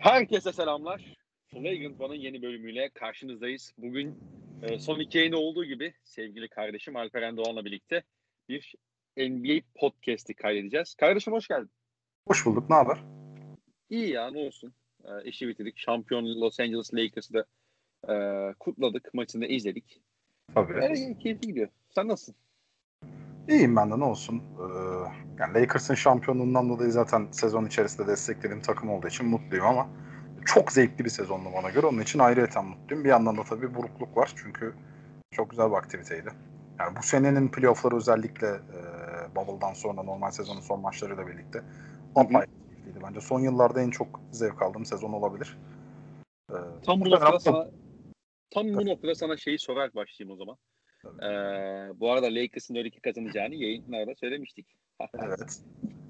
Herkese selamlar. Flagrant One'ın yeni bölümüyle karşınızdayız. Bugün e, son iki yayını olduğu gibi sevgili kardeşim Alperen Doğan'la birlikte bir NBA podcast'i kaydedeceğiz. Kardeşim hoş geldin. Hoş bulduk. Ne haber? İyi ya ne olsun. E, işi bitirdik. Şampiyon Los Angeles Lakers'ı da e, kutladık. Maçını da izledik. Tabii. E, keyifli gidiyor. Sen nasılsın? İyiyim ben de ne olsun. Ee, yani Lakers'ın şampiyonluğundan dolayı zaten sezon içerisinde desteklediğim takım olduğu için mutluyum ama çok zevkli bir sezondu bana göre. Onun için ayrıyeten mutluyum. Bir yandan da tabii burukluk var çünkü çok güzel bir aktiviteydi. Yani bu senenin playoff'ları özellikle e, Bubble'dan sonra normal sezonun son maçlarıyla birlikte apayrı keyifliydi. Bence son yıllarda en çok zevk aldığım sezon olabilir. Ee, tam bu noktada sana, tam bu noktada sana şeyi sorarak başlayayım o zaman. Ee, bu arada Lakers'ın öyle ki kazanacağını yayınlarda söylemiştik. evet.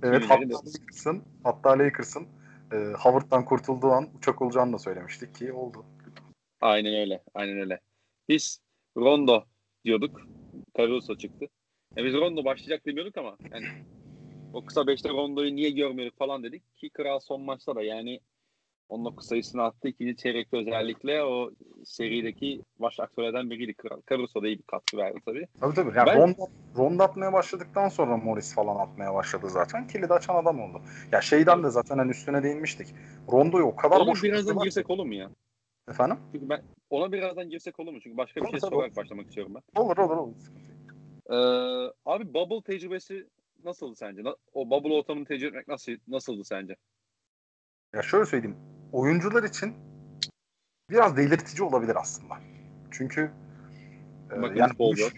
Evet hatta Lakers'ın, hatta Lakers'ın e, Howard'dan kurtulduğu an uçak olacağını da söylemiştik ki oldu. Aynen öyle. Aynen öyle. Biz Rondo diyorduk. Caruso çıktı. Yani biz Rondo başlayacak demiyorduk ama yani o kısa beşte Rondo'yu niye görmüyorduk falan dedik ki Kral son maçta da yani 19 sayısını attı. İkinci çeyrekte özellikle o serideki baş aktörlerden biriydi. Caruso da iyi bir katkı verdi tabii. Tabii tabii. Yani ben... ronda, ronda atmaya başladıktan sonra Morris falan atmaya başladı zaten. Kilidi açan adam oldu. Ya şeyden de zaten hani üstüne değinmiştik. Rondo'yu o kadar ona boş birazdan girsek olur mu ya? Efendim? Çünkü ben ona birazdan girsek olur mu? Çünkü başka bir olur, şey sorarak başlamak istiyorum ben. Olur olur olur. Ee, abi bubble tecrübesi nasıldı sence? O bubble ortamını tecrübe etmek nasıl, nasıldı sence? Ya şöyle söyleyeyim oyuncular için biraz delirtici olabilir aslında. Çünkü e, yani bu iş,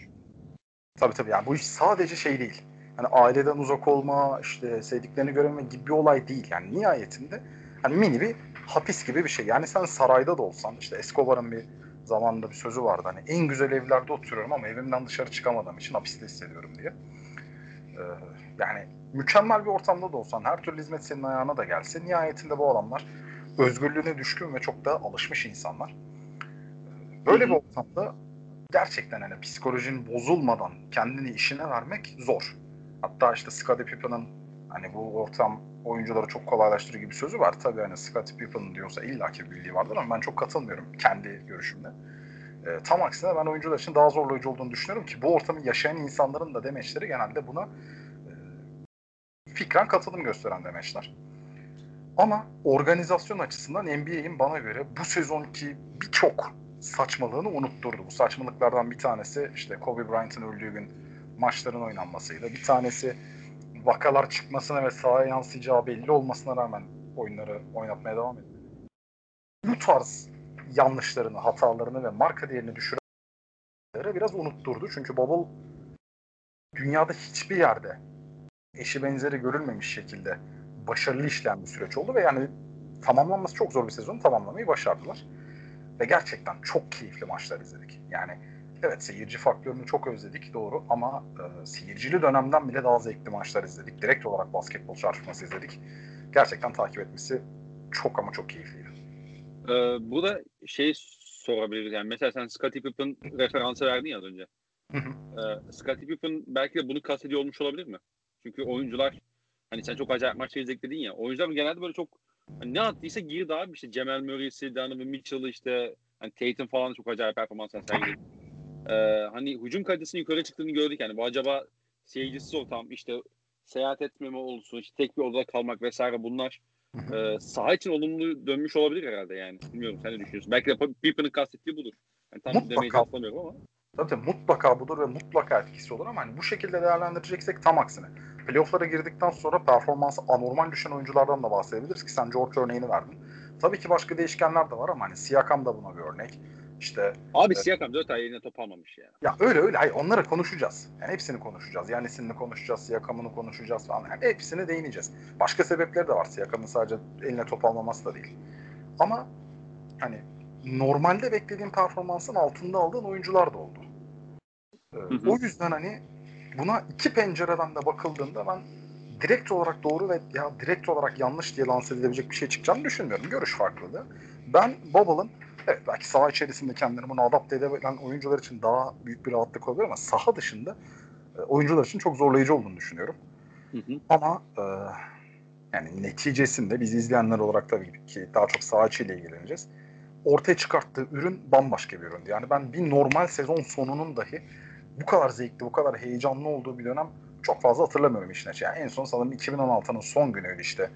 tabii tabii yani bu iş sadece şey değil. Hani aileden uzak olma, işte sevdiklerini göreme gibi bir olay değil. Yani nihayetinde hani mini bir hapis gibi bir şey. Yani sen sarayda da olsan işte Escobar'ın bir zamanında bir sözü vardı. Hani en güzel evlerde oturuyorum ama evimden dışarı çıkamadığım için hapiste hissediyorum diye. Ee, yani mükemmel bir ortamda da olsan her türlü hizmet senin ayağına da gelse nihayetinde bu adamlar özgürlüğüne düşkün ve çok da alışmış insanlar. Böyle bir ortamda gerçekten hani psikolojinin bozulmadan kendini işine vermek zor. Hatta işte Scottie Pippen'ın hani bu ortam oyuncuları çok kolaylaştırıyor gibi sözü var. Tabii hani Scottie Pippen diyorsa illaki bildiği vardır ama ben çok katılmıyorum kendi görüşümde. E, tam aksine ben oyuncular için daha zorlayıcı olduğunu düşünüyorum ki bu ortamı yaşayan insanların da demeçleri genelde buna e, fikren katılım gösteren demeçler. Ama organizasyon açısından NBA'in bana göre bu sezonki birçok saçmalığını unutturdu. Bu saçmalıklardan bir tanesi işte Kobe Bryant'ın öldüğü gün maçların oynanmasıydı. Bir tanesi vakalar çıkmasına ve sahaya yansıyacağı belli olmasına rağmen oyunları oynatmaya devam ediyor. Bu tarz yanlışlarını, hatalarını ve marka değerini düşürenleri biraz unutturdu. Çünkü Bubble dünyada hiçbir yerde eşi benzeri görülmemiş şekilde başarılı işleyen bir süreç oldu ve yani tamamlanması çok zor bir sezonu tamamlamayı başardılar. Ve gerçekten çok keyifli maçlar izledik. Yani evet seyirci faktörünü çok özledik doğru ama e, seyircili dönemden bile daha zevkli maçlar izledik. Direkt olarak basketbol çarpışması izledik. Gerçekten takip etmesi çok ama çok keyifliydi. Ee, bu da şey sorabiliriz yani mesela sen Scottie Pippen referansı verdin ya az önce. Ee, Scottie Pippen belki de bunu kastediyor olmuş olabilir mi? Çünkü oyuncular Hani sen çok acayip maçlar izledin ya. Oyuncular genelde böyle çok hani ne attıysa girdi abi. İşte Cemal Murray'si, Donovan Mitchell'ı işte hani Tatum falan çok acayip performanslar sergiledi. Ee, hani hücum kalitesinin yukarı çıktığını gördük yani. Bu acaba seyircisiz ortam işte seyahat etmeme olsun, işte tek bir odada kalmak vesaire bunlar e, saha için olumlu dönmüş olabilir herhalde yani. Bilmiyorum sen ne düşünüyorsun? Belki de Pippen'ın kastettiği budur. Yani tam mutlaka, demeyi hatırlamıyorum ama. Tabii mutlaka budur ve mutlaka etkisi olur ama hani bu şekilde değerlendireceksek tam aksine. Playoff'lara girdikten sonra performansı anormal düşen oyunculardan da bahsedebiliriz ki sen George örneğini verdin. Tabii ki başka değişkenler de var ama hani Siakam da buna bir örnek. İşte Abi e, Siakam 4 ay yerine top almamış ya. Ya öyle öyle. Hayır onları konuşacağız. Yani hepsini konuşacağız. Yani Yanis'ini konuşacağız, Siakam'ını konuşacağız falan. Yani hepsine değineceğiz. Başka sebepleri de var. Siakam'ın sadece eline top almaması da değil. Ama hani normalde beklediğim performansın altında aldığın oyuncular da oldu. Ee, o yüzden hani buna iki pencereden de bakıldığında ben direkt olarak doğru ve ya direkt olarak yanlış diye lanse edilebilecek bir şey çıkacağını düşünmüyorum. Görüş farklılığı. Ben Bubble'ın evet belki saha içerisinde kendini bunu adapte edebilen oyuncular için daha büyük bir rahatlık olabilir ama saha dışında e, oyuncular için çok zorlayıcı olduğunu düşünüyorum. Hı hı. Ama e, yani neticesinde biz izleyenler olarak tabii ki daha çok saha ile ilgileneceğiz. Ortaya çıkarttığı ürün bambaşka bir üründü. Yani ben bir normal sezon sonunun dahi bu kadar zevkli, bu kadar heyecanlı olduğu bir dönem çok fazla hatırlamıyorum işin açığı. Yani en son sanırım 2016'nın son günüydü işte.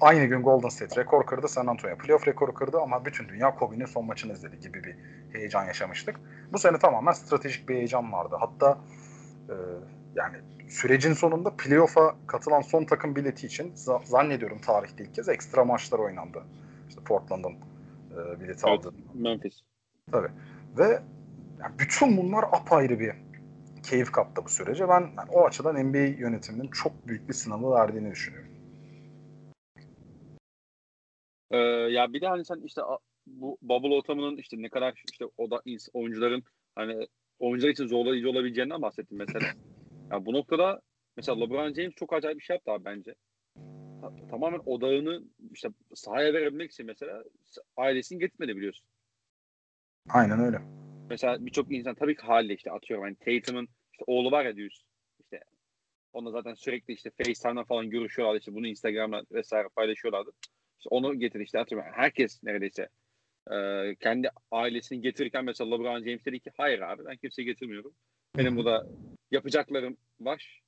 Aynı gün Golden State rekor kırdı, San Antonio playoff rekoru kırdı ama bütün dünya Kobe'nin son maçını izledi gibi bir heyecan yaşamıştık. Bu sene tamamen stratejik bir heyecan vardı. Hatta e, yani sürecin sonunda playoff'a katılan son takım bileti için zannediyorum tarihte ilk kez ekstra maçlar oynandı. İşte Portland'ın e, bileti evet, aldı. Memphis. Tabii. Ve yani bütün bunlar apayrı bir keyif kattı bu sürece. Ben yani o açıdan NBA yönetiminin çok büyük bir sınavı verdiğini düşünüyorum. Ee, ya bir de hani sen işte bu bubble ortamının işte ne kadar işte o da oyuncuların hani oyuncular için zorlayıcı olabileceğinden bahsettim mesela. Ya bu noktada mesela LeBron James çok acayip bir şey yaptı abi bence. Ta- tamamen odağını işte sahaya verebilmek için mesela ailesini getirmedi biliyorsun. Aynen öyle. Mesela birçok insan tabii ki haliyle işte atıyorum hani Tatum'un işte oğlu var ya diyoruz. İşte onunla zaten sürekli işte FaceTime'dan falan görüşüyorlardı işte bunu Instagram'da vesaire paylaşıyorlardı. İşte onu getir işte atıyorum herkes neredeyse e, kendi ailesini getirirken mesela LeBron James dedi ki hayır abi ben kimseyi getirmiyorum. Benim burada yapacaklarım var.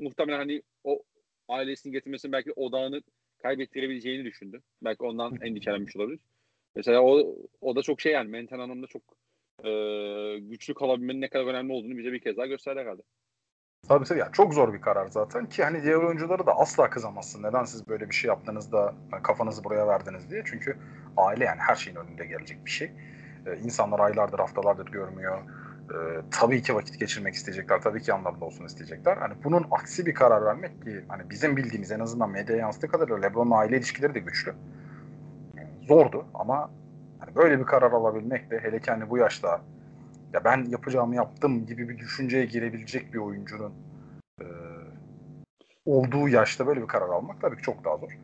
Muhtemelen hani o ailesini getirmesinin belki odağını kaybettirebileceğini düşündü. Belki ondan endişelenmiş olabilir. Mesela o, o da çok şey yani mental anlamda çok e, güçlü kalabilmenin ne kadar önemli olduğunu bize bir kez daha gösterdi herhalde. Tabii tabii. Yani çok zor bir karar zaten ki hani diğer oyuncuları da asla kızamazsın. Neden siz böyle bir şey yaptınız da kafanızı buraya verdiniz diye. Çünkü aile yani her şeyin önünde gelecek bir şey. Ee, insanlar aylardır, haftalardır görmüyor. Ee, tabii ki vakit geçirmek isteyecekler. Tabii ki yanlarında olsun isteyecekler. Hani bunun aksi bir karar vermek ki hani bizim bildiğimiz en azından medyaya yansıttığı kadarıyla LeBron'la aile ilişkileri de güçlü. Yani zordu ama hani böyle bir karar alabilmek de hele kendi bu yaşta ya ben yapacağımı yaptım gibi bir düşünceye girebilecek bir oyuncunun e, olduğu yaşta böyle bir karar almak tabii ki çok daha zor.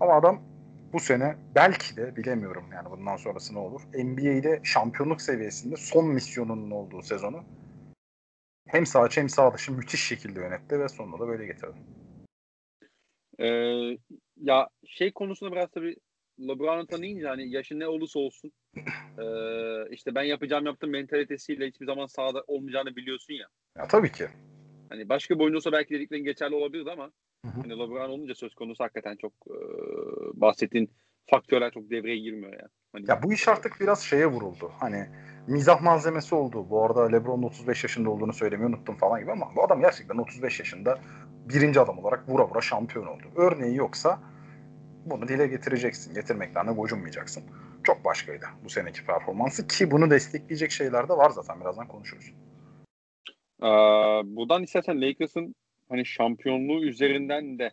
Ama adam bu sene belki de bilemiyorum yani bundan sonrası ne olur. NBA'de şampiyonluk seviyesinde son misyonunun olduğu sezonu hem sağ hem sağ dışı müthiş şekilde yönetti ve sonunda da böyle getirdi. Ee, ya şey konusunda biraz tabii LeBron'u tanıyınca hani yaşı ne olursa olsun e, işte ben yapacağım yaptım mentalitesiyle hiçbir zaman sahada olmayacağını biliyorsun ya. Ya tabii ki. Hani başka bir oyuncu olsa belki dediklerin geçerli olabilirdi ama hı hı. hani LeBron olunca söz konusu hakikaten çok e, bahsettiğin faktörler çok devreye girmiyor ya. Hani, ya bu iş artık biraz şeye vuruldu. Hani mizah malzemesi oldu. Bu arada LeBron'un 35 yaşında olduğunu söylemeyi unuttum falan gibi ama bu adam gerçekten 35 yaşında birinci adam olarak vura vura şampiyon oldu. Örneği yoksa bunu dile getireceksin. Getirmekten de gocunmayacaksın. Çok başkaydı bu seneki performansı ki bunu destekleyecek şeyler de var zaten birazdan konuşuruz. Ee, buradan istersen Lakers'ın hani şampiyonluğu üzerinden de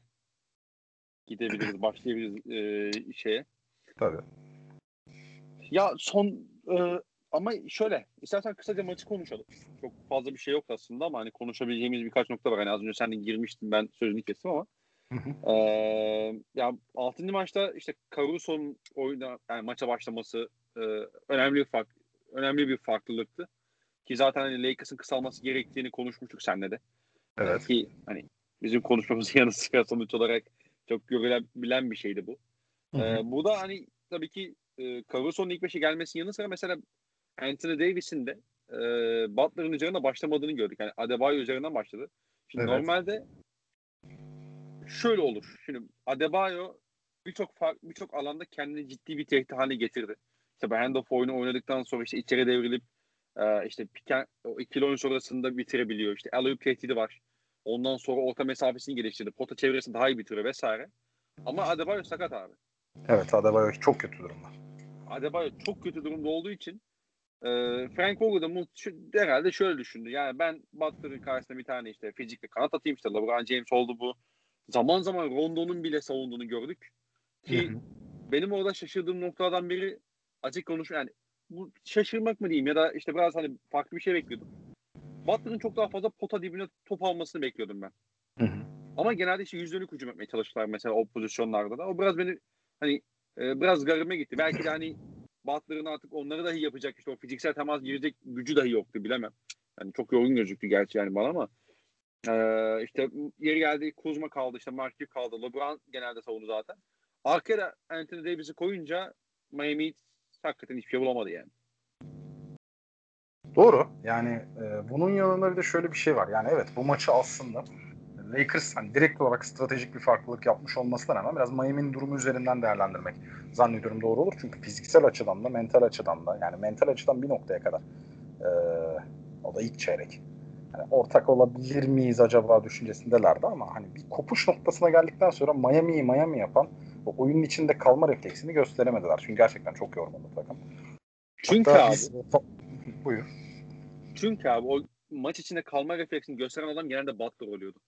gidebiliriz, başlayabiliriz e, şeye. Tabii. Ya son e, ama şöyle istersen kısaca maçı konuşalım. Çok fazla bir şey yok aslında ama hani konuşabileceğimiz birkaç nokta var. Hani az önce sen de girmiştin ben sözünü kestim ama. Ee, ya 6. maçta işte Caruso'nun oyuna yani maça başlaması e, önemli bir fark önemli bir farklılıktı. Ki zaten hani Lakers'ın kısalması gerektiğini konuşmuştuk seninle de. Evet. Ki hani bizim konuşmamızın yanı sıra sonuç olarak çok görülebilen bir şeydi bu. Hı hı. Ee, bu da hani tabii ki e, Caruso'nun ilk beşe gelmesinin yanı sıra mesela Anthony Davis'in de e, Butler'ın üzerinde başlamadığını gördük. Yani Adebayo üzerinden başladı. Şimdi evet. normalde şöyle olur. Şimdi Adebayo birçok birçok alanda kendini ciddi bir tehdit haline getirdi. İşte handoff oyunu oynadıktan sonra işte içeri devrilip e, işte piken, o ikili oyun sonrasında bitirebiliyor. İşte alley tehdidi var. Ondan sonra orta mesafesini geliştirdi. Pota çevresini daha iyi bitiriyor vesaire. Ama Adebayo sakat abi. Evet Adebayo çok kötü durumda. Adebayo çok kötü durumda olduğu için e, Frank Vogel da herhalde şöyle düşündü. Yani ben Butler'ın karşısında bir tane işte fizikli kanat atayım işte LeBron James oldu bu. Zaman zaman Rondo'nun bile savunduğunu gördük. Ki hı hı. benim orada şaşırdığım noktalardan biri açık konuş yani bu şaşırmak mı diyeyim ya da işte biraz hani farklı bir şey bekliyordum. Butler'ın çok daha fazla pota dibine top almasını bekliyordum ben. Hı hı. Ama genelde işte yüz dönük hücum etmeye çalıştılar mesela o pozisyonlarda da. O biraz beni hani e, biraz garime gitti. Belki de hani Butler'ın artık onları dahi yapacak işte o fiziksel temas girecek gücü dahi yoktu bilemem. Yani çok yorgun gözüktü gerçi yani bana ama Ee, işte yeri geldi Kuzma kaldı işte Mark kaldı. LeBron genelde savundu zaten. Arkaya Anthony Davis'i koyunca Miami hakikaten hiçbir şey bulamadı yani. Doğru. Yani e, bunun yanında bir de şöyle bir şey var. Yani evet bu maçı aslında Lakers hani direkt olarak stratejik bir farklılık yapmış olmasına rağmen biraz Miami'nin durumu üzerinden değerlendirmek zannediyorum doğru olur. Çünkü fiziksel açıdan da mental açıdan da yani mental açıdan bir noktaya kadar e, o da ilk çeyrek. Ortak olabilir miyiz acaba düşüncesindelerdi ama hani bir kopuş noktasına geldikten sonra Miami'yi Miami yapan o oyunun içinde kalma refleksini gösteremediler. Çünkü gerçekten çok yorgundu takım. Çünkü Hatta abi biz... buyur. Çünkü abi o maç içinde kalma refleksini gösteren adam genelde Butler oluyordu.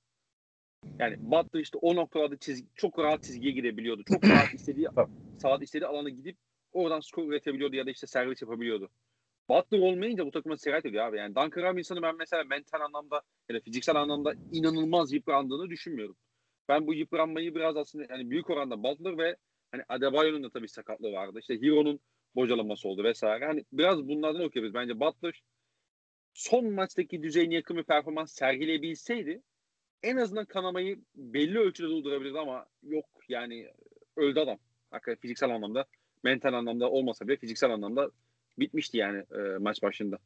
Yani Butler işte o noktalarda çizgi, çok rahat çizgiye gidebiliyordu. Çok rahat istediği sahada istediği alana gidip oradan skor üretebiliyordu ya da işte servis yapabiliyordu. Butler olmayınca bu takıma sirayet ediyor abi. Yani Duncan Robinson'ı ben mesela mental anlamda ya da fiziksel anlamda inanılmaz yıprandığını düşünmüyorum. Ben bu yıpranmayı biraz aslında yani büyük oranda Butler ve hani Adebayo'nun da tabii sakatlığı vardı. İşte Hero'nun bocalaması oldu vesaire. Hani biraz bunlardan okuyoruz. Bence Butler son maçtaki düzeyine yakın bir performans sergileyebilseydi en azından kanamayı belli ölçüde durdurabilirdi ama yok yani öldü adam. Hakikaten fiziksel anlamda, mental anlamda olmasa bile fiziksel anlamda bitmişti yani e, maç başında.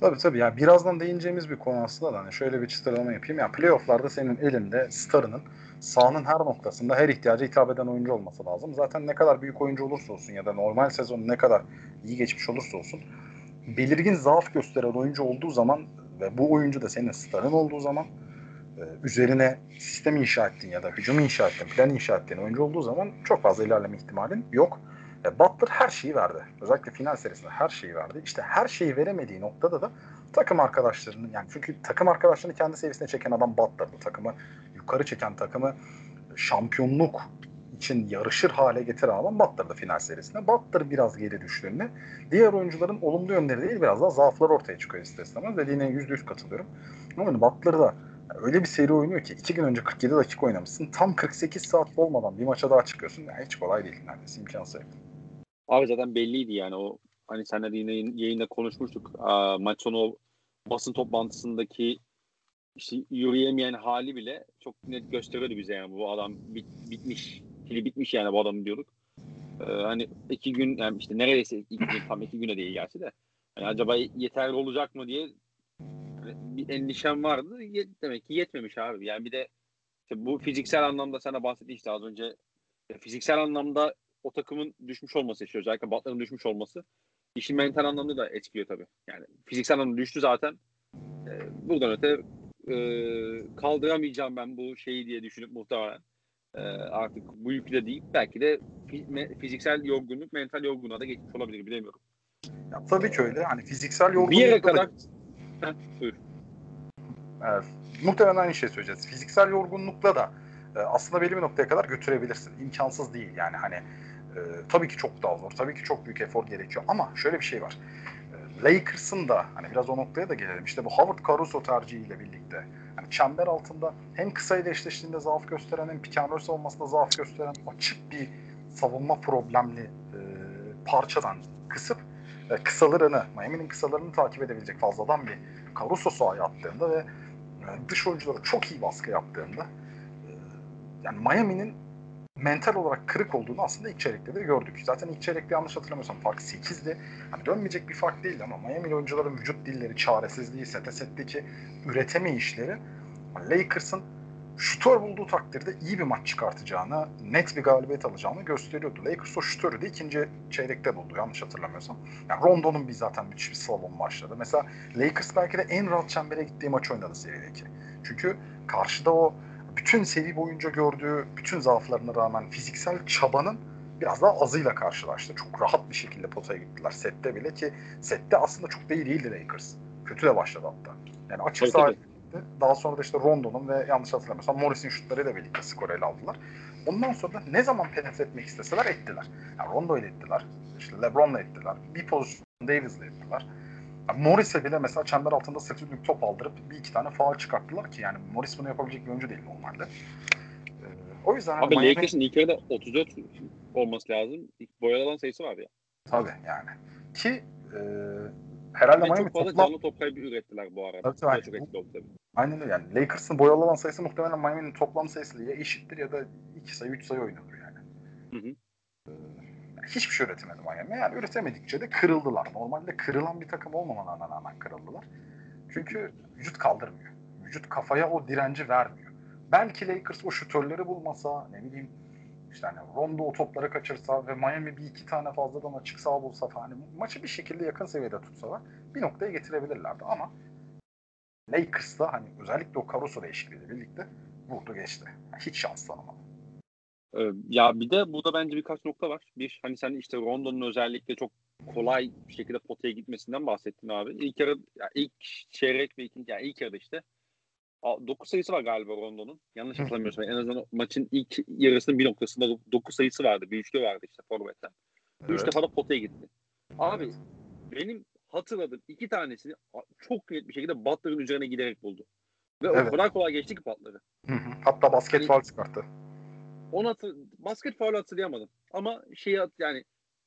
Tabii tabii. Yani birazdan değineceğimiz bir konu aslında da hani şöyle bir çıtırlama yapayım. Yani playofflarda senin elinde starının sahanın her noktasında her ihtiyaca hitap eden oyuncu olması lazım. Zaten ne kadar büyük oyuncu olursa olsun ya da normal sezon ne kadar iyi geçmiş olursa olsun belirgin zaaf gösteren oyuncu olduğu zaman ve bu oyuncu da senin starın olduğu zaman e, üzerine sistem inşa ettiğin ya da hücum inşa ettiğin, plan inşa ettiğin oyuncu olduğu zaman çok fazla ilerleme ihtimalin yok. E, Butler her şeyi verdi. Özellikle final serisinde her şeyi verdi. İşte her şeyi veremediği noktada da takım arkadaşlarının yani çünkü takım arkadaşlarını kendi seviyesine çeken adam Butler'dı. Takımı yukarı çeken takımı şampiyonluk için yarışır hale getiren adam Butler'dı final serisinde. Butler biraz geri düştüğünde diğer oyuncuların olumlu yönleri değil biraz daha zaaflar ortaya çıkıyor ister istemez. Dediğine %100 katılıyorum. Ama hani Butler da öyle bir seri oynuyor ki iki gün önce 47 dakika oynamışsın. Tam 48 saat olmadan bir maça daha çıkıyorsun. Yani hiç kolay değil neredeyse imkansız. Abi zaten belliydi yani o hani senle de yine yayında konuşmuştuk. Aa, maç sonu basın toplantısındaki işte yürüyemeyen hali bile çok net gösteriyordu bize yani bu adam bit, bitmiş. Pili bitmiş yani bu adam diyorduk. Ee, hani iki gün yani işte neredeyse iki tam iki güne değil gerçi de. Yani acaba yeterli olacak mı diye hani bir endişem vardı. Demek ki yetmemiş abi. Yani bir de işte bu fiziksel anlamda sana bahsettin işte az önce fiziksel anlamda o takımın düşmüş olması işte özellikle Butler'ın düşmüş olması işin mental anlamda da etkiliyor tabii. Yani fiziksel anlamda düştü zaten. Ee, buradan öte e, kaldıramayacağım ben bu şeyi diye düşünüp muhtemelen e, artık bu yükle değil belki de fiziksel yorgunluk mental yorgunluğa da geçmiş olabilir bilemiyorum. Ya, tabii ki öyle. Hani fiziksel yorgunluk bir yere kadar da... Heh, buyur. Evet, muhtemelen aynı şey söyleyeceğiz. Fiziksel yorgunlukla da e, aslında belli bir noktaya kadar götürebilirsin. İmkansız değil yani hani e, tabii ki çok daha zor. Tabii ki çok büyük efor gerekiyor ama şöyle bir şey var. E, Lakers'ın da hani biraz o noktaya da gelelim. İşte bu Howard Caruso tercihiyle birlikte yani çember altında hem kısa ile eşleştiğinde zaaf gösteren hem pick and savunmasında zaaf gösteren açık bir savunma problemli e, parçadan kısıp e, kısalarını, Miami'nin kısalarını takip edebilecek fazladan bir Caruso sahaya attığında ve e, dış oyuncuları çok iyi baskı yaptığında e, yani Miami'nin mental olarak kırık olduğunu aslında ilk çeyrekte de gördük. Zaten ilk çeyrekte yanlış hatırlamıyorsam fark 8'di. Hani dönmeyecek bir fark değildi ama Miami oyuncuların vücut dilleri, çaresizliği, sete setteki üreteme işleri Lakers'ın şutör bulduğu takdirde iyi bir maç çıkartacağını, net bir galibiyet alacağını gösteriyordu. Lakers o şutörü de ikinci çeyrekte buldu yanlış hatırlamıyorsam. Yani Rondo'nun bir zaten müthiş bir slalom başladı. Mesela Lakers belki de en rahat çembere gittiği maç oynadı serideki. Çünkü karşıda o bütün seri boyunca gördüğü bütün zaaflarına rağmen fiziksel çabanın biraz daha azıyla karşılaştı. Çok rahat bir şekilde potaya gittiler sette bile ki sette aslında çok da iyi değildi Lakers. Kötü de başladı hatta. Yani açık saha Daha sonra da işte Rondo'nun ve yanlış hatırlamıyorsam Morris'in şutlarıyla birlikte skor ele aldılar. Ondan sonra da ne zaman penetre etmek isteseler ettiler. Yani Rondo ile ettiler. İşte LeBron'la ettiler. Bir pozisyon Davis'le ettiler. Yani Morris'e bile mesela çember altında sırt top aldırıp bir iki tane faal çıkarttılar ki yani Morris bunu yapabilecek bir oyuncu değil normalde. Ee, o yüzden Abi Miami... Lakers'ın ilk yarıda 34 olması lazım. Boyalı alan sayısı var ya. Tabii yani. Ki e, herhalde Ve Miami çok fazla toplam... canlı top kaybı ürettiler bu arada. Tabii, tabii. çok etkili oldu tabii. Aynen öyle yani. Lakers'ın boyalı alan sayısı muhtemelen Miami'nin toplam sayısı ya eşittir ya da 2 sayı 3 sayı oynanır yani. Hı hı. Ee, hiçbir şey üretemedi Miami. Yani üretemedikçe de kırıldılar. Normalde kırılan bir takım olmamalarına rağmen kırıldılar. Çünkü vücut kaldırmıyor. Vücut kafaya o direnci vermiyor. Belki Lakers o şutörleri bulmasa ne bileyim işte hani Rondo o topları kaçırsa ve Miami bir iki tane fazladan açık sağ bulsa falan hani maçı bir şekilde yakın seviyede tutsalar bir noktaya getirebilirlerdi ama Lakers'ta hani özellikle o Caruso değişikliğiyle birlikte vurdu geçti. Yani hiç şans tanımadı. Ee, ya bir de burada bence birkaç nokta var. Bir hani sen işte Rondo'nun özellikle çok kolay bir şekilde potaya gitmesinden bahsettin abi. İlk yarı ya ilk çeyrek ve ikinci yani ilk yarıda işte 9 sayısı var galiba Rondo'nun. Yanlış hatırlamıyorsam. En azından maçın ilk yarısının bir noktasında 9 sayısı vardı. Bir üçlü vardı işte Forvet'ten. Evet. Üç defa da potaya gitti. Abi evet. benim hatırladığım iki tanesini çok net bir şekilde Butler'ın üzerine giderek buldu. Ve evet. o kadar kolay geçti ki Butler'ı. Hatta basket faul çıkarttı. Onu hatır, basket faul hatırlayamadım. Ama şeyi yani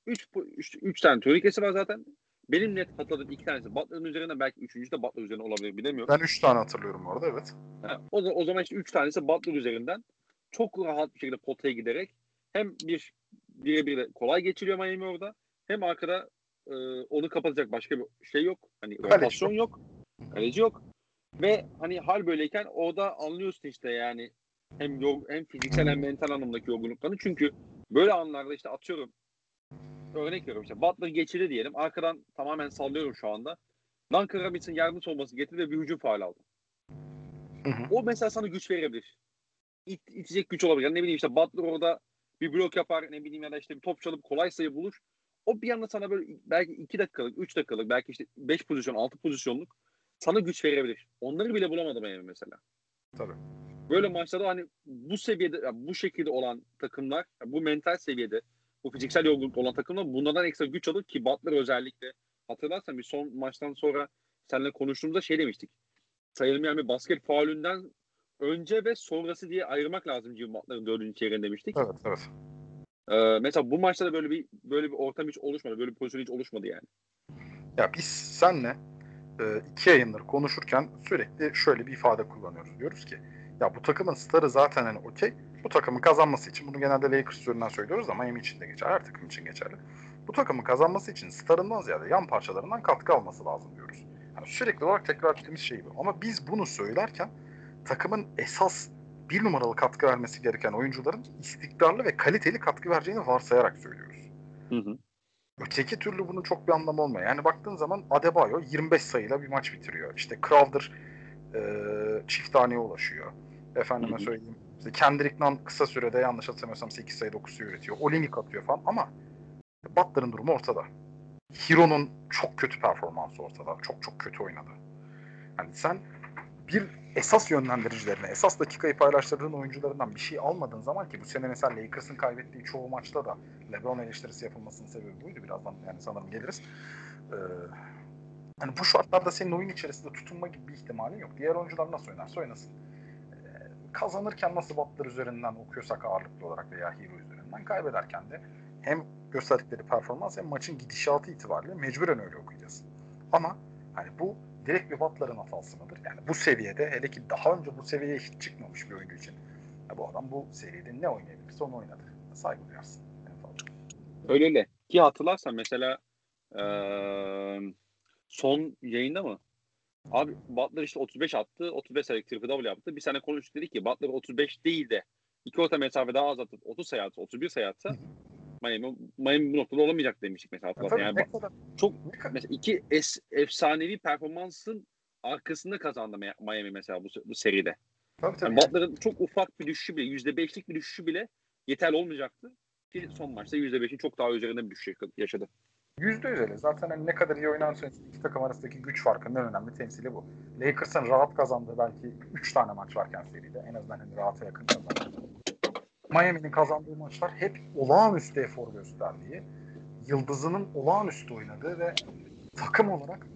3 üç, üç tane turnikesi var zaten. Benim net hatırladığım iki tanesi Butler'ın üzerine belki üçüncüsü de Butler üzerine olabilir bilemiyorum. Ben üç tane hatırlıyorum orada evet. Ha, o, o zaman işte üç tanesi Butler üzerinden çok rahat bir şekilde potaya giderek hem bir birebir kolay geçiriyor Miami orada hem arkada e, onu kapatacak başka bir şey yok. Hani rotasyon yok. Kaleci yok. Ve hani hal böyleyken orada anlıyorsun işte yani hem hem fiziksel hem mental anlamdaki yorgunluklarını. Çünkü böyle anlarda işte atıyorum örnek veriyorum işte Butler geçirdi diyelim. Arkadan tamamen sallıyorum şu anda. Duncan Robinson'ın yardımcı olması getirdi ve bir hücum faal aldı. Hı hı. O mesela sana güç verebilir. İt, itecek güç olabilir. Yani ne bileyim işte Butler orada bir blok yapar ne bileyim ya da işte bir top çalıp kolay sayı bulur. O bir anda sana böyle belki 2 dakikalık, 3 dakikalık, belki işte 5 pozisyon, 6 pozisyonluk sana güç verebilir. Onları bile bulamadım yani mesela. Tabii. Böyle maçlarda hani bu seviyede, bu şekilde olan takımlar, bu mental seviyede, bu fiziksel yorgunluk olan takımlar bunlardan ekstra güç alır ki Butler özellikle. Hatırlarsan bir son maçtan sonra seninle konuştuğumuzda şey demiştik. Sayılmayan bir basket faulünden önce ve sonrası diye ayırmak lazım Jim Butler'ın dördüncü çeyreğinde demiştik. Evet, evet. Ee, mesela bu maçta da böyle bir böyle bir ortam hiç oluşmadı. Böyle bir pozisyon hiç oluşmadı yani. Ya biz senle e, iki yayındır konuşurken sürekli şöyle bir ifade kullanıyoruz. Diyoruz ki ya bu takımın starı zaten hani okey. Bu takımın kazanması için bunu genelde Lakers üzerinden söylüyoruz ama Miami için de geçer. Her takım için geçerli. Bu takımın kazanması için starından ziyade yan parçalarından katkı alması lazım diyoruz. Yani sürekli olarak tekrar ettiğimiz şey bu. Ama biz bunu söylerken takımın esas bir numaralı katkı vermesi gereken oyuncuların istikrarlı ve kaliteli katkı vereceğini varsayarak söylüyoruz. Hı hı. Öteki türlü bunun çok bir anlamı olmuyor. Yani baktığın zaman Adebayo 25 sayıyla bir maç bitiriyor. İşte Crowder e, çift taneye ulaşıyor. Efendime Hı-hı. söyleyeyim. İşte Kendrick Nunn kısa sürede yanlış hatırlamıyorsam 8 sayı 9 sayı üretiyor. Olinik atıyor falan ama Butler'ın durumu ortada. Hiro'nun çok kötü performansı ortada. Çok çok kötü oynadı. Hani sen bir esas yönlendiricilerine, esas dakikayı paylaştırdığın oyuncularından bir şey almadığın zaman ki bu sene mesela Lakers'ın kaybettiği çoğu maçta da LeBron eleştirisi yapılmasının sebebi buydu. Birazdan yani sanırım geliriz. Ee, hani bu şartlarda senin oyun içerisinde tutunma gibi bir ihtimalin yok. Diğer oyuncular nasıl oynarsa oynasın. Kazanırken nasıl Butler üzerinden okuyorsak ağırlıklı olarak veya Hero üzerinden kaybederken de hem gösterdikleri performans hem maçın gidişatı itibariyle mecburen öyle okuyacağız. Ama hani bu direkt bir Butler'ın hatası mıdır? Yani bu seviyede hele ki daha önce bu seviyeye hiç çıkmamış bir oyuncu için ya bu adam bu seride ne oynayabilirse onu oynadı. Saygı duyarsın. Öyle öyle. Ki hatırlarsan mesela ee, son yayında mı? Abi Butler işte 35 attı. 35 sayılık triple double yaptı. Bir sene konuştuk dedik ki Butler 35 değil de iki orta mesafe daha az atıp 30 sayı atsa 31 sayı atsa Miami, Miami bu noktada olamayacak demiştik mesela hatırlarsan. Yani bak, çok mesela iki es, efsanevi performansın arkasında kazandı Miami mesela bu, bu seride. Tabii, tabii. Yani Butler'ın çok ufak bir düşüşü bile, %5'lik bir düşüşü bile yeterli olmayacaktı. Ki son maçta %5'in çok daha üzerinde bir düşüş yaşadı. Yüzde yüz öyle. Zaten hani ne kadar iyi oynarsa iki takım arasındaki güç farkının en önemli temsili bu. Lakers'ın rahat kazandığı belki 3 tane maç varken seride. En azından hani rahata yakın. Miami'nin kazandığı maçlar hep olağanüstü efor gösterdiği, yıldızının olağanüstü oynadığı ve takım olarak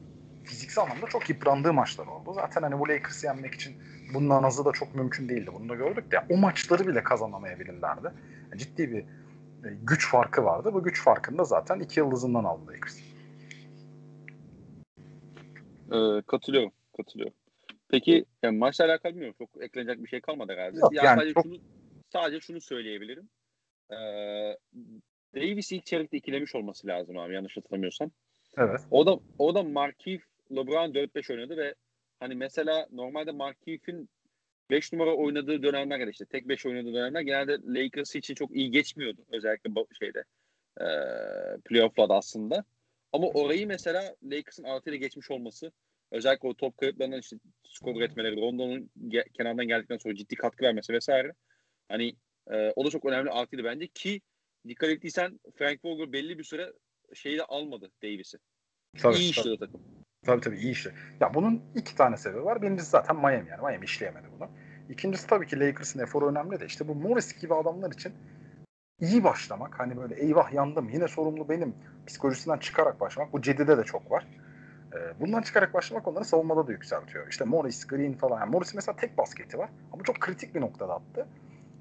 fiziksel anlamda çok yıprandığı maçlar oldu. Zaten hani bu Lakers'ı yenmek için bundan azı da çok mümkün değildi. Bunu da gördük de o maçları bile kazanamayabilirlerdi. Yani ciddi bir güç farkı vardı. Bu güç farkını da zaten iki yıldızından aldı Lakers. Ee, katılıyorum. Katılıyorum. Peki yani maçla alakalı bilmiyorum. Çok eklenecek bir şey kalmadı herhalde. Yok, yani, yani sadece, çok... şunu, sadece şunu söyleyebilirim. Ee, Davis ilk çeyrekte ikilemiş olması lazım abi yanlış hatırlamıyorsam. Evet. O da o da Markieff LeBron 4-5 oynadı ve hani mesela normalde Markieff'in 5 numara oynadığı dönemler ya işte tek 5 oynadığı dönemler genelde Lakers için çok iyi geçmiyordu özellikle şeyde e, playoff'larda aslında. Ama orayı mesela Lakers'ın artıyla geçmiş olması özellikle o top kayıplarından işte skor üretmeleri, Rondo'nun ge- kenardan geldikten sonra ciddi katkı vermesi vesaire. Hani e, o da çok önemli artıydı bence ki dikkat ettiysen Frank Vogel belli bir süre şeyi de almadı Davis'i. Tabii, iyi işledi takım. Tabii tabii iyi işle. Ya bunun iki tane sebebi var. Birincisi zaten Miami yani. Miami işleyemedi bunu. İkincisi tabii ki Lakers'ın eforu önemli de işte bu Morris gibi adamlar için iyi başlamak hani böyle eyvah yandım yine sorumlu benim psikolojisinden çıkarak başlamak bu Cedi'de de çok var. Ee, bundan çıkarak başlamak onları savunmada da yükseltiyor. İşte Morris, Green falan. Yani Morris mesela tek basketi var ama çok kritik bir noktada attı.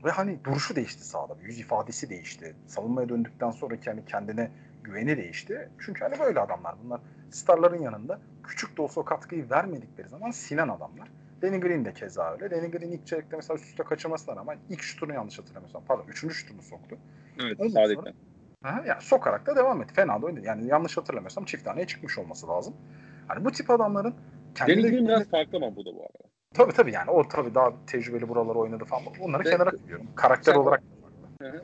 Ve hani duruşu değişti sahada. Yüz ifadesi değişti. Savunmaya döndükten sonraki hani kendine güveni değişti. Çünkü hani böyle adamlar bunlar starların yanında küçük de olsa o katkıyı vermedikleri zaman sinen adamlar. Danny Green de keza öyle. Danny Green ilk çeyrekte mesela üst üste kaçırmasına rağmen ilk şutunu yanlış hatırlamıyorsam pardon üçüncü şutunu soktu. Evet Ondan sadece. Aha, yani sokarak da devam etti. Fena da oynadı. Yani yanlış hatırlamıyorsam çift taneye çıkmış olması lazım. Hani bu tip adamların kendileri... Danny Green biraz farklı ama bu da bu arada. Tabii tabii yani o tabii daha tecrübeli buraları oynadı falan. Onları Ve, kenara koyuyorum. Karakter olarak.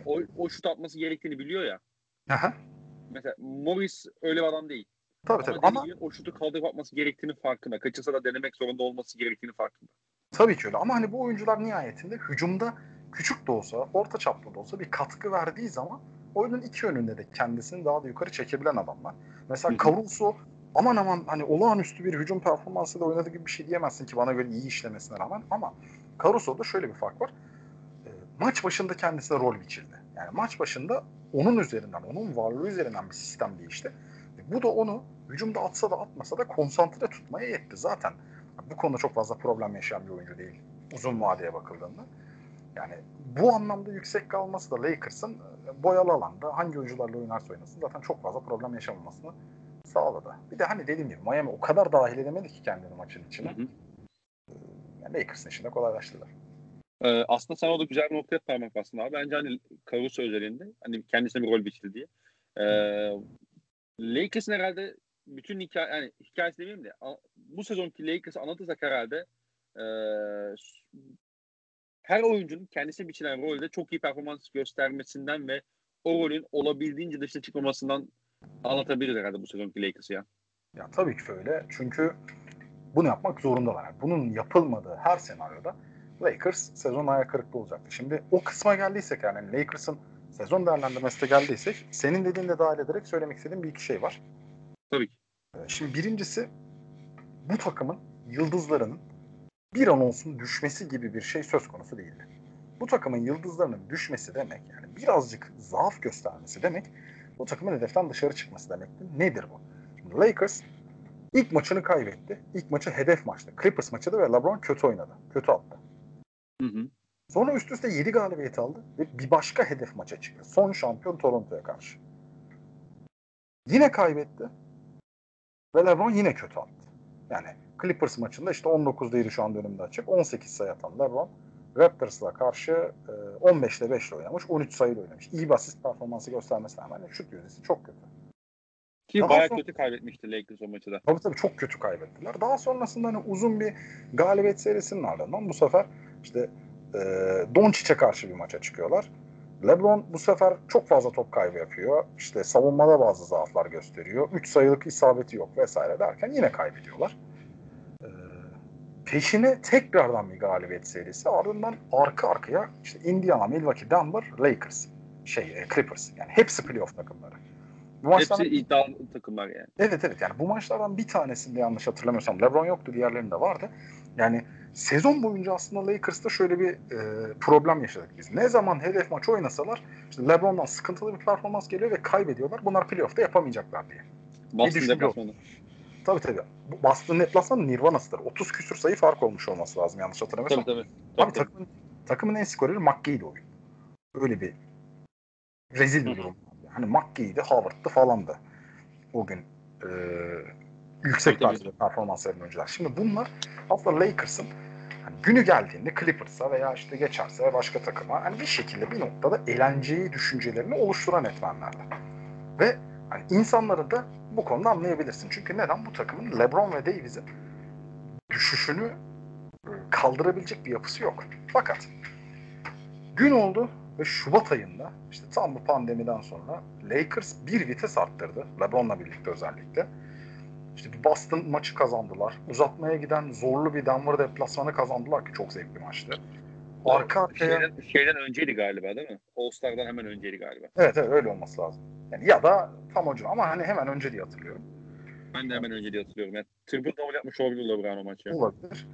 O, o şut atması gerektiğini biliyor ya. Aha. Mesela Morris öyle bir adam değil. Tabii tabii ama, ama o şutu kaldırıp atması gerektiğini farkında. Kaçırsa da denemek zorunda olması gerektiğini farkında. Tabii ki öyle ama hani bu oyuncular nihayetinde hücumda küçük de olsa, orta çaplı da olsa bir katkı verdiği zaman oyunun iki yönünde de kendisini daha da yukarı çekebilen adamlar. Mesela Caruso aman aman hani olağanüstü bir hücum performansı da oynadığı gibi bir şey diyemezsin ki bana göre iyi işlemesine rağmen ama Caruso'da şöyle bir fark var. E, maç başında kendisine rol biçildi. Yani maç başında onun üzerinden, onun varlığı üzerinden bir sistem değişti. E, bu da onu hücumda atsa da atmasa da konsantre tutmaya yetti. Zaten bu konuda çok fazla problem yaşayan bir oyuncu değil. Uzun vadeye bakıldığında. Yani bu anlamda yüksek kalması da Lakers'ın e, boyalı alanda hangi oyuncularla oynarsa oynasın zaten çok fazla problem yaşamamasını sağladı. Bir de hani dediğim gibi Miami o kadar dahil edemedi ki kendini maçın içine. Hı hı. E, yani Lakers'ın işini kolaylaştırdılar. Ee, aslında sen orada güzel bir noktaya parmak bastın abi. Bence hani Caruso özelinde hani kendisine bir rol biçildi diye. Ee, Lakers'ın herhalde bütün hikaye yani hikayesi demeyeyim de bu sezonki Lakers'ı anlatırsak herhalde e, her oyuncunun kendisi biçilen rolde çok iyi performans göstermesinden ve o rolün olabildiğince dışına çıkmamasından anlatabiliriz herhalde bu sezonki Lakers'ı ya. Ya tabii ki öyle. Çünkü bunu yapmak zorundalar. Bunun yapılmadığı her senaryoda Lakers sezon ayak kırıklığı olacaktı. Şimdi o kısma geldiysek yani Lakers'ın sezon değerlendirmesine geldiysek senin dediğin de dahil ederek söylemek istediğim bir iki şey var. Tabii ki. Ee, şimdi birincisi bu takımın yıldızlarının bir an olsun düşmesi gibi bir şey söz konusu değildi. Bu takımın yıldızlarının düşmesi demek yani birazcık zaaf göstermesi demek bu takımın hedeften dışarı çıkması demekti. Nedir bu? Şimdi Lakers ilk maçını kaybetti. İlk maçı hedef maçtı. Clippers maçıydı ve LeBron kötü oynadı. Kötü attı. Hı hı. Sonra üst üste 7 galibiyet aldı ve bir başka hedef maça çıktı. Son şampiyon Toronto'ya karşı. Yine kaybetti. Ve LeBron yine kötü attı. Yani Clippers maçında işte 19'daydı şu an önümde açık. 18 sayı atan LeBron Raptors'la karşı 15'te e, 5 ile oynamış. 13 sayıyla oynamış. İyi bir asist performansı göstermesine rağmen şut yüzdesi çok kötü. Ki Daha bayağı sonra, kötü kaybetmişti Lakers o maçı da. Tabii tabii çok kötü kaybettiler. Daha sonrasında hani uzun bir galibiyet serisinin ardından bu sefer işte e, Doncic'e karşı bir maça çıkıyorlar. LeBron bu sefer çok fazla top kaybı yapıyor. İşte savunmada bazı zaaflar gösteriyor. 3 sayılık isabeti yok vesaire derken yine kaybediyorlar. Ee, peşine tekrardan bir galibiyet serisi. Ardından arka arkaya işte Indiana, Milwaukee, Denver, Lakers, şey e, Clippers. Yani hepsi playoff takımları. Bu maçlardan, hepsi iddialı takımlar yani. Evet evet yani bu maçlardan bir tanesinde yanlış hatırlamıyorsam LeBron yoktu diğerlerinde vardı. Yani sezon boyunca aslında Lakers'ta şöyle bir e, problem yaşadık biz. Ne zaman hedef maç oynasalar işte LeBron'dan sıkıntılı bir performans geliyor ve kaybediyorlar. Bunlar playoff'ta yapamayacaklar diye. Boston deplasmanı. Tabii tabii. Boston deplasmanı Nirvana'sıdır. 30 küsür sayı fark olmuş olması lazım yanlış hatırlamıyorsam. Tabii tabii. tabii, tabii. Takımın, takımın en skoreri McGee'di oyun. Öyle bir rezil bir durum. Hani McGee'di, Howard'dı falandı. O gün e, Yüksek tarzda performans veren oyuncular. Şimdi bunlar aslında Lakers'ın hani günü geldiğinde Clippers'a veya işte geçerse başka takıma hani bir şekilde bir noktada eğlenceyi düşüncelerini oluşturan etmenlerler. Ve hani insanları da bu konuda anlayabilirsin. Çünkü neden? Bu takımın LeBron ve Davis'in düşüşünü e, kaldırabilecek bir yapısı yok. Fakat gün oldu ve Şubat ayında işte tam bu pandemiden sonra Lakers bir vites arttırdı. LeBron'la birlikte özellikle. İşte Boston maçı kazandılar. Uzatmaya giden zorlu bir Denver deplasmanı kazandılar ki çok zevkli maçtı. Arka arkaya... Şeyden, şeyden önceydi galiba değil mi? All-Star'dan hemen önceydi galiba. Evet evet öyle olması lazım. Yani ya da tam önce ama hani hemen önce diye hatırlıyorum. Ben de hemen önce diye hatırlıyorum. Yani triple double yapmış olabilir LeBron o maçı. Olabilir.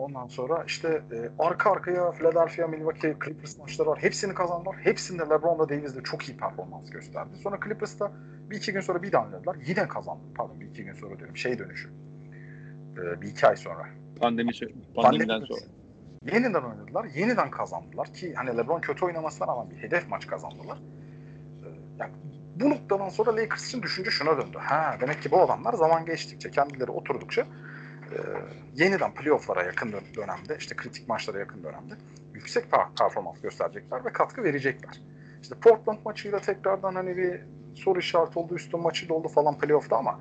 Ondan sonra işte e, arka arkaya Philadelphia, Milwaukee, Clippers maçları var. Hepsini kazandılar. Hepsinde LeBron ve Davis de çok iyi performans gösterdi. Sonra Clippers'ta bir iki gün sonra bir daha oynadılar. Yine kazandı. Pardon bir iki gün sonra diyorum. Şey dönüşü. E, bir iki ay sonra. Pandemi, pandemiden Pandemi sonra. Yeniden oynadılar. Yeniden kazandılar ki hani LeBron kötü oynamasına rağmen bir hedef maç kazandılar. E, yani bu noktadan sonra Lakers için düşünce şuna döndü. Ha demek ki bu adamlar zaman geçtikçe kendileri oturdukça e, yeniden playoff'lara yakın dönemde işte kritik maçlara yakın dönemde yüksek performans gösterecekler ve katkı verecekler. İşte Portland maçıyla tekrardan hani bir soru işareti oldu, üstün maçı da oldu falan playoff'ta ama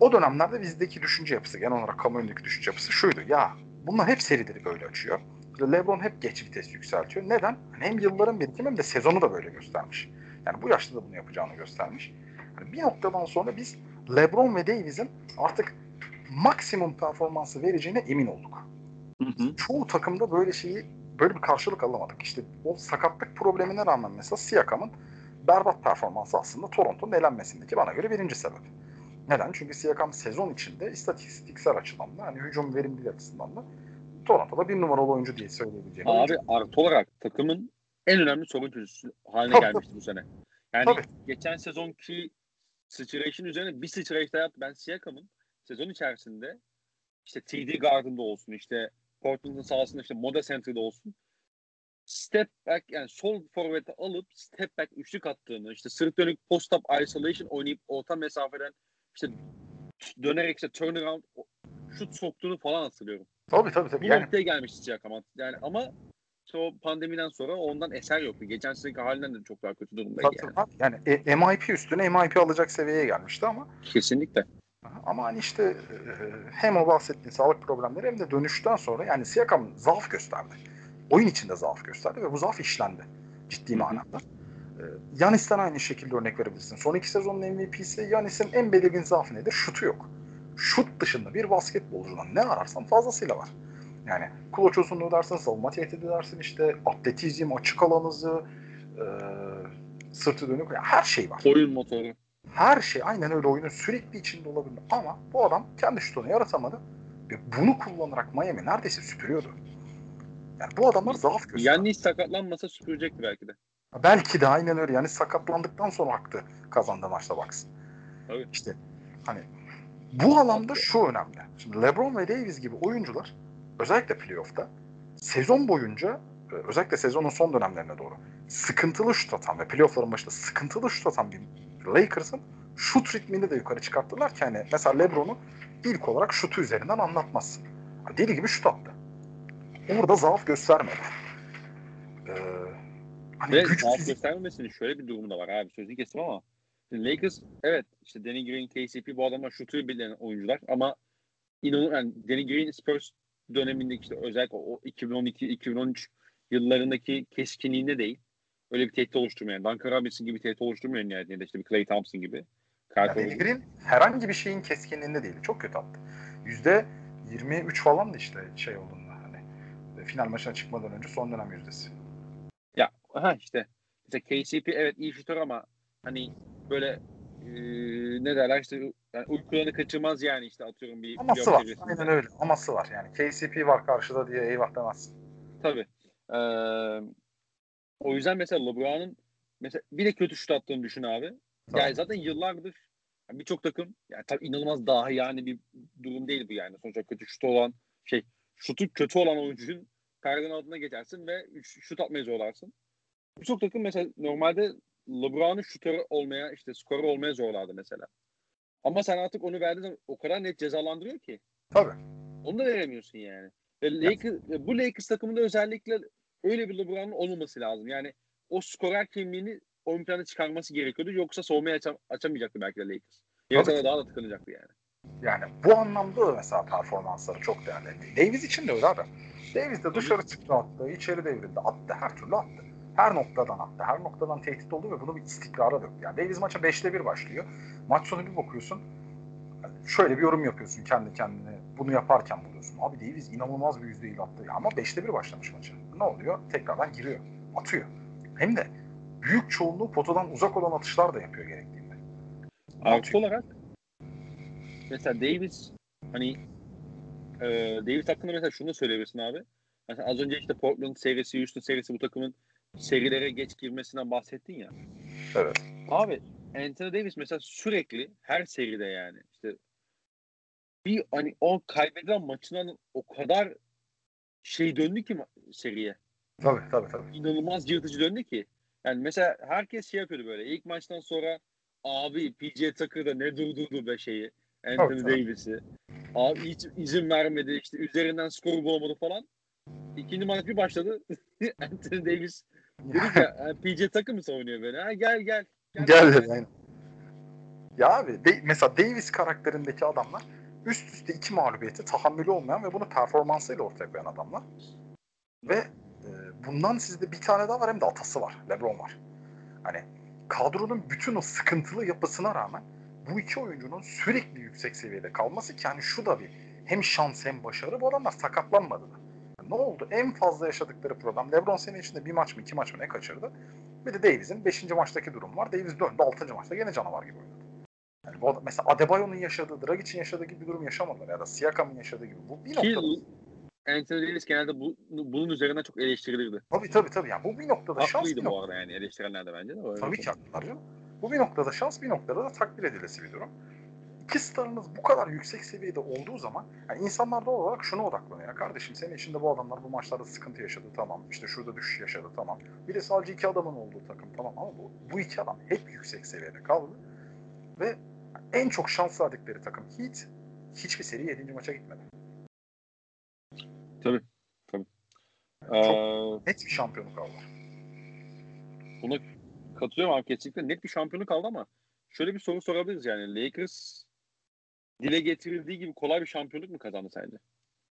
o dönemlerde bizdeki düşünce yapısı, genel olarak kamuoyundaki düşünce yapısı şuydu. Ya bunlar hep serileri böyle açıyor. LeBron hep geç vites yükseltiyor. Neden? Hani hem yılların birikimi hem de sezonu da böyle göstermiş. Yani bu yaşta da bunu yapacağını göstermiş. Yani bir noktadan sonra biz LeBron ve Davis'in artık maksimum performansı vereceğine emin olduk. Hı hı. Çoğu takımda böyle şeyi böyle bir karşılık alamadık. İşte o sakatlık problemine rağmen mesela Siakam'ın berbat performansı aslında Toronto'nun elenmesindeki bana göre birinci sebep. Neden? Çünkü Siakam sezon içinde istatistiksel açıdan da hani hücum verimliliği açısından da Toronto'da bir numaralı oyuncu diye söyleyebileceğim. Abi oyuncu. artı olarak takımın en önemli sorun çözücüsü haline tabii, gelmişti tabii. bu sene. Yani tabii. geçen sezonki situation üzerine bir sıçrayış daha yaptı. Ben Siakam'ın sezon içerisinde işte TD Garden'da olsun işte Portland'ın sahasında işte Moda Center'da olsun step back yani sol forvete alıp step back üçlük attığını işte sırt dönük post up isolation oynayıp orta mesafeden işte dönerek işte turnaround şut soktuğunu falan hatırlıyorum. Tabii tabii tabii. Bu yani... noktaya gelmişti Siakam. Yani ama işte o pandemiden sonra ondan eser yoktu. Geçen seneki halinden de çok daha kötü durumdaydı yani. Yani e, MIP üstüne MIP alacak seviyeye gelmişti ama. Kesinlikle. Ama hani işte e, hem o bahsettiğin sağlık problemleri hem de dönüşten sonra yani Siakam zaaf gösterdi. Oyun içinde zaaf gösterdi ve bu zaaf işlendi. Ciddi manada. E, Yanis'ten aynı şekilde örnek verebilirsin. Son iki sezonun MVP'si Yanis'in en belirgin zaafı nedir? Şutu yok. Şut dışında bir basketbolcudan ne ararsan fazlasıyla var. Yani kulaç uzunluğu dersin, savunma tehdidi dersin, işte atletizm, açık alan hızı, e, sırtı dönük, yani her şey var. Oyun motoru. Her şey aynen öyle oyunun sürekli içinde olabilir. Ama bu adam kendi şutunu yaratamadı. Ve bunu kullanarak Miami neredeyse süpürüyordu. Yani bu adamlar zaaf gösteriyor. Yani sakatlanmasa süpürecekti belki de. Belki de aynen öyle. Yani sakatlandıktan sonra haktı kazandığı maçta baksın. Tabii. İşte hani bu alanda şu önemli. Şimdi LeBron ve Davis gibi oyuncular özellikle playoff'ta sezon boyunca e, özellikle sezonun son dönemlerine doğru sıkıntılı şut atan ve playoff'ların başında sıkıntılı şut atan bir Lakers'ın şut ritmini de yukarı çıkarttılar ki hani mesela LeBron'u ilk olarak şutu üzerinden anlatmaz. Deli gibi şut attı. Orada zaaf göstermedi. Ee, hani Ve güç zaaf fizik... göstermemesinin şöyle bir durumu da var abi sözünü kestim ama Lakers evet işte Danny Green, KCP bu adamlar şutu bilen oyuncular ama inanın yani Danny Green Spurs dönemindeki işte özellikle o 2012-2013 yıllarındaki keskinliğinde değil. Öyle bir tehdit oluşturmayan. Duncan Robinson gibi tehdit oluşturmayan nihayetinde işte bir Clay Thompson gibi. Yani Green herhangi bir şeyin keskinliğinde değil. Çok kötü attı. Yüzde 23 falan da işte şey olduğunda hani final maçına çıkmadan önce son dönem yüzdesi. Ya ha işte işte KCP evet iyi şutör ama hani böyle e, ne derler işte yani uykularını kaçırmaz yani işte atıyorum bir aması var. Aynen öyle. Aması var yani. KCP var karşıda diye eyvah demezsin. Tabii. Ee, o yüzden mesela LeBron'un mesela bir de kötü şut attığını düşün abi. Tabii. Yani zaten yıllardır yani birçok takım yani tabii inanılmaz daha yani bir durum değil bu yani. Sonuçta kötü şut olan şey şutu kötü olan oyuncunun perdenin altına geçersin ve şut atmayı zorlarsın. Birçok takım mesela normalde LeBron'un şutörü olmaya işte skoru olmaya zorlardı mesela. Ama sen artık onu verdiğin zaman o kadar net cezalandırıyor ki. Tabii. Onu da veremiyorsun yani. Ve Lakers, bu Lakers takımında özellikle öyle bir LeBron'un olmaması lazım. Yani o skorer kimliğini ön plana çıkarması gerekiyordu. Yoksa soğumaya açam, açamayacaktı belki de Lakers. Yarısına daha da tıkanacaktı yani. Yani bu anlamda da mesela performansları çok değerli. Davis için de öyle abi. Davis de dışarı çıktı attı, içeri devrildi, attı, her türlü attı. Her noktadan attı, her noktadan tehdit oldu ve bunu bir istikrara döktü. Yani Davis maça 5'te 1 başlıyor. Maç sonu bir bakıyorsun, şöyle bir yorum yapıyorsun kendi kendine. Bunu yaparken buluyorsun. Abi Davis inanılmaz bir yüzdeyle attı. Ama 5'te 1 başlamış maçı. Ne oluyor? Tekrardan giriyor. Atıyor. Hem de büyük çoğunluğu potadan uzak olan atışlar da yapıyor gerektiğinde. Artı olarak mesela Davis hani e, Davis hakkında mesela şunu da söyleyebilirsin abi. Mesela az önce işte Portland serisi, Houston serisi bu takımın serilere geç girmesinden bahsettin ya. Evet. Abi Anthony Davis mesela sürekli her seride yani işte bir hani o kaybedilen maçından o kadar şey döndü ki seriye. Tabii tabii tabii. İnanılmaz yırtıcı döndü ki. Yani mesela herkes şey yapıyordu böyle. İlk maçtan sonra abi PJ Tucker'da ne durdurdu be şeyi. Anthony tabii, Davis'i. Abi hiç izin vermedi. işte üzerinden skoru bulamadı falan. İkinci maç bir başladı. Anthony Davis dedi ki PJ Tucker mı savunuyor beni? Ha, gel gel. Gel, gel aynen. Ya abi de, mesela Davis karakterindeki adamlar üst üste iki mağlubiyeti tahammülü olmayan ve bunu performansıyla ortaya koyan adamlar. Ve e, bundan sizde bir tane daha var hem de atası var. LeBron var. Hani kadronun bütün o sıkıntılı yapısına rağmen bu iki oyuncunun sürekli yüksek seviyede kalması ki hani şu da bir hem şans hem başarı bu adamlar sakatlanmadı da. Ne oldu? En fazla yaşadıkları problem LeBron sene içinde bir maç mı iki maç mı ne kaçırdı? Bir de Davis'in 5. maçtaki durum var. Davis döndü 6. maçta gene canavar gibi oynadı. Yani bu, mesela Adebayo'nun yaşadığı, Dragic'in yaşadığı gibi bir durum yaşamadılar ya da Siakam'ın yaşadığı gibi. Bu bir noktada... Anthony Davis genelde bu, bunun üzerine çok eleştirilirdi. Tabii tabii tabii. Yani bu bir noktada Haklıydı şans. Haklıydı bu arada yani eleştirenler de bence de. Tabii ki haklılar canım. Bu bir noktada şans, bir noktada da takdir edilesi bir durum. İki starınız bu kadar yüksek seviyede olduğu zaman yani insanlar doğal olarak şuna odaklanıyor. Ya kardeşim senin içinde bu adamlar bu maçlarda sıkıntı yaşadı tamam. İşte şurada düşüş yaşadı tamam. Bir de sadece iki adamın olduğu takım tamam ama bu, bu iki adam hep yüksek seviyede kaldı. Ve en çok şans verdikleri takım Heat hiçbir seri 7. maça gitmedi. Tabii. Tabii. Çok ee, net bir şampiyonluk aldı. Buna katılıyorum abi kesinlikle. Net bir şampiyonluk aldı ama şöyle bir soru sorabiliriz yani. Lakers dile getirildiği gibi kolay bir şampiyonluk mu kazandı sence?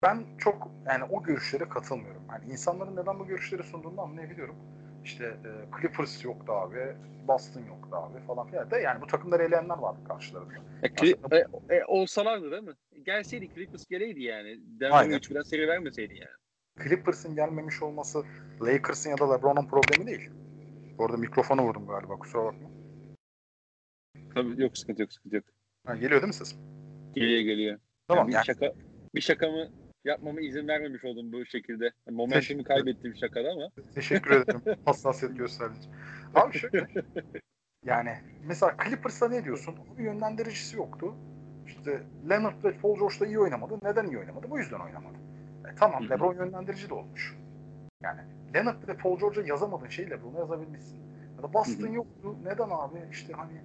Ben çok yani o görüşlere katılmıyorum. Yani insanların neden bu görüşleri sunduğunu anlayabiliyorum. İşte e, Clippers yoktu abi, Boston yoktu abi falan filan da yani bu takımları eleyenler vardı karşılarında. E, e, e, olsalardı değil mi? Gelseydi Clippers geleydi yani. Denver 3 biraz seri vermeseydi yani. Clippers'ın gelmemiş olması Lakers'ın ya da LeBron'un problemi değil. Bu arada mikrofonu vurdum galiba kusura bakma. Tabii yok sıkıntı yok sıkıntı yok. Ha, geliyor değil mi ses? Geliyor geliyor. Tamam yani bir yani. şaka bir şakamı yapmama izin vermemiş oldum bu şekilde. Momentumu kaybettiğim şakada ama. Teşekkür ederim. Hassasiyet gösterdiğin için. Abi şöyle. yani mesela Clippers'ta ne diyorsun? Bir yönlendiricisi yoktu. İşte Leonard ve Paul George da iyi oynamadı. Neden iyi oynamadı? Bu yüzden oynamadı. E, tamam LeBron yönlendirici de olmuş. Yani Leonard ve Paul George'a yazamadığın şeyi LeBron'a yazabilmişsin. Ya da Boston yoktu. Neden abi? İşte hani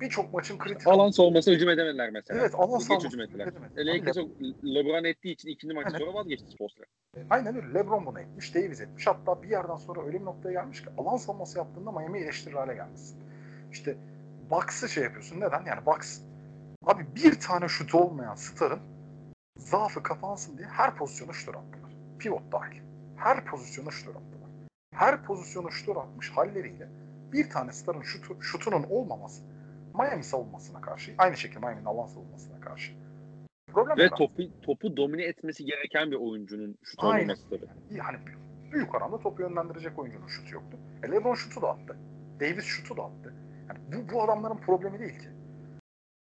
birçok maçın kritik alan savunması hücum edemediler mesela. Evet alan savunması hücum ettiler. Lakers LeBron ettiği için ikinci maç sonra vazgeçti Spolstra. Aynen öyle. LeBron bunu etmiş, Davis etmiş. Hatta bir yerden sonra öyle bir noktaya gelmiş ki alan savunması yaptığında Miami eleştirir hale gelmişsin. İşte Bucks'ı şey yapıyorsun. Neden? Yani Bucks abi bir tane şut olmayan starın zaafı kapansın diye her pozisyonu şutör attılar. Pivot dahil. Her pozisyonu şutör attılar. Her pozisyonu şutör atmış halleriyle bir tane starın şutu, şutunun olmaması Miami savunmasına karşı, aynı şekilde Miami'nin alan savunmasına karşı. Problem Ve topu, topu domine etmesi gereken bir oyuncunun şut olmaması tabii. Yani büyük oranda topu yönlendirecek oyuncunun şutu yoktu. E LeBron şutu da attı. Davis şutu da attı. Yani bu, bu adamların problemi değil ki.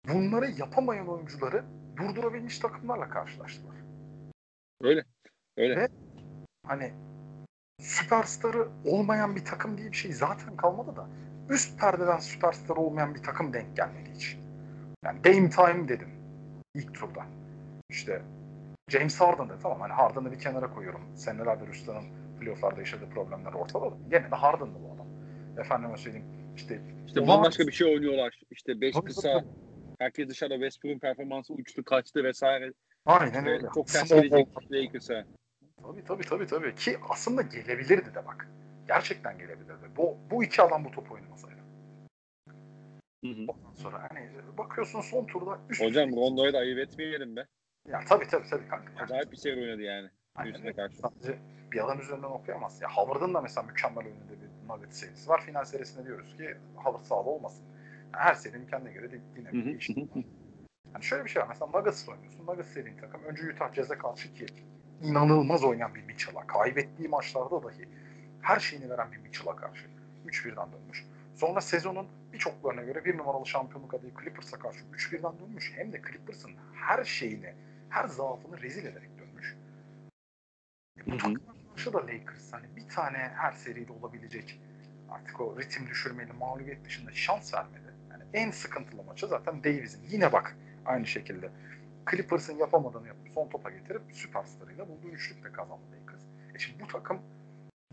Bunları yapamayan oyuncuları durdurabilmiş takımlarla karşılaştılar. Öyle. Öyle. Ve hani süperstarı olmayan bir takım diye bir şey zaten kalmadı da üst perdeden süperstar olmayan bir takım denk gelmedi hiç. Yani Dame Time dedim ilk turda. İşte James Harden da tamam hani Harden'ı bir kenara koyuyorum. Senelerdir Üstan'ın playofflarda yaşadığı problemler ortada da gene de Harden'dı bu adam. Efendime söyleyeyim işte işte bambaşka bir şey oynuyorlar. İşte beş kısa herkes dışarıda Westbrook'un performansı uçtu kaçtı vesaire. Aynen öyle. Çok ters gelecek Lakers'a. Tabii tabii tabii tabii. Ki aslında gelebilirdi de bak. Gerçekten gelebilirdi. Bu, bu iki adam bu top oynamasaydı. Hı hı. Ondan sonra hani bakıyorsun son turda üst Hocam Rondo'yu da ayıp etmeyelim be. Ya tabii tabii tabii kanka. Yani. Acayip bir seri oynadı yani. Aynen. Karşı. Sadece bir adam üzerinden okuyamaz. Ya Howard'ın da mesela mükemmel oynadığı bir Nugget serisi var. Final serisinde diyoruz ki Howard sağda olmasın. Yani her serinin kendine göre de yine bir değişikliği var. Yani şöyle bir şey var. Mesela Nuggets oynuyorsun. Nuggets dediğin takım önce Utah Jazz'e karşı ki inanılmaz oynayan bir Mitchell'a. Kaybettiği maçlarda dahi her şeyini veren bir Mitchell'a karşı 3-1'den dönmüş. Sonra sezonun birçoklarına göre bir numaralı şampiyonluk adayı Clippers'a karşı 3-1'den dönmüş. Hem de Clippers'ın her şeyini, her zaafını rezil ederek dönmüş. E bu karşı da Lakers hani bir tane her seride olabilecek artık o ritim düşürmeli mağlubiyet dışında şans vermedi. Yani en sıkıntılı maçı zaten Davis'in. Yine bak aynı şekilde Clippers'ın yapamadığını yapıp son topa getirip süperstarıyla bulduğu üçlükle kazandı Lakers. E şimdi bu takım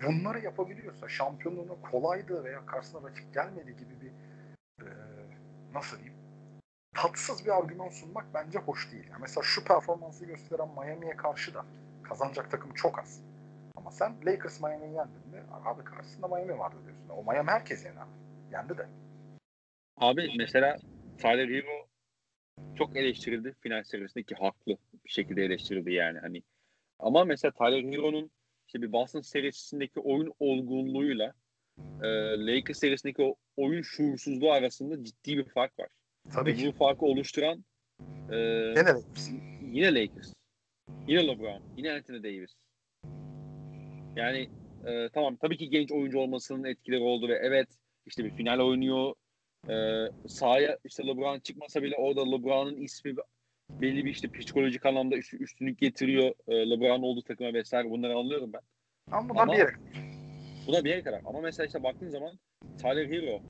bunları yapabiliyorsa şampiyonluğuna kolaydı veya karşısına rakip gelmedi gibi bir e, nasıl diyeyim tatsız bir argüman sunmak bence hoş değil. Yani mesela şu performansı gösteren Miami'ye karşı da kazanacak takım çok az. Ama sen Lakers Miami'yi yendin mi? Abi karşısında Miami vardı diyorsun. O Miami herkes yener. Yendi de. Abi mesela Tyler Hero çok eleştirildi final serisinde ki haklı bir şekilde eleştirildi yani hani. Ama mesela Tyler Hero'nun işte bir Boston serisindeki oyun olgunluğuyla e, Lakers serisindeki o oyun şuursuzluğu arasında ciddi bir fark var. Tabii ki. Bu farkı oluşturan e, yine Lakers. Yine Lakers. Yine LeBron. Yine Anthony Davis. Yani e, tamam tabii ki genç oyuncu olmasının etkileri oldu ve evet işte bir final oynuyor. E, sahaya işte LeBron çıkmasa bile orada LeBron'un ismi belli bir işte psikolojik anlamda üst, üstünlük getiriyor. E, LeBron olduğu takıma vesaire bunları anlıyorum ben. Ama bunlar Ama, bir yere Bu da bir yere kadar. Ama mesela işte baktığın zaman Tyler Hero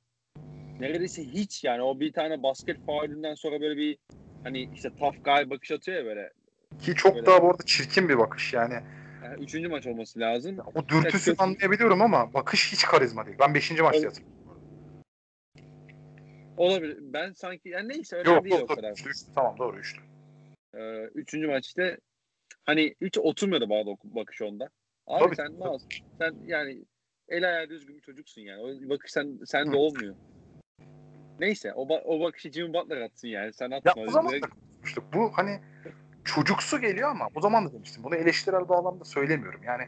neredeyse hiç yani o bir tane basket faalinden sonra böyle bir hani işte tough guy bakış atıyor ya böyle. Ki çok böyle. daha bu arada çirkin bir bakış yani. yani üçüncü maç olması lazım. Ya, o dürtüsünü anlayabiliyorum ama bakış hiç karizma değil. Ben beşinci maçta hatırlıyorum. Olabilir. Ben sanki yani neyse önemli yok, değil yok, o kadar. Üçlü, üçlü, tamam doğru üçlü. Ee, üçüncü maçta hani hiç oturmuyordu bana bakış onda. Abi Tabii. sen ne Sen yani el ayağı düzgün bir çocuksun yani. O bakış sen sen de olmuyor. Neyse o, o bakışı Jimmy Butler atsın yani. Sen atma. Ya o zaman da konuştuk. Bu hani çocuksu geliyor ama o zaman da demiştim. Bunu eleştirel bağlamda söylemiyorum. Yani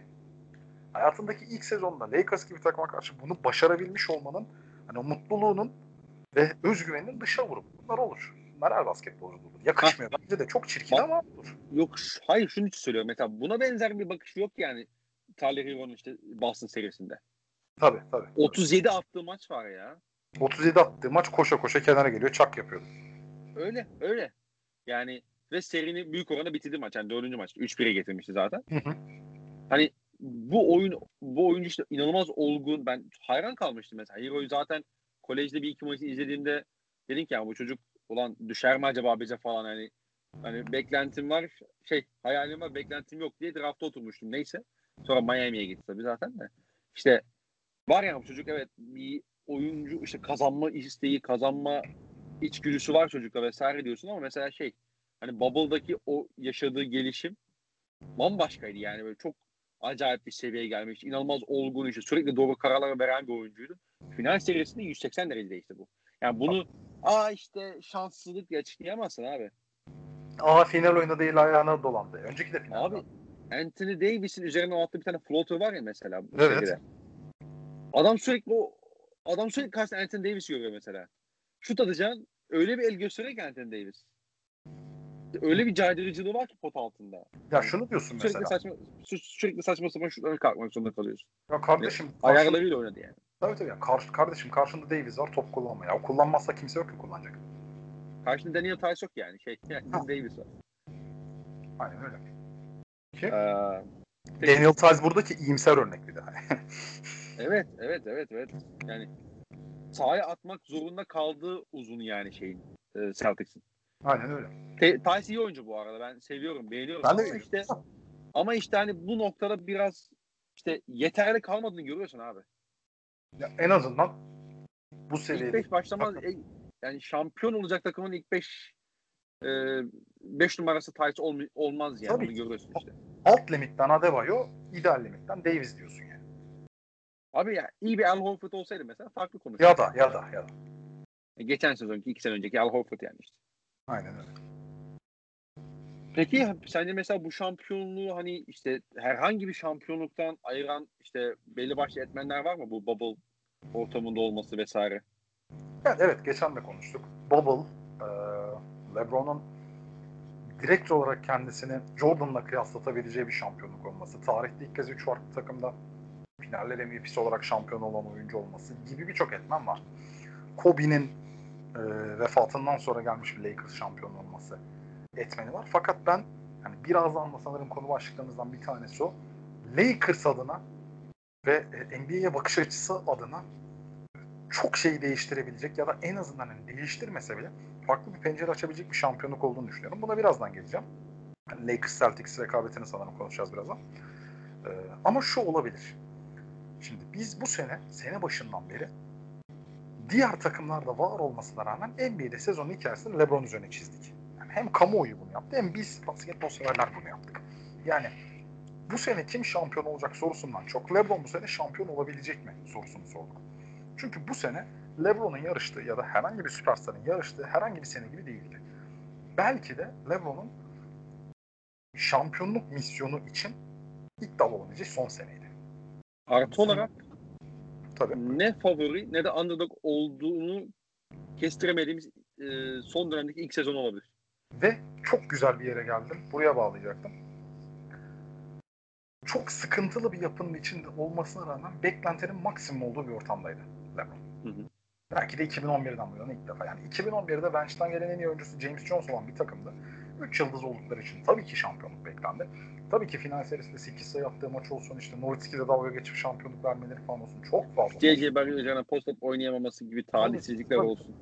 hayatındaki ilk sezonda Lakers gibi takıma karşı bunu başarabilmiş olmanın hani o mutluluğunun ve özgüveninin dışa vurup bunlar olur. Bunlar her basketbolcuda olur. Yakışmıyor. Ha. Bence de çok çirkin Bak, ama olur. Yok hayır şunu söylüyorum. Mesela buna benzer bir bakış yok yani. Tyler Hero'nun işte Boston serisinde. Tabii tabii. 37 attığı maç var ya. 37 attığı maç koşa koşa kenara geliyor çak yapıyordu. Öyle öyle. Yani ve serini büyük oranda bitirdi maç. Yani dördüncü maç. 3-1'e getirmişti zaten. Hı hı. Hani bu oyun bu oyuncu işte inanılmaz olgun. Ben hayran kalmıştım mesela. Hero'yu zaten kolejde bir iki maçı izlediğimde dedim ki ya bu çocuk ulan düşer mi acaba bize falan hani hani beklentim var şey hayalim var beklentim yok diye drafta oturmuştum neyse. Sonra Miami'ye gitti tabii zaten de. İşte var ya bu çocuk evet bir oyuncu işte kazanma isteği, kazanma içgüdüsü var çocukta vesaire diyorsun ama mesela şey hani Bubble'daki o yaşadığı gelişim bambaşkaydı yani böyle çok acayip bir seviyeye gelmiş. İnanılmaz olgun işte sürekli doğru kararlar veren bir oyuncuydu. Final serisinde 180 derece değişti bu. Yani bunu aa işte şanssızlık diye açıklayamazsın abi. Aa final oyunda değil ayağına dolandı. Önceki de final. Abi Anthony Davis'in üzerine attığı bir tane floater var ya mesela. Evet. Seride. Adam sürekli o adam sürekli karşısında Anthony Davis görüyor mesela. Şut atacaksın öyle bir el gösteriyor ki Anthony Davis. Öyle bir caydırıcılığı var ki pot altında. Ya şunu diyorsun sürekli mesela. Saçma, sürekli saçma sapan şutlara kalkmak zorunda kalıyorsun. Ya kardeşim. Yani, ayarlarıyla oynadı yani. Tabii tabii. Yani kar, kardeşim karşında Davis var top kullanma. Ya o kullanmazsa kimse yok ki kullanacak. Karşında Daniel Tice yok yani. Şey, yani Davis var. Aynen öyle. Ki, ee, Daniel Tice buradaki iyimser örnek bir daha. evet, evet, evet, evet. Yani sahaya atmak zorunda kaldığı uzun yani şeyin e, Celtics'in. Aynen öyle. Tice iyi oyuncu bu arada. Ben seviyorum, beğeniyorum. Ben de ama işte ama işte hani bu noktada biraz işte yeterli kalmadığını görüyorsun abi. Ya en azından bu seviyede. İlk beş başlamaz. E, yani şampiyon olacak takımın ilk 5 5 numarası Tice ol, olmaz yani. Tabii. Onu görüyorsun işte. Alt limitten Adebayo, ideal limitten Davis diyorsun yani. Abi ya iyi bir Al Horford olsaydı mesela farklı konu. Ya da ya da ya da. E, geçen sezonki iki sene önceki Al Horford yani işte. Aynen öyle. Peki sence mesela bu şampiyonluğu hani işte herhangi bir şampiyonluktan ayıran işte belli başlı etmenler var mı bu bubble ortamında olması vesaire? Yani evet geçen de konuştuk. Bubble, e, LeBron'un direkt olarak kendisini Jordan'la kıyaslatabileceği bir şampiyonluk olması, tarihte ilk kez 3 farklı takımda finaller MVP'si olarak şampiyon olan oyuncu olması gibi birçok etmen var. Kobe'nin e, vefatından sonra gelmiş bir Lakers şampiyon olması etmeni var. Fakat ben yani birazdan da sanırım konu başlıklarımızdan bir tanesi o. Lakers adına ve e, NBA'ye bakış açısı adına çok şeyi değiştirebilecek ya da en azından hani değiştirmese bile farklı bir pencere açabilecek bir şampiyonluk olduğunu düşünüyorum. Buna birazdan geleceğim. Yani Lakers Celtics rekabetini sanırım konuşacağız birazdan. Ee, ama şu olabilir. Şimdi biz bu sene, sene başından beri diğer takımlarda var olmasına rağmen NBA'de sezonun hikayesini LeBron üzerine çizdik. Hem kamuoyu bunu yaptı hem biz basketbol severler bunu yaptık. Yani bu sene kim şampiyon olacak sorusundan çok LeBron bu sene şampiyon olabilecek mi sorusunu sorduk. Çünkü bu sene LeBron'un yarıştığı ya da herhangi bir süperstarın yarıştığı herhangi bir sene gibi değildi. Belki de LeBron'un şampiyonluk misyonu için iddialı olabileceği son seneydi. Artı olarak Tabii. ne favori ne de underdog olduğunu kestiremediğimiz e, son dönemdeki ilk sezon olabilir. Ve çok güzel bir yere geldim. Buraya bağlayacaktım. Çok sıkıntılı bir yapının içinde olmasına rağmen beklentinin maksimum olduğu bir ortamdaydı LeBron. Hı hı. Belki de 2011'den bu yana ilk defa. Yani 2011'de bench'ten gelen en iyi oyuncusu James Jones olan bir takımdı. 3 yıldız oldukları için tabii ki şampiyonluk beklendi. Tabii ki final serisinde 8 sayı attığı maç olsun işte Nowitzki'de dalga geçip şampiyonluk vermeleri falan olsun. Çok fazla. C.J. Barry'nin post-up oynayamaması gibi talihsizlikler olsun.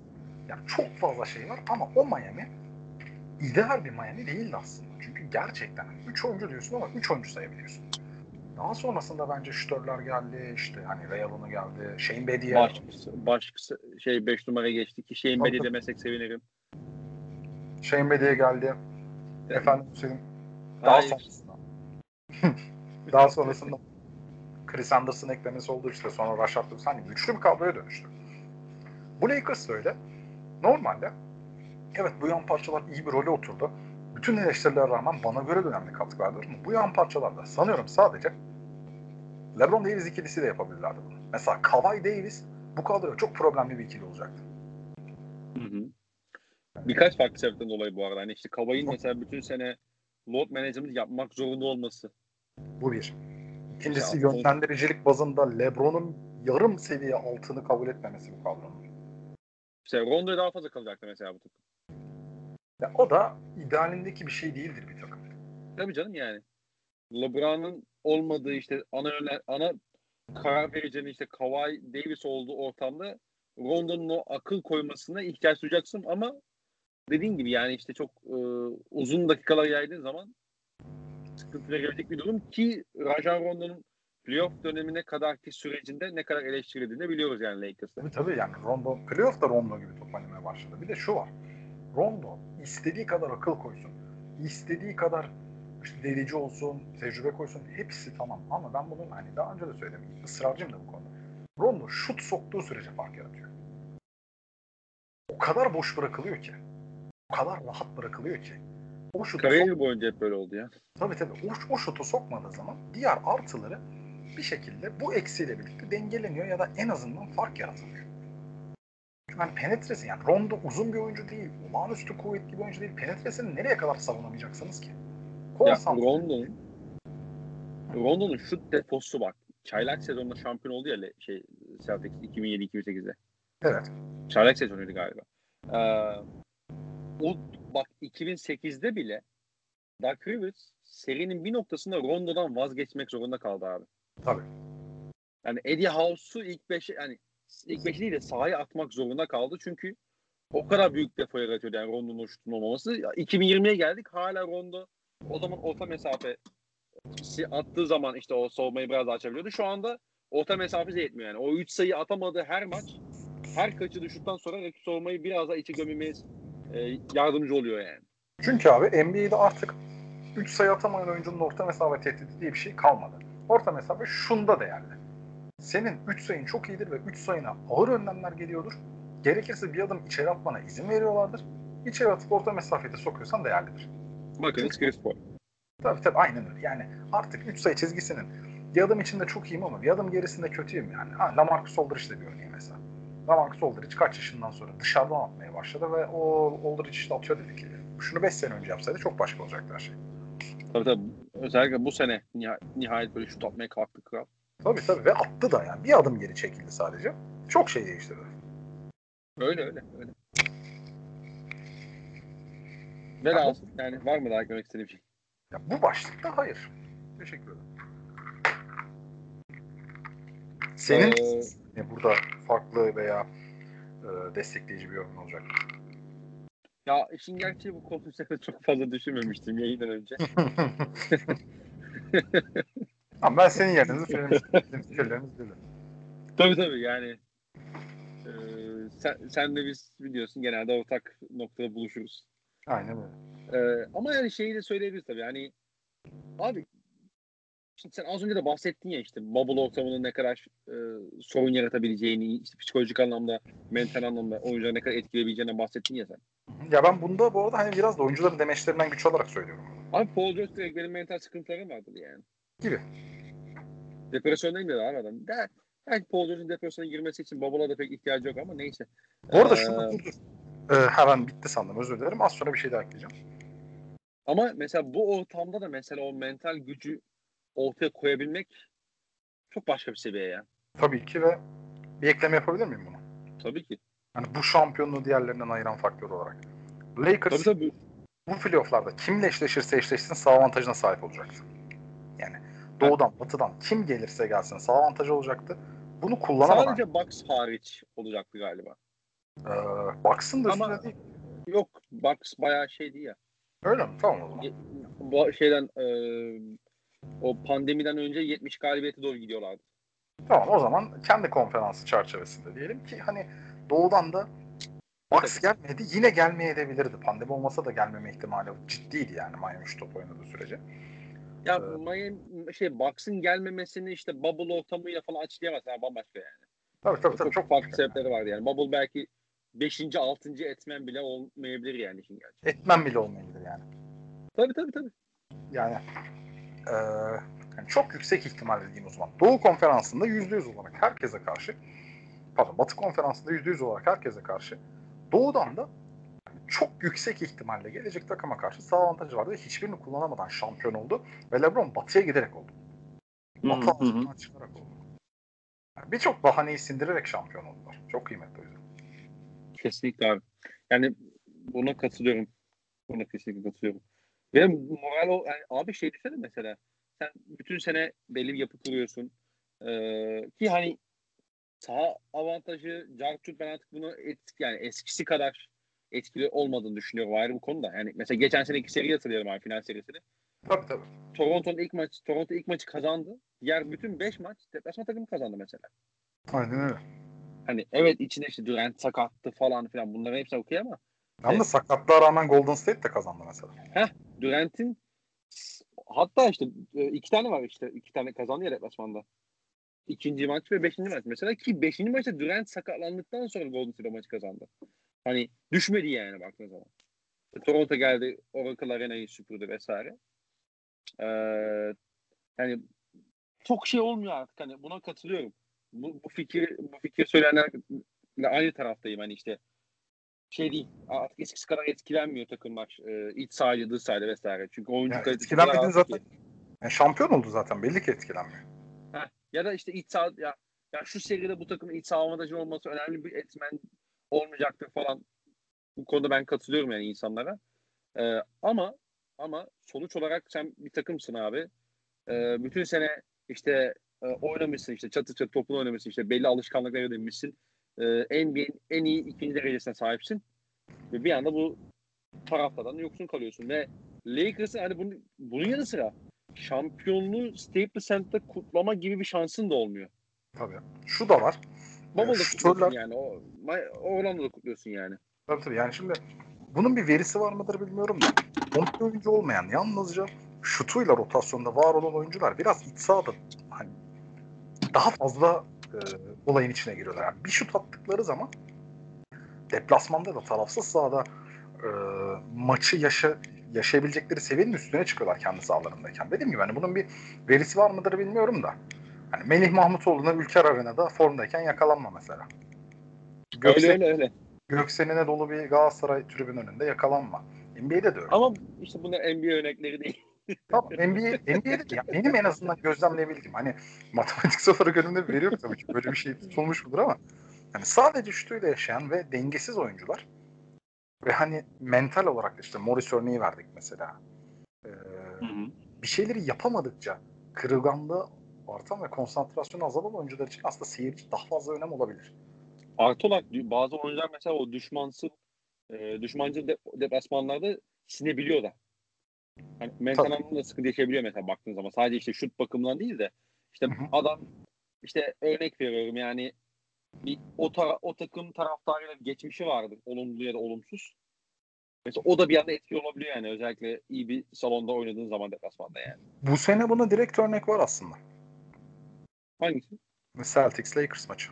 Yani çok fazla şey var ama o Miami ideal bir Miami değildi aslında. Çünkü gerçekten 3 oyuncu diyorsun ama 3 oyuncu sayabiliyorsun. Daha sonrasında bence şütörler geldi. işte hani Allen'ı geldi. Shane Bediye. Baş, baş şey 5 numara geçti ki Shane Bediye demesek sevinirim. Shane Bediye geldi. Evet. Efendim söyleyeyim. Daha Hayır. sonrasında. daha sonrasında Chris Anderson eklemesi oldu işte. Sonra Rashad Lewis. Hani güçlü bir kadroya dönüştü. Bu Lakers öyle. Normalde evet bu yan parçalar iyi bir role oturdu. Bütün eleştirilere rağmen bana göre de önemli katkı verdi. Ama bu yan parçalarda sanıyorum sadece LeBron Davis ikilisi de yapabilirlerdi bunu. Mesela Kawhi Davis bu kadroya çok problemli bir ikili olacaktı. Hı hı. Birkaç farklı sebepten dolayı bu arada. Hani işte Kawhi'nin mesela bütün sene load management yapmak zorunda olması. Bu bir. İkincisi ya, yönlendiricilik bazında LeBron'un yarım seviye altını kabul etmemesi bu kadronun. İşte Rondo'ya daha fazla kalacaktı mesela bu takım. Ya o da idealindeki bir şey değildir bir takım. Tabii canım yani. LeBron'un olmadığı işte ana ana karar vereceğin işte Kawhi Davis olduğu ortamda Rondo'nun o akıl koymasına ihtiyaç duyacaksın ama dediğin gibi yani işte çok e, uzun dakikalar yaydığın zaman sıkıntı verebilecek bir durum ki Rajan Rondo'nun playoff dönemine kadarki sürecinde ne kadar eleştirildiğini biliyoruz yani Lakers'ta. Tabii tabii yani Rondo playoff'ta Rondo gibi top oynamaya başladı. Bir de şu var. Rondo istediği kadar akıl koysun. istediği kadar işte delici olsun, tecrübe koysun hepsi tamam. Ama ben bunu hani daha önce de söyledim. ısrarcıyım da bu konuda. Rondo şut soktuğu sürece fark yaratıyor. O kadar boş bırakılıyor ki. O kadar rahat bırakılıyor ki. O şutu Kariyeri sok... boyunca hep böyle oldu ya. Tabii tabii. O, o şutu sokmadığı zaman diğer artıları bir şekilde bu eksiyle birlikte dengeleniyor ya da en azından fark yaratılıyor. Yani penetresi yani Rondo uzun bir oyuncu değil. Olağanüstü kuvvetli bir oyuncu değil. Penetresini nereye kadar savunamayacaksınız ki? Ya Rondo'nun Rondo'nun şut defosu bak. Çaylak sezonunda şampiyon oldu ya şey Celtics 2007-2008'de. Evet. Çaylak sezonuydu galiba. Ee, o bak 2008'de bile Doug Rivers serinin bir noktasında Rondo'dan vazgeçmek zorunda kaldı abi. Tabii. Yani Eddie House'u ilk beşe yani ilk beşi değil de sahaya atmak zorunda kaldı. Çünkü o kadar büyük defo yaratıyordu yani Rondo'nun şutun olmaması. 2020'ye geldik hala Rondo o zaman orta mesafe attığı zaman işte o soğumayı biraz daha açabiliyordu. Şu anda orta mesafesi yetmiyor yani. O 3 sayı atamadığı her maç her kaçı düşükten sonra rakip savunmayı biraz daha içe gömmemiz e, yardımcı oluyor yani. Çünkü abi NBA'de artık 3 sayı atamayan oyuncunun orta mesafe tehdidi diye bir şey kalmadı. Orta mesafe şunda değerli. Senin 3 sayın çok iyidir ve 3 sayına ağır önlemler geliyordur. Gerekirse bir adım içeri atmana izin veriyorlardır. İçeri atıp orta mesafede sokuyorsan değerlidir. Bakın Chris Paul. Tabii tabii aynen öyle. Yani artık 3 sayı çizgisinin bir adım içinde çok iyiyim ama bir adım gerisinde kötüyüm yani. Ha, Lamarcus Aldridge de bir örneği mesela. Lamarcus Aldridge kaç yaşından sonra dışarıdan atmaya başladı ve o Aldridge işte atıyor dedik ki şunu 5 sene önce yapsaydı çok başka olacaktı her şey. Tabii tabii. Özellikle bu sene nihayet böyle şut atmaya kalktı kral. Tabii tabii ve attı da yani. Bir adım geri çekildi sadece. Çok şey değiştirdi. Öyle öyle. öyle. Velhasıl yani var mı daha eklemek istediğim şey? Ya bu başlıkta hayır. Teşekkür ederim. Senin ee, burada farklı veya e, destekleyici bir yorum olacak. Ya işin gerçeği bu konu üzerinde çok fazla düşünmemiştim yayından önce. Ama ben senin yerinizi söylemiştim. Bizim fikirlerimiz dedi. Tabii tabii yani e, sen, sen de biz biliyorsun genelde ortak noktada buluşuruz. Aynen öyle. E, ama yani şeyi de söyleyebiliriz tabii. Yani abi Şimdi sen az önce de bahsettin ya işte bubble ortamının ne kadar e, sorun yaratabileceğini, işte psikolojik anlamda, mental anlamda oyuncuları ne kadar etkileyebileceğini bahsettin ya sen. Ya ben bunda bu arada hani biraz da oyuncuların demeçlerinden güç alarak söylüyorum. Abi Paul George direkt benim mental sıkıntılarım vardır yani. Gibi. Depresyondayım dedi abi adam. De, belki Paul depresyona girmesi için bubble'a da pek ihtiyacı yok ama neyse. Bu arada ee, şunu dur dur. Ee, hemen bitti sandım özür dilerim. Az sonra bir şey daha ekleyeceğim. Ama mesela bu ortamda da mesela o mental gücü ortaya koyabilmek çok başka bir seviye ya. Tabii ki ve bir ekleme yapabilir miyim buna? Tabii ki. Hani bu şampiyonluğu diğerlerinden ayıran faktör olarak. Lakers tabii, tabii. bu playofflarda kimle eşleşirse eşleşsin sağ avantajına sahip olacaktı. Doğudan, batıdan kim gelirse gelsin sağ avantajı olacaktı. Bunu kullanamadan. Sadece Bucks hariç olacaktı galiba. Ee, Bucks'ın da Ama değil. Yok Bucks bayağı şeydi ya. Öyle mi? Tamam o zaman. Bu şeyden e, o pandemiden önce 70 galibiyete doğru gidiyorlardı. Tamam o zaman kendi konferansı çerçevesinde diyelim ki hani doğudan da Bucks gelmedi. Yine gelmeye edebilirdi. Pandemi olmasa da gelmeme ihtimali ciddiydi yani Miami şu top oynadığı sürece. Ya ee, Miami şey Bucks'ın gelmemesini işte bubble ortamıyla falan açıklayamaz. Yani bambaşka yani. Tabii tabii, tabii çok, çok farklı sebepleri yani. vardı yani. Bubble belki 5. 6. etmen bile olmayabilir yani işin gerçeği. Etmen bile olmayabilir yani. Tabii tabii tabii. Yani e, yani çok yüksek ihtimal diyeyim o zaman. Doğu konferansında %100 olarak herkese karşı pardon Batı konferansında %100 olarak herkese karşı Doğudan da çok yüksek ihtimalle gelecek takıma karşı sağ avantajı vardı ve hiçbirini kullanamadan şampiyon oldu. Ve LeBron batıya giderek oldu. Batı altından çıkarak oldu. Yani Birçok bahaneyi sindirerek şampiyon oldular. Çok kıymetli o yüzden. Kesinlikle abi. Yani buna katılıyorum. Buna kesinlikle katılıyorum. Ve moral o yani abi şey düşünsene mesela. Sen bütün sene belli bir yapı kuruyorsun. Ee, ki hani sağ avantajı Cartürk ben artık bunu et, yani eskisi kadar etkili olmadığını düşünüyorum ayrı bu konuda. Yani mesela geçen sene iki seri hatırlıyorum abi final serisini. Tabii tabii. Toronto'nun ilk maç Toronto ilk maçı kazandı. Diğer bütün beş maç deplasman takımı kazandı mesela. Aynen öyle. Hani evet içinde işte Durant sakattı falan filan bunların hepsi okey ama Yalnız evet. sakatlığa rağmen Golden State de kazandı mesela. Heh, Durant'in hatta işte e, iki tane var işte iki tane kazandı ya deplasmanda. İkinci maç ve beşinci maç mesela ki beşinci maçta Durant sakatlandıktan sonra Golden State maçı kazandı. Hani düşmedi yani baktığın zaman. Toronto geldi Oracle Arena'yı süpürdü vesaire. Ee, yani çok şey olmuyor artık hani buna katılıyorum. Bu, bu fikir bu fikir söyleyenlerle aynı taraftayım hani işte şey değil artık eskisi kadar etkilenmiyor takımlar e, iç sahayla dış sahayla vesaire. Çünkü oyuncu yani etkilenmedi zaten. Yani şampiyon oldu zaten belli ki etkilenmiyor. Heh, ya da işte iç saha ya, ya şu seride bu takımın iç saha avantajı olması önemli bir etmen olmayacaktır falan. Bu konuda ben katılıyorum yani insanlara. Ee, ama ama sonuç olarak sen bir takımsın abi. Ee, bütün sene işte e, oynamışsın işte çatı çatı topunu oynamışsın işte belli alışkanlıklar edinmişsin. Ee, NBA'in en iyi ikinci derecesine sahipsin. Ve bir anda bu taraftardan yoksun kalıyorsun ve Lakers'ın hani bunun, bunun yanı sıra şampiyonluğu Staples Center'da kutlama gibi bir şansın da olmuyor. Tabii. Şu da var. Bubble'da kutluyorsun yani. O, o Orlando'da kutluyorsun yani. Tabii tabii. Yani şimdi bunun bir verisi var mıdır bilmiyorum da. Komple oyuncu olmayan yalnızca şutuyla rotasyonda var olan oyuncular biraz iç sahada hani daha fazla e, olayın içine giriyorlar. Yani bir şut attıkları zaman deplasmanda da tarafsız sahada e, maçı yaşa, yaşayabilecekleri seviyenin üstüne çıkıyorlar kendi sahalarındayken. Dediğim gibi hani bunun bir verisi var mıdır bilmiyorum da. Hani Melih Mahmutoğlu'na Ülker Arena'da formdayken yakalanma mesela. Göksen, öyle öyle öyle. Göksenine dolu bir Galatasaray tribün önünde yakalanma. NBA'de de öyle. Ama işte bunlar NBA örnekleri değil. Tamam NBA, NBA'de ya benim en azından gözlemleyebildiğim hani matematiksel olarak önümde bir veri yok tabii ki böyle bir şey tutulmuş mudur ama hani sadece şutuyla yaşayan ve dengesiz oyuncular ve hani mental olarak işte Morris örneği verdik mesela. Ee, bir şeyleri yapamadıkça kırılganlığı artan ve konsantrasyonu azalan oyuncular için aslında seyirci daha fazla önem olabilir. Artı olarak bazı oyuncular mesela o düşmansız e, düşmancı de, deplasmanlarda sinebiliyor da. Hani mental anlamda sıkıntı yaşayabiliyor mesela baktığın zaman. Sadece işte şut bakımından değil de işte Hı-hı. adam işte örnek veriyorum yani bir o, tara- o takım taraftarıyla geçmişi vardır. Olumlu ya da olumsuz. Mesela o da bir anda etki olabiliyor yani. Özellikle iyi bir salonda oynadığın zaman deplasmanda yani. Bu sene buna direkt örnek var aslında. Hangisi? Celtics Lakers maçı.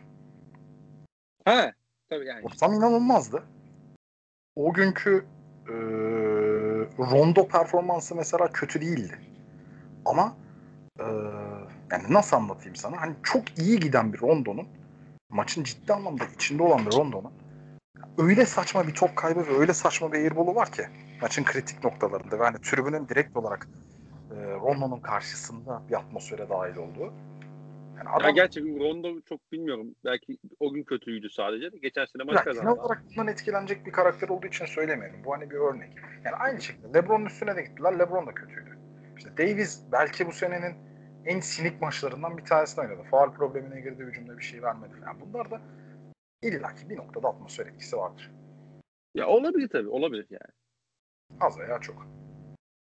Ha, tabii yani. Ortam inanılmazdı. O günkü e, Rondo performansı mesela kötü değildi. Ama e, yani nasıl anlatayım sana? Hani çok iyi giden bir Rondo'nun maçın ciddi anlamda içinde olan bir Rondo'nun öyle saçma bir top kaybı ve öyle saçma bir airball'u var ki maçın kritik noktalarında ve hani tribünün direkt olarak e, Rondo'nun karşısında bir atmosfere dahil olduğu. Yani adam, ya gerçi Rondo çok bilmiyorum. Belki o gün kötüydü sadece. Geçen sene maç kazandı. Genel olarak bundan etkilenecek bir karakter olduğu için söylemiyorum. Bu hani bir örnek. Yani aynı şekilde LeBron'un üstüne de gittiler. LeBron da kötüydü. İşte Davis belki bu senenin en sinik maçlarından bir tanesini oynadı. Faal problemine girdi, hücumda bir şey vermedi falan. Bunlar da illaki bir noktada atmosfer etkisi vardır. Ya olabilir tabii, olabilir yani. Az veya çok.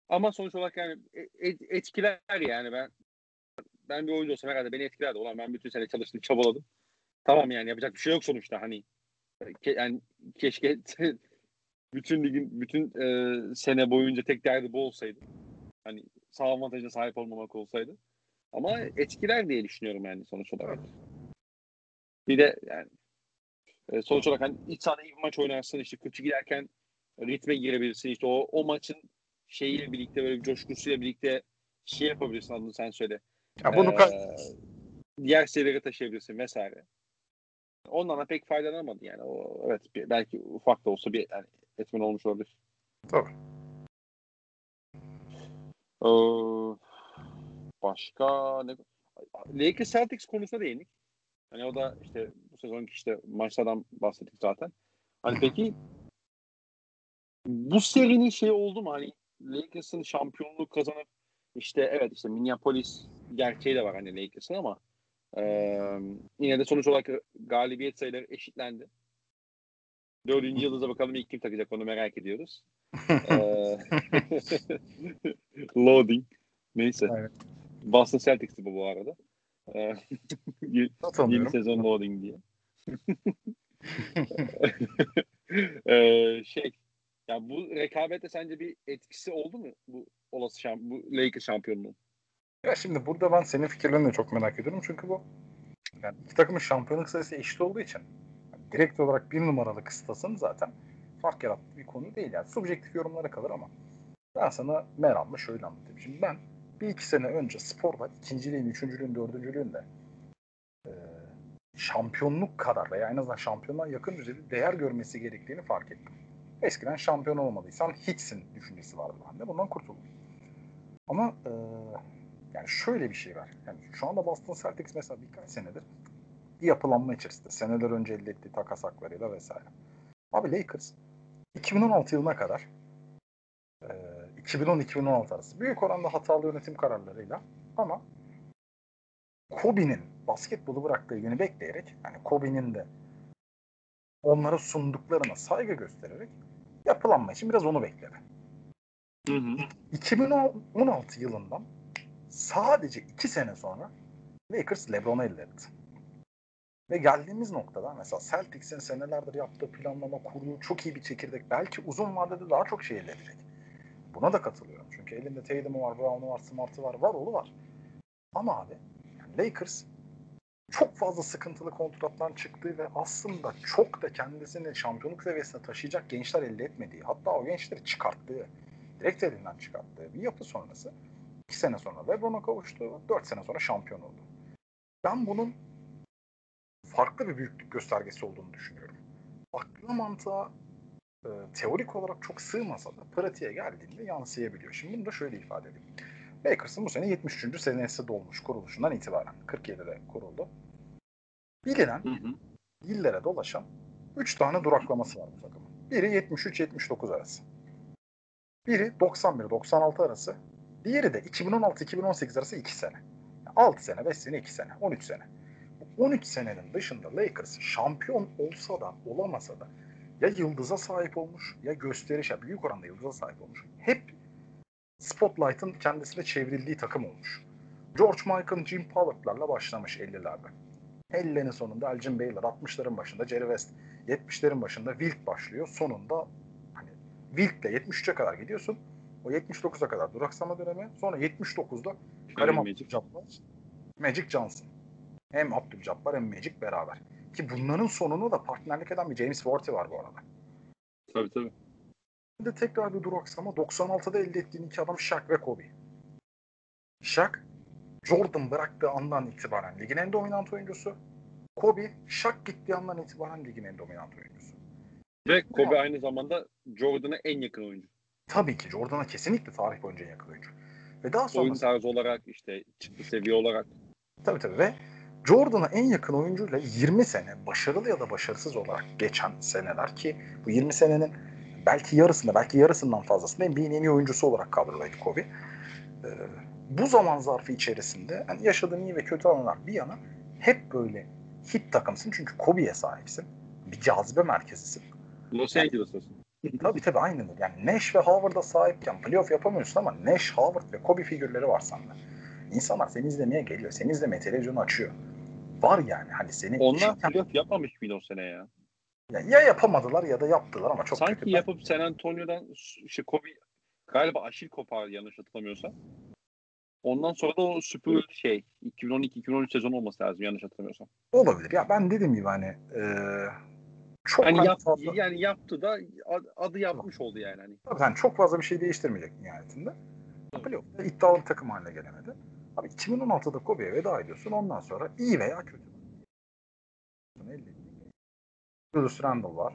Ama sonuç olarak yani e, etkiler yani ben ben bir oyuncu olsam herhalde beni etkilerdi. Ulan ben bütün sene çalıştım, çabaladım. Tamam yani yapacak bir şey yok sonuçta hani. Ke, yani keşke bütün ligin bütün e, sene boyunca tek derdi bu olsaydı. Hani sağ avantajına sahip olmamak olsaydı. Ama etkiler diye düşünüyorum yani sonuç olarak. Bir de yani e, sonuç olarak hani iç sahada iyi bir maç oynarsın işte kötü giderken ritme girebilirsin işte o, o maçın şeyiyle birlikte böyle bir coşkusuyla birlikte şey yapabilirsin adını sen söyle. Ya bunu ee, diğer şeylere taşıyabilirsin vesaire. Ondan da pek faydalanamadı yani. O, evet belki ufak da olsa bir yani, etmen olmuş olabilir. Tabii. Ee, başka ne? Lakers Celtics konusuna değindik. Hani o da işte bu sezonki işte maçlardan bahsettik zaten. Hani peki bu serinin şey oldu mu? Hani Lakers'ın şampiyonluğu kazanıp işte evet işte Minneapolis gerçeği de var hani Lakers'ın ama e, yine de sonuç olarak galibiyet sayıları eşitlendi. Dördüncü yıldıza bakalım ilk kim takacak onu merak ediyoruz. Loading. Neyse. Evet. Boston Celtics'ti bu bu arada. yeni sezon loading diye. ee, şey ya bu rekabete sence bir etkisi oldu mu bu olası şamp bu Lakers şampiyonluğu? Ya şimdi burada ben senin fikirlerini de çok merak ediyorum çünkü bu yani iki takımın şampiyonluk sayısı eşit olduğu için yani direkt olarak bir numaralı kıstasın zaten fark yarattığı bir konu değil yani subjektif yorumlara kalır ama ben sana meramla şöyle anlatayım. Şimdi ben bir iki sene önce sporda ikinciliğin, üçüncülüğün, dördüncülüğün de e, şampiyonluk kadar veya en azından şampiyonluğa yakın düzeyde değer görmesi gerektiğini fark ettim. Eskiden şampiyon olmadıysan hiçsin düşüncesi vardı bende. Bundan kurtuldum. Ama e, yani şöyle bir şey var. Yani şu anda Boston Celtics mesela birkaç senedir bir yapılanma içerisinde. Seneler önce elde ettiği takas haklarıyla vesaire. Abi Lakers 2016 yılına kadar e, 2010-2016 arası büyük oranda hatalı yönetim kararlarıyla ama Kobe'nin basketbolu bıraktığı günü bekleyerek yani Kobe'nin de onlara sunduklarına saygı göstererek yapılanma için biraz onu bekledi. Hı hı. 2016 yılından sadece iki sene sonra Lakers LeBron'u elde etti. Ve geldiğimiz noktada mesela Celtics'in senelerdir yaptığı planlama, kurduğu çok iyi bir çekirdek. Belki uzun vadede daha çok şey elde edecek. Buna da katılıyorum. Çünkü elinde Tatum'u var, Brown'u var, Smart'ı var, var oğlu var. Ama abi Lakers çok fazla sıkıntılı kontrattan çıktığı ve aslında çok da kendisini şampiyonluk seviyesine taşıyacak gençler elde etmediği, hatta o gençleri çıkarttığı, direkt elinden çıkarttığı bir yapı sonrası 2 sene sonra LeBron'a kavuştu, 4 sene sonra şampiyon oldu. Ben bunun farklı bir büyüklük göstergesi olduğunu düşünüyorum. Akla mantığa e, teorik olarak çok sığmasa da pratiğe geldiğinde yansıyabiliyor. Şimdi bunu da şöyle ifade edeyim. Lakers'ın bu sene 73. senesi dolmuş kuruluşundan itibaren. 47'de kuruldu. Bilinen, hı hı. illere dolaşan 3 tane duraklaması var bu takımın. Biri 73-79 arası. Biri 91-96 arası. Diğeri de 2016-2018 arası 2 sene. 6 sene, 5 sene, 2 sene, 13 sene. Bu 13 senenin dışında Lakers şampiyon olsa da olamasa da ya yıldıza sahip olmuş ya gösteriş, ya büyük oranda yıldıza sahip olmuş. Hep Spotlight'ın kendisine çevrildiği takım olmuş. George Michael, Jim Pollock'larla başlamış 50'lerde. 50'lerin sonunda Elgin Baylor, 60'ların başında Jerry West, 70'lerin başında Wilt başlıyor. Sonunda hani Wilt'le 73'e kadar gidiyorsun. O 79'a kadar duraksama dönemi. Sonra 79'da Karim Abdul-Jabbar, Magic Johnson. Hem Abdul-Jabbar hem Magic beraber. Ki bunların sonunu da partnerlik eden bir James Worthy var bu arada. Tabii tabii. Şimdi tekrar bir duraksama 96'da elde ettiğin iki adam Shaq ve Kobe. Shaq, Jordan bıraktığı andan itibaren ligin en dominant oyuncusu. Kobe, Shaq gittiği andan itibaren ligin en dominant oyuncusu. Ve Kobe aynı zamanda Jordan'a en yakın oyuncu. Tabii ki Jordan'a kesinlikle tarih boyunca en yakın oyuncu. Ve daha sonra oyun tarzı olarak işte çıktı seviye olarak. Tabii tabii ve Jordan'a en yakın oyuncuyla 20 sene başarılı ya da başarısız olarak geçen seneler ki bu 20 senenin belki yarısında belki yarısından fazlasında NBA'nin en iyi oyuncusu olarak kadrodaydı Kobe. Ee, bu zaman zarfı içerisinde yani yaşadığın iyi ve kötü anlar bir yana hep böyle hit takımsın çünkü Kobe'ye sahipsin. Bir cazibe merkezisin. Los Angeles'tasın. Tabii tabii aynen öyle. Yani Nash ve Howard'a sahipken playoff yapamıyorsun ama Nash, Howard ve Kobe figürleri var sende. İnsanlar seni izlemeye geliyor. Seni izlemeye televizyonu açıyor. Var yani. Hani seni Onlar playoff yapmamış mıydı o sene ya? Ya, ya yapamadılar ya da yaptılar ama çok Sanki kötü. yapıp San Antonio'dan işte Kobe galiba aşil kopar yanlış hatırlamıyorsam. Ondan sonra da o süpür şey 2012-2013 sezonu olması lazım yanlış hatırlamıyorsam. Olabilir. Ya ben dediğim gibi hani e, çok hani yap, fazla... yani yaptı da adı yapmış oldu yani. Hani. Tabii yani çok fazla bir şey değiştirmeyecek nihayetinde. Playoff'ta iddialı bir takım haline gelemedi. Abi 2016'da Kobe'ye veda ediyorsun. Ondan sonra iyi veya kötü. Julius Randle var.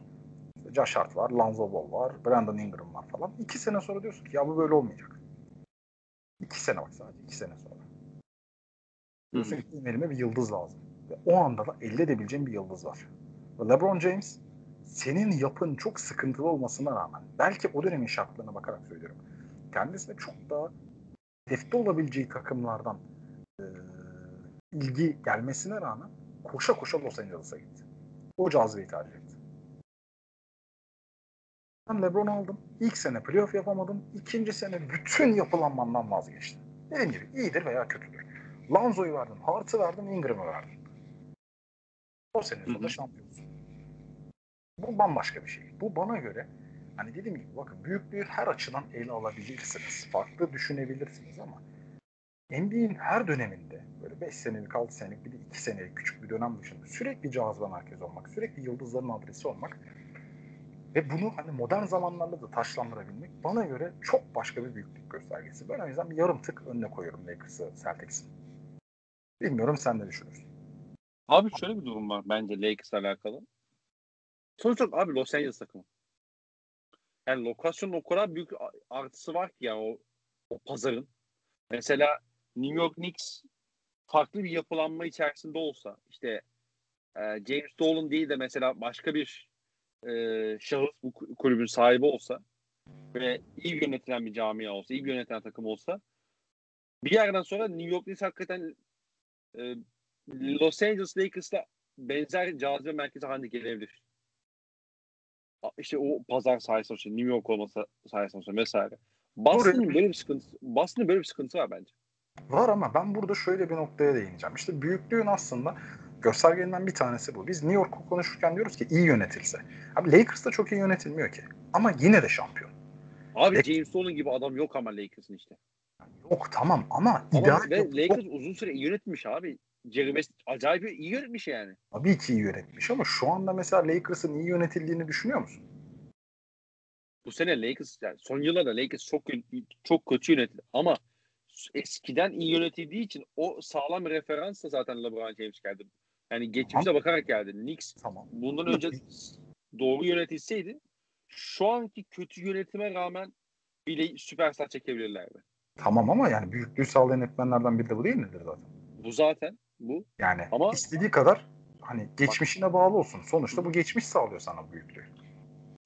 Josh Hart var. Lonzo Ball var. Brandon Ingram var falan. İki sene sonra diyorsun ki ya bu böyle olmayacak. İki sene bak sadece. iki sene sonra. Diyorsun ki elime bir yıldız lazım. Ve o anda da elde edebileceğim bir yıldız var. LeBron James senin yapın çok sıkıntılı olmasına rağmen belki o dönemin şartlarına bakarak söylüyorum. Kendisine çok daha hedefte olabileceği takımlardan e, ilgi gelmesine rağmen koşa koşa Los Angeles'a gitti. O cazibeyi tercih etti. Ben LeBron aldım. İlk sene playoff yapamadım. İkinci sene bütün yapılanmandan vazgeçtim. Dediğim gibi iyidir veya kötüdür. Lanzo'yu verdin, Hart'ı verdin, Ingram'ı verdin. O sene sonunda şampiyonsun. Bu bambaşka bir şey. Bu bana göre hani dediğim gibi bakın büyüklüğü her açıdan ele alabilirsiniz. Farklı düşünebilirsiniz ama NBA'in her döneminde böyle 5 senelik, 6 senelik bir de 2 senelik küçük bir dönem dışında sürekli cazibe merkezi olmak, sürekli yıldızların adresi olmak ve bunu hani modern zamanlarla da taşlandırabilmek bana göre çok başka bir büyüklük göstergesi. Ben o yüzden bir yarım tık önüne koyuyorum Lakers'ı Celtics'in. Bilmiyorum sen ne düşünürsün? Abi şöyle bir durum var bence Lakers'la alakalı. Sonuç olarak abi Los Angeles takımı. Yani lokasyonun o kadar büyük artısı var ki ya o, o pazarın. Mesela New York Knicks farklı bir yapılanma içerisinde olsa işte e, James Dolan değil de mesela başka bir e, şahıs bu kulübün sahibi olsa ve iyi yönetilen bir camia olsa, iyi yönetilen takım olsa bir yerden sonra New York Knicks hakikaten e, Los Angeles Lakers'la benzer cazibe merkezi haline gelebilir. İşte o pazar sayesinde olsun, New York olması sayesinde vesaire. Boston'ın böyle bir sıkıntısı, Boston'ın böyle bir sıkıntı var bence. Var ama ben burada şöyle bir noktaya değineceğim. İşte büyüklüğün aslında göstergelerinden bir tanesi bu. Biz New York'u konuşurken diyoruz ki iyi yönetilse. Abi Lakers da çok iyi yönetilmiyor ki. Ama yine de şampiyon. Abi Lak- James Dolan gibi adam yok ama Lakers'ın işte. Yok tamam ama, ama ideal ve yok. Lakers uzun süre iyi yönetmiş abi. Jerry West acayip iyi yönetmiş yani. Tabii ki iyi yönetmiş ama şu anda mesela Lakers'ın iyi yönetildiğini düşünüyor musun? Bu sene Lakers yani son yıllarda Lakers çok çok kötü yönetildi ama eskiden iyi yönetildiği için o sağlam referansla zaten LeBron James geldi. Yani geçmişe tamam. bakarak geldi. Knicks tamam. bundan önce doğru yönetilseydi şu anki kötü yönetime rağmen bile süperstar çekebilirlerdi. Tamam ama yani büyüklüğü sağlayan etmenlerden biri de bu değil midir zaten? Bu zaten bu. Yani ama istediği kadar hani geçmişine bağlı olsun. Sonuçta bu geçmiş sağlıyor sana büyüklüğü.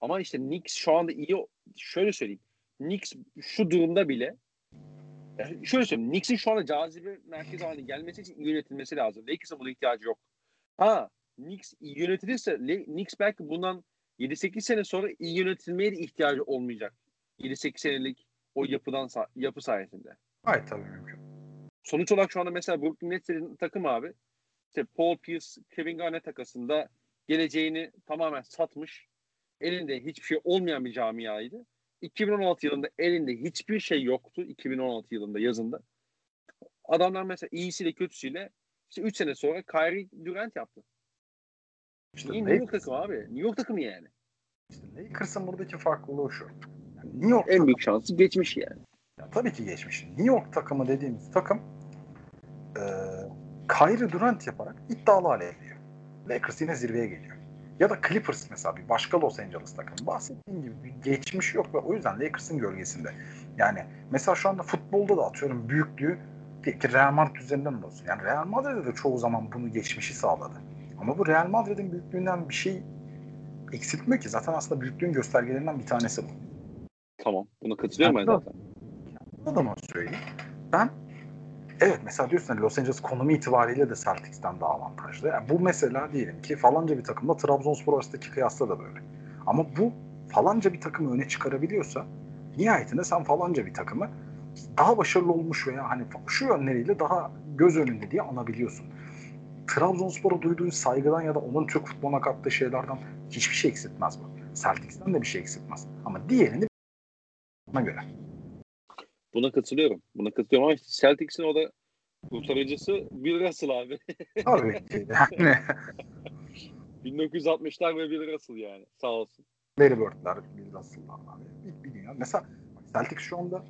Ama işte Knicks şu anda iyi şöyle söyleyeyim. Knicks şu durumda bile yani şöyle söyleyeyim. Knicks'in şu anda cazibe merkezi haline gelmesi için iyi yönetilmesi lazım. Lakers'a buna ihtiyacı yok. Ha Knicks iyi yönetilirse Knicks belki bundan 7-8 sene sonra iyi yönetilmeye de ihtiyacı olmayacak. 7-8 senelik o yapıdan yapı sayesinde. Hayır tabii mümkün. Sonuç olarak şu anda mesela Brooklyn Nets'in takım abi işte Paul Pierce, Kevin Garnett takasında geleceğini tamamen satmış. Elinde hiçbir şey olmayan bir camiaydı. 2016 yılında elinde hiçbir şey yoktu. 2016 yılında yazında. Adamlar mesela iyisiyle kötüsüyle işte 3 sene sonra Kyrie Durant yaptı. İşte New York takımı abi. New York takımı yani. İşte Lakers'ın buradaki farklılığı şu. Yani New York en takımı, büyük şansı geçmiş yani. Ya, tabii ki geçmiş. New York takımı dediğimiz takım e, Kyrie Durant yaparak iddialı hale geliyor. Lakers yine zirveye geliyor. Ya da Clippers mesela bir başka Los Angeles takımı. Bahsettiğim gibi bir geçmiş yok ve o yüzden Lakers'ın gölgesinde. Yani mesela şu anda futbolda da atıyorum büyüklüğü ki Real Madrid üzerinden de olsun. Yani Real Madrid'de de çoğu zaman bunu geçmişi sağladı. Ama bu Real Madrid'in büyüklüğünden bir şey eksiltmiyor ki. Zaten aslında büyüklüğün göstergelerinden bir tanesi bu. Tamam. Bunu katılıyorum ben zaten. Adama söyleyeyim. Ben Evet mesela diyorsun Los Angeles konumu itibariyle de Celtics'ten daha avantajlı. Yani bu mesela diyelim ki falanca bir takımla Trabzonspor arasındaki kıyasla da böyle. Ama bu falanca bir takımı öne çıkarabiliyorsa nihayetinde sen falanca bir takımı daha başarılı olmuş veya hani şu yönleriyle daha göz önünde diye anabiliyorsun. Trabzonspor'a duyduğun saygıdan ya da onun Türk futboluna kattığı şeylerden hiçbir şey eksiltmez bu. Celtics'ten de bir şey eksiltmez. Ama diğerini buna göre. Buna katılıyorum. Buna katılıyorum ama işte Celtics'in o da kurtarıcısı Bill Russell abi. Tabii ki yani. 1960'lar ve Bill Russell yani. Sağ olsun. Larry Bird'ler, Bill Russell'lar abi. Bir, bir dünya. Mesela Celtics şu anda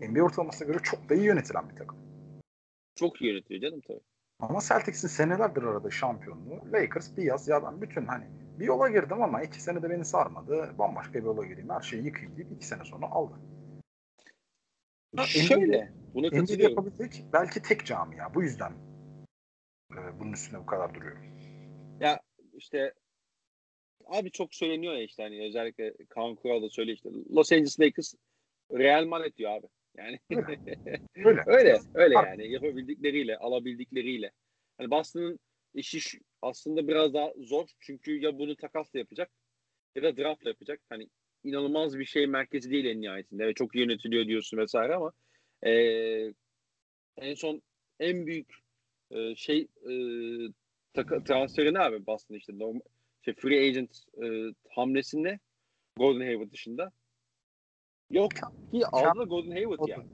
NBA ortalamasına göre çok da iyi yönetilen bir takım. Çok iyi yönetiyor canım tabii. Ama Celtics'in senelerdir arada şampiyonluğu. Lakers bir yaz ya ben bütün hani bir yola girdim ama iki senede beni sarmadı. Bambaşka bir yola gireyim. Her şeyi yıkayım deyip iki sene sonra aldı. Şöyle. Buna katılıyorum. yapabilecek belki tek camia. Bu yüzden e, bunun üstüne bu kadar duruyorum. Ya işte abi çok söyleniyor ya işte hani özellikle Kaan Kural da söylüyor işte Los Angeles Lakers Real Madrid diyor abi. Yani öyle. öyle, öyle yani yapabildikleriyle, alabildikleriyle. Hani Boston'ın işi aslında biraz daha zor. Çünkü ya bunu takasla yapacak ya da draftla yapacak. Hani inanılmaz bir şey merkezi değil en nihayetinde. Evet, çok yönetiliyor diyorsun vesaire ama e, en son en büyük e, şey e, taka, transferi ne abi Boston işte normal, şey, free agent e, hamlesinde Golden Hayward dışında yok ki aldı Golden Hayward yani.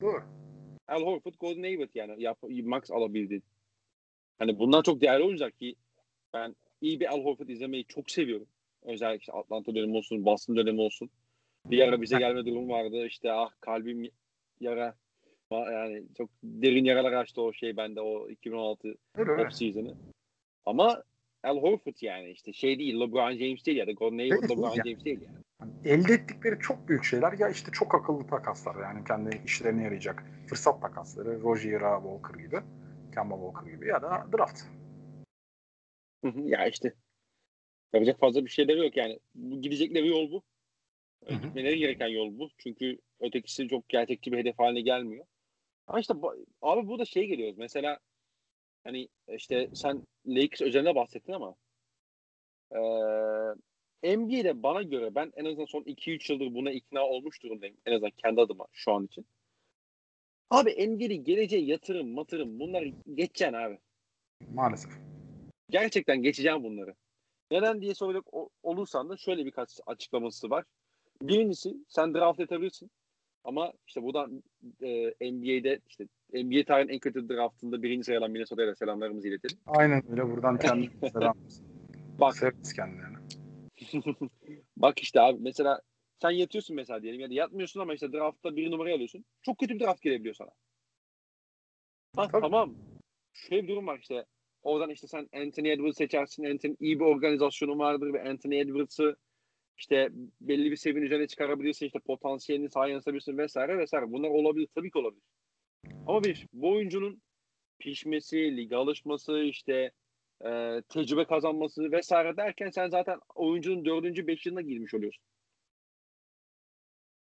Doğru. Al Horford Golden Hayward yani yap, max alabildi. Hani bundan çok değerli olacak ki ben iyi bir Al Horford izlemeyi çok seviyorum. Özellikle işte Atlanta dönemi olsun, Boston dönemi olsun. Bir ara bize gelme durum vardı. İşte ah kalbim yara yani çok derin yaralar açtı o şey bende o 2016 off season'ı. Ama Al Horford yani işte şey değil LeBron James değil ya da Golden Hayward LeBron yani. James değil yani. yani. Elde ettikleri çok büyük şeyler ya işte çok akıllı takaslar yani kendi işlerine yarayacak fırsat takasları Roger'a Walker gibi Kemba Walker gibi ya da draft. ya işte Yapacak fazla bir şeyleri yok yani. Gidecekleri yol bu. Hı hı. Gitmeleri gereken yol bu. Çünkü ötekisi çok gerçekçi bir hedef haline gelmiyor. Ama işte abi bu da şey geliyor. Mesela hani işte sen Lakers özelinde bahsettin ama ee, NBA'de bana göre ben en azından son 2-3 yıldır buna ikna olmuş durumdayım. En azından kendi adıma şu an için. Abi NBA'de geleceğe yatırım, matırım bunlar geçeceksin abi. Maalesef. Gerçekten geçeceğim bunları. Neden diye soracak olursan da şöyle birkaç açıklaması var. Birincisi sen draft edebilirsin. Ama işte buradan e, NBA'de işte NBA tarihinin en kötü draftında birinci sayılan Minnesota'ya da selamlarımızı iletelim. Aynen öyle. Buradan kendine selam. Bak. Severiz kendilerini. Bak işte abi mesela sen yatıyorsun mesela diyelim ya da yatmıyorsun ama işte draftta bir numarayı alıyorsun. Çok kötü bir draft gelebiliyor sana. Ha, tamam. Şöyle bir durum var işte. Oradan işte sen Anthony Edwards seçersin. Anthony iyi bir organizasyonu vardır ve Anthony Edwards'ı işte belli bir seviyenin üzerine çıkarabilirsin. işte potansiyelini sahaya yansıtabilirsin vesaire vesaire. Bunlar olabilir. Tabii ki olabilir. Ama bir bu oyuncunun pişmesi, lige alışması, işte e, tecrübe kazanması vesaire derken sen zaten oyuncunun dördüncü beş yılına girmiş oluyorsun.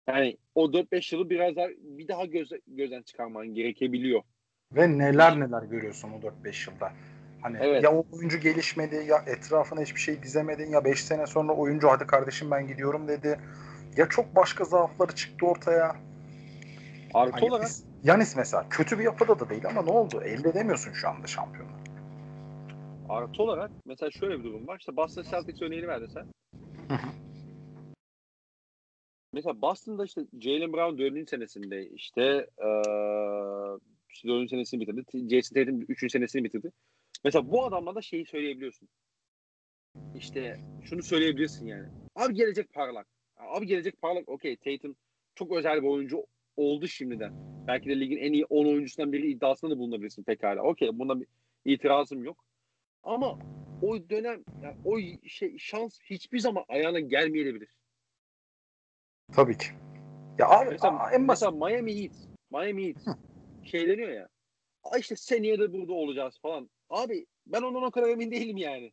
Yani o 4-5 yılı biraz daha bir daha göz, gözden çıkarman gerekebiliyor. Ve neler neler görüyorsun o 4-5 yılda. Hani evet. ya oyuncu gelişmedi ya etrafına hiçbir şey dizemedin ya 5 sene sonra oyuncu hadi kardeşim ben gidiyorum dedi. Ya çok başka zaafları çıktı ortaya. Artı hani olarak Yanis mesela kötü bir yapıda da değil ama ne oldu? Elde edemiyorsun şu anda şampiyonu. Artı olarak mesela şöyle bir durum var. İşte Boston Celtics örneğini verdin sen. mesela Boston'da işte Jalen Brown 4. senesinde işte ee, işte 4. senesini bitirdi. Jason Tatum 3. senesini bitirdi. Mesela bu adamla da şeyi söyleyebiliyorsun. İşte şunu söyleyebilirsin yani. Abi gelecek parlak. Abi gelecek parlak. Okey Tatum çok özel bir oyuncu oldu şimdiden. Belki de ligin en iyi 10 oyuncusundan biri iddiasında da bulunabilirsin pekala. Okey buna bir itirazım yok. Ama o dönem yani o şey şans hiçbir zaman ayağına gelmeyebilir. Tabii ki. Ya abi mesela, en mesela Miami Heat. Miami Heat Hı. şeyleniyor ya. işte seneye de burada olacağız falan. Abi ben ondan o kadar emin değilim yani.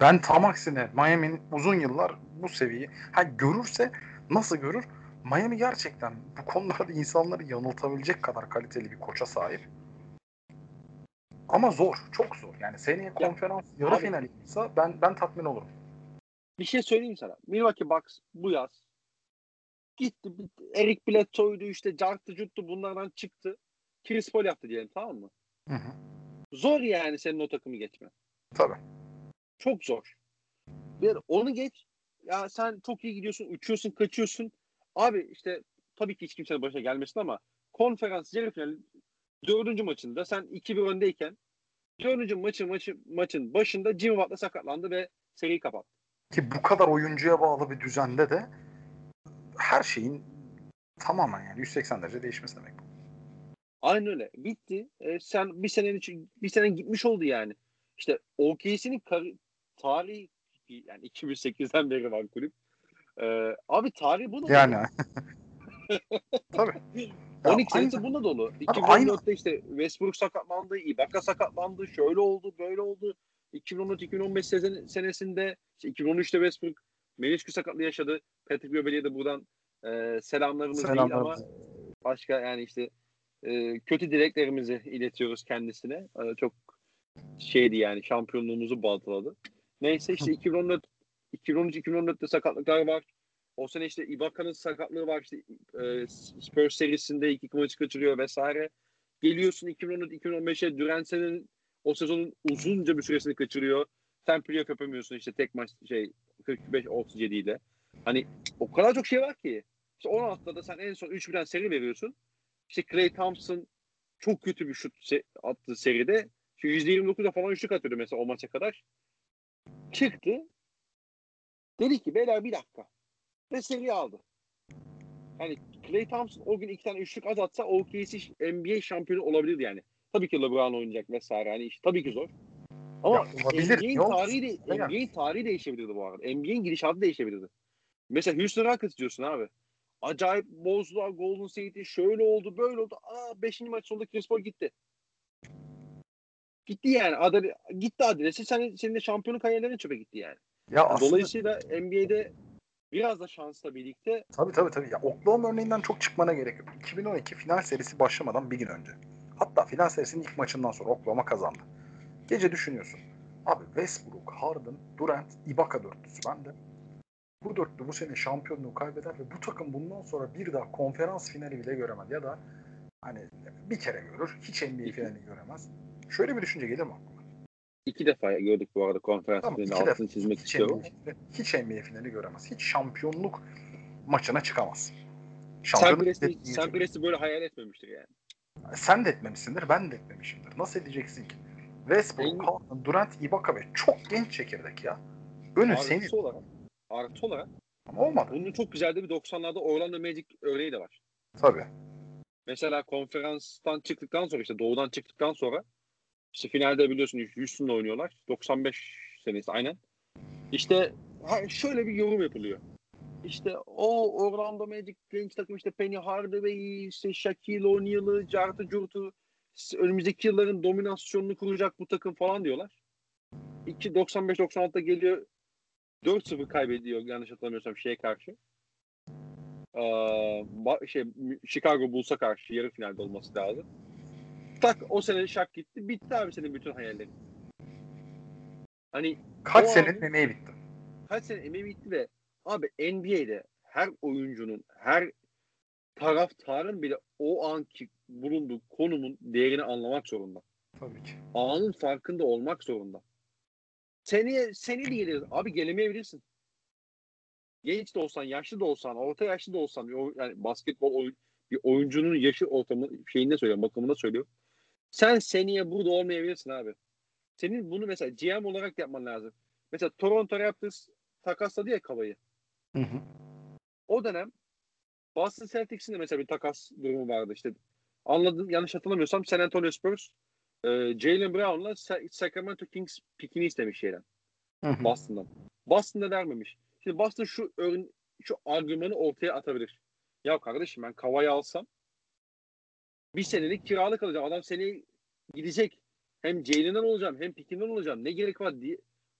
Ben tam aksine Miami'nin uzun yıllar bu seviyeyi ha görürse nasıl görür? Miami gerçekten bu konularda insanları yanıltabilecek kadar kaliteli bir koça sahip. Ama zor, çok zor. Yani seneye konferans ya, yarı finali ise ben ben tatmin olurum. Bir şey söyleyeyim sana. Milwaukee Bucks bu yaz gitti. Eric Bledsoe'ydu işte Cart'ı Cut'tu bunlardan çıktı. Chris Paul yaptı diyelim tamam mı? Hı hı. Zor yani senin o takımı geçme. Tabii. Çok zor. Bir onu geç. Ya sen çok iyi gidiyorsun, uçuyorsun, kaçıyorsun. Abi işte tabii ki hiç kimsenin başına gelmesin ama konferans yarı finali dördüncü maçında sen 2-1 öndeyken dördüncü maçın, maçı, maçın başında Jimmy Butler sakatlandı ve seriyi kapattı. Ki bu kadar oyuncuya bağlı bir düzende de her şeyin tamamen yani 180 derece değişmesi demek. Aynen öyle. Bitti. E, sen bir için bir sene gitmiş oldu yani. İşte OKC'nin kar- tarihi yani 2008'den beri var kulüp. Ee, abi tarih bu da Yani. Tabii. 12 senesi buna dolu. 2014'te işte Westbrook sakatlandı, Ibaka sakatlandı, şöyle oldu, böyle oldu. 2014-2015 senesinde işte 2013'te Westbrook menisküs sakatlığı yaşadı. Patrick Beverly'e de buradan e, selamlarımız Selamlar. değil ama başka yani işte e, kötü dileklerimizi iletiyoruz kendisine. E, çok şeydi yani şampiyonluğumuzu baltaladı. Neyse işte 2014 2013-2014'te sakatlıklar var. O sene işte Ibaka'nın sakatlığı var. İşte e, Spurs serisinde iki maçı kaçırıyor vesaire. Geliyorsun 2014-2015'e Durance'nin o sezonun uzunca bir süresini kaçırıyor. Sen playoff yapamıyorsun işte tek maç şey 45-37 ile. Hani o kadar çok şey var ki. İşte 10 haftada sen en son 3-1'den seri veriyorsun. İşte Clay Thompson çok kötü bir şut se- attı seride. Şu %29'da falan üçlük atıyordu mesela o maça kadar. Çıktı. Dedi ki beyler bir dakika. Ve seri aldı. Yani Clay Thompson o gün iki tane üçlük az atsa OKC NBA şampiyonu olabilirdi yani. Tabii ki LeBron oynayacak vesaire. Yani iş tabii ki zor. Ama NBA'in tarihi, de, NBA'in tarihi değişebilirdi bu arada. NBA'in gidişatı değişebilirdi. Mesela Houston Rockets diyorsun abi. Acayip bozdular Golden State'i. Şöyle oldu, böyle oldu. Aa 5. maç sonunda Chris gitti. Gitti yani. Adale, gitti adresi. Senin, senin de şampiyonun kariyerlerin çöpe gitti yani. Ya aslında... Dolayısıyla NBA'de biraz da şansla birlikte. Tabii tabii tabii. Ya, Oklahoma örneğinden çok çıkmana gerek yok. 2012 final serisi başlamadan bir gün önce. Hatta final serisinin ilk maçından sonra Oklahoma kazandı. Gece düşünüyorsun. Abi Westbrook, Harden, Durant, Ibaka dörtlüsü bende. Bu dörtlü bu sene şampiyonluğu kaybeder ve bu takım bundan sonra bir daha konferans finali bile göremez. Ya da hani bir kere görür. Hiç NBA finali göremez. Şöyle bir düşünce gelir mi aklıma? iki defa gördük bu arada konferans Tamam, finalinde iki altını defa. çizmek Hiç istiyorum. NBA, hiç NBA finali göremez. Hiç şampiyonluk maçına çıkamaz. Sen Presti böyle hayal etmemiştir yani. Sen de etmemişsindir, ben de etmemişimdir. Nasıl edeceksin ki? Westbrook, Harden, Durant, Ibaka ve çok genç çekirdek ya. Önü senin. olarak, artı olarak Ama olmadı. bunun çok güzel de bir 90'larda Orlando Magic örneği de var. Tabii. Mesela konferanstan çıktıktan sonra işte doğudan çıktıktan sonra işte finalde biliyorsun Houston'la oynuyorlar. 95 senesi aynen. İşte şöyle bir yorum yapılıyor. İşte o Orlando Magic genç takım işte Penny Hardaway, işte Shaquille O'Neal'ı, Cart'ı Curt'u önümüzdeki yılların dominasyonunu kuracak bu takım falan diyorlar. 2 95-96'da geliyor 4-0 kaybediyor yanlış hatırlamıyorsam şeye karşı. Ee, şey Chicago Bulls'a karşı yarı finalde olması lazım. Tak o sene şak gitti. Bitti abi senin bütün hayallerin. Hani Kaç abi- emeği bitti. kaç sene emeği bitti ve abi NBA'de her oyuncunun, her taraftarın bile o anki bulunduğu konumun değerini anlamak zorunda. Tabii ki. Anın farkında olmak zorunda. Seneye, seni de geliriz. Abi gelemeyebilirsin. Genç de olsan, yaşlı da olsan, orta yaşlı da olsan, yani basketbol oyun, bir oyuncunun yaşı ortamı şeyinde söylüyorum, bakımında söylüyorum. Sen seneye burada olmayabilirsin abi. Senin bunu mesela GM olarak yapman lazım. Mesela Toronto Raptors takasladı ya Kava'yı. Hı hı. O dönem Boston Celtics'in de mesela bir takas durumu vardı işte. Anladım yanlış hatırlamıyorsam San Antonio Spurs e, Jalen Brown'la Sa- Sacramento Kings pikini istemiş şeyden. Boston'dan. Boston'da vermemiş. Şimdi Boston şu ön, şu argümanı ortaya atabilir. Ya kardeşim ben Kava'yı alsam bir senelik kiralık alacağım. Adam seneye gidecek. Hem Jalen'den olacağım hem Pikin'den olacağım. Ne gerek var diye.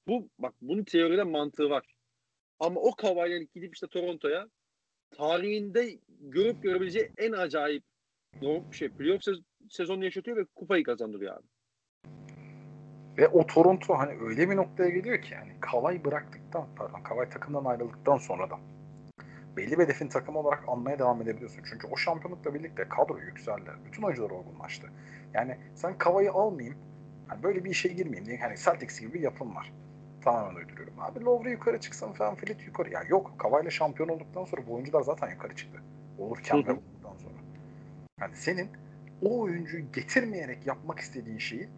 Bu bak bunun teoride mantığı var. Ama o Kava'yla gidip işte Toronto'ya tarihinde görüp görebileceği en acayip no, şey playoff sezonu yaşatıyor ve kupayı kazandırıyor abi. Ve o Toronto hani öyle bir noktaya geliyor ki yani Kavay bıraktıktan pardon Kavay takımdan ayrıldıktan sonra da belli bir hedefin takım olarak almaya devam edebiliyorsun. Çünkü o şampiyonlukla birlikte kadro yükseldi. Bütün oyuncular olgunlaştı. Yani sen Kavay'ı almayayım hani böyle bir işe girmeyeyim diye hani Celtics gibi bir yapım var. Tamamen uyduruyorum. Abi Lowry yukarı çıksın falan Filit yukarı. Ya yok Kavay'la şampiyon olduktan sonra bu oyuncular zaten yukarı çıktı. Olurken ve olduktan sonra. Yani senin o oyuncuyu getirmeyerek yapmak istediğin şeyi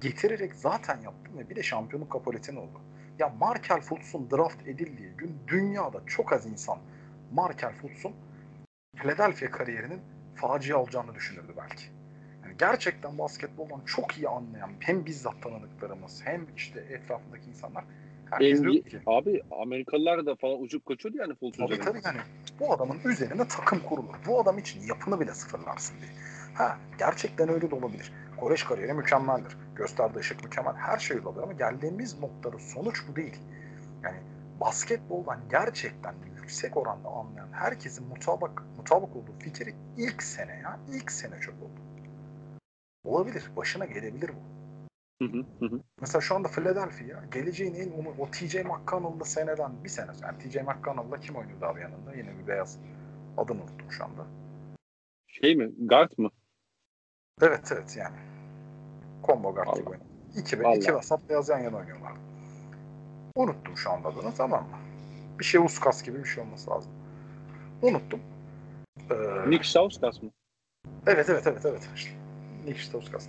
getirerek zaten yaptın ve bir de şampiyonluk kapoletin oldu. Ya Markel Fultz'un draft edildiği gün dünyada çok az insan Markel Fultz'un Philadelphia kariyerinin facia olacağını düşünürdü belki. Yani gerçekten basketboldan çok iyi anlayan hem bizzat tanıdıklarımız hem işte etrafındaki insanlar herkes diyor ki abi Amerikalılar da falan uçup kaçıyordu yani Fultz Tabii tabii yani bu adamın üzerine takım kurulur. Bu adam için yapını bile sıfırlarsın diye. Ha gerçekten öyle de olabilir. Koreş kariyeri mükemmeldir. Gösterdiği ışık mükemmel. Her şey olabilir ama geldiğimiz noktada sonuç bu değil. Yani basketboldan gerçekten yüksek oranda anlayan herkesin mutabak, mutabak olduğu fikri ilk sene ya. ilk sene çöp oldu. Olabilir. Başına gelebilir bu. Hı hı, hı. Mesela şu anda Philadelphia geleceğin en umu- o TJ McConnell'lı seneden bir sene yani TJ McConnell'la kim oynuyordu abi yanında? Yine bir beyaz adını unuttum şu anda. Şey mi? Guard mı? Evet evet yani. Combo guard gibi. İki, Vallahi. iki vasat beyaz yan yana oynuyorlar. Unuttum şu anda adını tamam mı? Bir şey Uskas gibi bir şey olması lazım. Unuttum. Ee, Nick Stauskas mı? Evet evet evet evet. Nick Stauskas.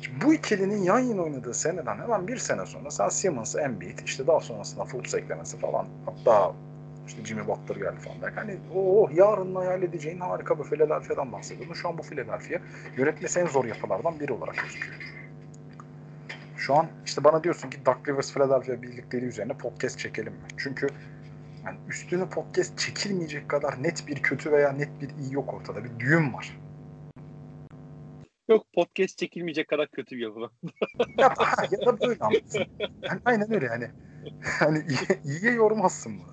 Şimdi bu ikilinin yan yana oynadığı seneden hemen bir sene sonra sen Simmons, Embiid, işte daha sonrasında Fultz eklemesi falan hatta işte Jimmy Butler geldi falan derken hani o yarın hayal edeceğin harika bir Philadelphia'dan bahsediyordun. Şu an bu Philadelphia yönetmesi en zor yapılardan biri olarak gözüküyor. Şu an işte bana diyorsun ki Doug Rivers Philadelphia birlikteliği üzerine podcast çekelim mi? Çünkü yani üstüne podcast çekilmeyecek kadar net bir kötü veya net bir iyi yok ortada. Bir düğüm var. Yok podcast çekilmeyecek kadar kötü bir yapı. ya, ya da böyle anlarsın. Yani aynen öyle yani. Hani iyi, iyiye yormazsın bunu.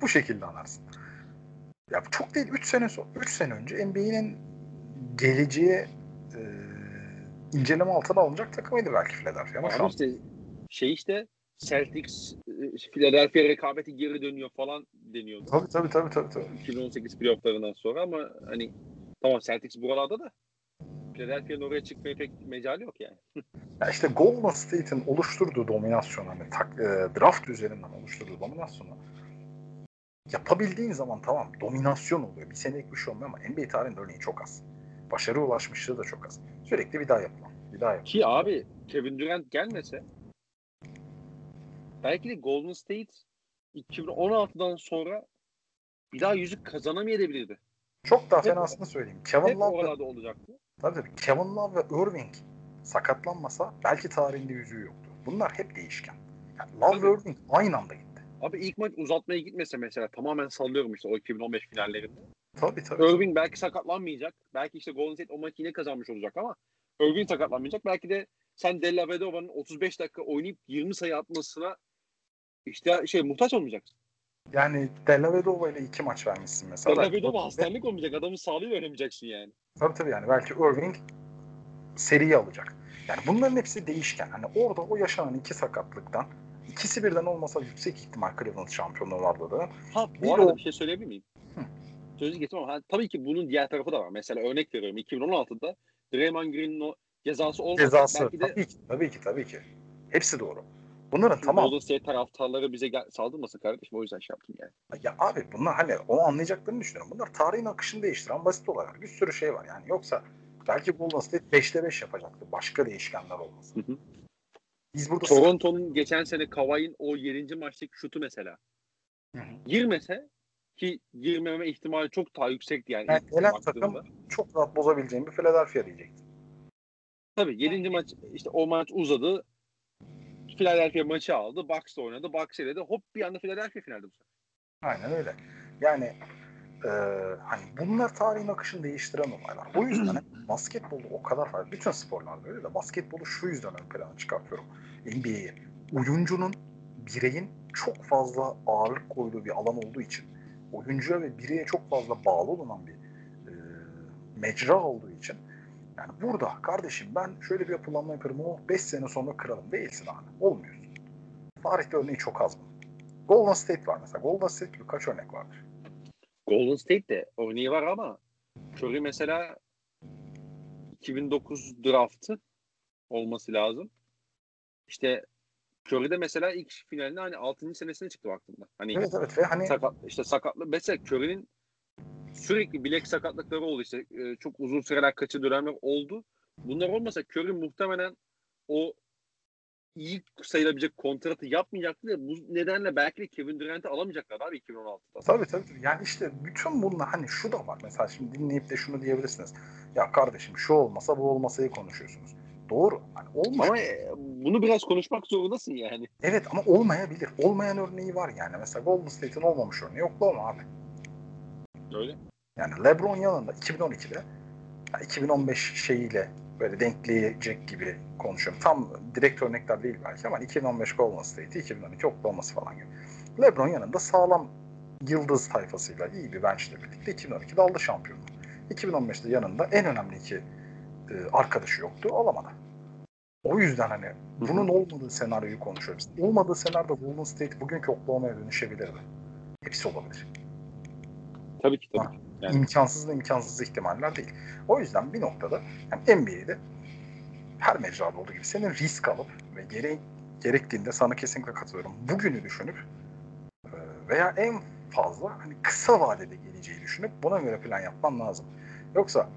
Bu şekilde anlarsın. Ya çok değil 3 sene sonra 3 sene önce NBA'nin geleceğe e, inceleme altına alınacak takımıydı belki Philadelphia ama şu Ama an işte şey işte Celtics Philadelphia rekabeti geri dönüyor falan deniyordu. tabii tabii tabii tabii. tabii. 2018 playofflarından sonra ama hani tamam Celtics buralarda da Philadelphia'nın oraya çıkmaya pek mecali yok yani. Ya işte Golden State'in oluşturduğu dominasyon hani tak, e, draft üzerinden oluşturduğu dominasyonu yapabildiğin zaman tamam dominasyon oluyor. Bir senelik bir şey olmuyor ama NBA tarihinde örneği çok az. Başarı ulaşmışlığı da çok az. Sürekli bir daha yapılan. Bir daha yapılan. Ki abi Kevin Durant gelmese belki de Golden State 2016'dan sonra bir daha yüzük kazanamayabilirdi. Çok daha fenasını söyleyeyim. Kevin Hep Love oralarda olacaktı. Tabii tabii. Kevin Love ve Irving sakatlanmasa belki tarihinde yüzüğü yoktu. Bunlar hep değişken. Yani Love Tabii. ve Irving aynı anda gitti. Abi ilk maç uzatmaya gitmese mesela tamamen sallıyorum işte o 2015 finallerinde. Tabii tabii. Irving belki sakatlanmayacak. Belki işte Golden State o maçı yine kazanmış olacak ama Irving sakatlanmayacak. Belki de sen Della Vedova'nın 35 dakika oynayıp 20 sayı atmasına işte şey muhtaç olmayacaksın. Yani Della Vedova ile iki maç vermişsin mesela. Della Vedova hastanelik olmayacak. Adamın sağlığıyla öğrenemeyeceksin yani. Tabii tabii yani belki Irving seriyi alacak. Yani bunların hepsi değişken. Hani orada o yaşanan iki sakatlıktan ikisi birden olmasa yüksek ihtimal Cleveland şampiyonluğu vardı da. Ha bu Bir arada o- bir şey söyleyebilir miyim? Hı. Sözü getirmem ha, tabii ki bunun diğer tarafı da var. Mesela örnek veriyorum 2016'da Draymond Green'in o cezası olmasa Cezası. belki de Tabii ki, tabii ki, tabii ki. Hepsi doğru. Bunların Şimdi tamam. Golden State taraftarları bize gel- saldırmasın kardeşim. O yüzden şey yaptım yani. Ya abi bunlar hani onu anlayacaklarını düşünüyorum. Bunlar tarihin akışını değiştiren basit olaylar. Bir sürü şey var yani. Yoksa belki Golden State 5'te 5 yapacaktı. Başka değişkenler olmasa. Hı hı. Biz burada Toronto'nun geçen sene Kawhi'nin o 7. maçtaki şutu mesela. Hı hı. Girmese ki girmeme ihtimali çok daha yüksekti yani. Yani gelen takım çok rahat bozabileceğim bir Philadelphia diyecektim. Tabii 7. maç işte o maç uzadı. Philadelphia maçı aldı. Bucks'la oynadı. Bucks eledi. Hop bir anda Philadelphia finalde bu sefer. Aynen öyle. Yani e, hani bunlar tarihin akışını değiştiren olaylar. O yüzden basketbolu o kadar farklı. Bütün sporlarda öyle de basketbolu şu yüzden ön plana çıkartıyorum. NBA'yi. Oyuncunun, bireyin çok fazla ağırlık koyduğu bir alan olduğu için oyuncuya ve bireye çok fazla bağlı olunan bir e, mecra olduğu için yani burada kardeşim ben şöyle bir yapılanma yaparım o 5 sene sonra kralım değilsin abi. Olmuyorsun. Tarihte örneği çok az bunun. Golden State var mesela. Golden State gibi kaç örnek vardır? Golden State de örneği var ama Curry mesela 2009 draftı olması lazım. İşte Curry de mesela ilk finalinde hani 6. senesine çıktı baktığımda. Hani Evet evet ve hani sakat işte sakatlı mesela Curry'nin sürekli bilek sakatlıkları oldu işte e, çok uzun süreler kaçı dönemler oldu. Bunlar olmasa Curry muhtemelen o iyi sayılabilecek kontratı yapmayacaktı ve bu nedenle belki de Kevin Durant'ı alamayacaklar abi 2016'da. tabii tabii yani işte bütün bunlar hani şu da var mesela şimdi dinleyip de şunu diyebilirsiniz. Ya kardeşim şu olmasa bu olmasayı konuşuyorsunuz. Doğru. Hani olmuş. Ama e, bunu biraz konuşmak zorundasın yani. Evet ama olmayabilir. Olmayan örneği var yani. Mesela Golden State'in olmamış örneği Oklahoma abi. Öyle. Yani LeBron yanında 2012'de ya 2015 şeyiyle böyle denkleyecek gibi konuşuyorum. Tam direkt örnekler değil belki ama 2015 Golden State'i 2012 Oklahoma'sı falan gibi. LeBron yanında sağlam yıldız tayfasıyla iyi bir bench'le birlikte 2012'de aldı şampiyonluğu. 2015'te yanında en önemli iki e, arkadaşı yoktu. Alamadı. O yüzden hani bunun olmadığı senaryoyu konuşuyoruz. Olmadığı senaryoda Golden State bugünkü Oklahoma'ya dönüşebilirdi. Hepsi olabilir. Tabii ki tabii. Ha. ki. Yani. İmkansız da imkansız ihtimaller değil. O yüzden bir noktada yani NBA'de her mecrada olduğu gibi senin risk alıp ve gere gerektiğinde sana kesinlikle katılıyorum. Bugünü düşünüp e, veya en fazla hani kısa vadede geleceği düşünüp buna göre plan yapman lazım. Yoksa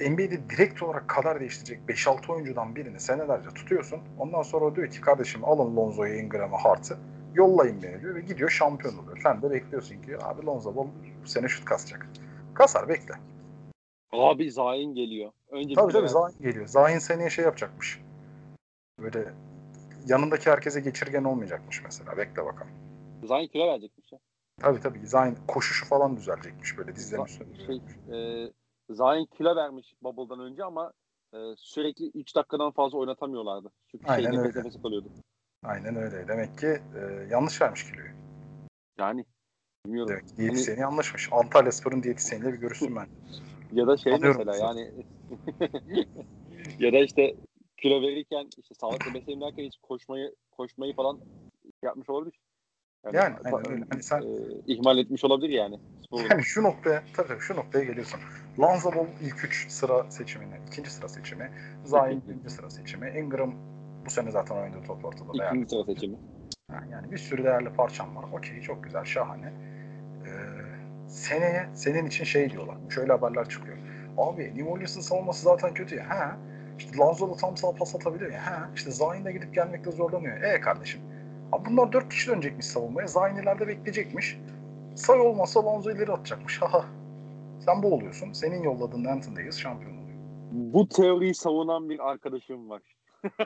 NBA'de direkt olarak kader değiştirecek 5-6 oyuncudan birini senelerce tutuyorsun. Ondan sonra diyor ki kardeşim alın Lonzo'yu, Ingram'ı, Hart'ı yollayın beni diyor ve gidiyor şampiyon oluyor. Sen de bekliyorsun ki abi Lonzo Ball bu sene şut kasacak. Kasar bekle. Abi Zayn geliyor. Önce Tabii tabii. Zayn geliyor. Zayn seneye şey yapacakmış. Böyle yanındaki herkese geçirgen olmayacakmış mesela. Bekle bakalım. Zayn kilo verecekmiş ya. Tabii tabii Zayn koşuşu falan düzelecekmiş böyle dizlerin üstünde. şey, e, Zayn kilo vermiş Bubble'dan önce ama e, sürekli 3 dakikadan fazla oynatamıyorlardı. Çünkü şey Aynen nefes öyle. kalıyordu. Aynen öyle. Demek ki e, yanlış vermiş kiloyu. Yani bilmiyorum. Demek ki diyetisyeni yanlışmış. Antalya Spor'un diyetisyeniyle bir görüşsün ben. Ya da şey Alıyorum mesela yani ya da işte kilo verirken işte sağlıklı beslenim derken hiç koşmayı koşmayı falan yapmış olabilir. Yani, yani ta, hani, hani sen e, ihmal etmiş olabilir yani. Yani şu noktaya tabii şu noktaya geliyorsun. Lonzo Ball ilk 3 sıra seçimini, ikinci sıra seçimi, Zion birinci sıra seçimi, Ingram bu sene zaten oynadığı top ortada. İkinci değerli. sıra seçimi. Yani bir sürü değerli parçam var. Okey çok güzel, şahane. Ee, seneye senin için şey diyorlar. Şöyle haberler çıkıyor. Abi New Orleans'ın savunması zaten kötü ya. Ha. İşte Lonzo da tam sağ pas atabiliyor ya. Ha. İşte Zion da gidip gelmekte zorlanıyor. E kardeşim. Abi bunlar dört kişi dönecekmiş savunmaya. Zion ileride bekleyecekmiş. Say olmasa Lonzo ileri atacakmış. Haha. Sen bu oluyorsun. Senin yolladığın Anthony Davis şampiyon oluyor. Bu teoriyi savunan bir arkadaşım var.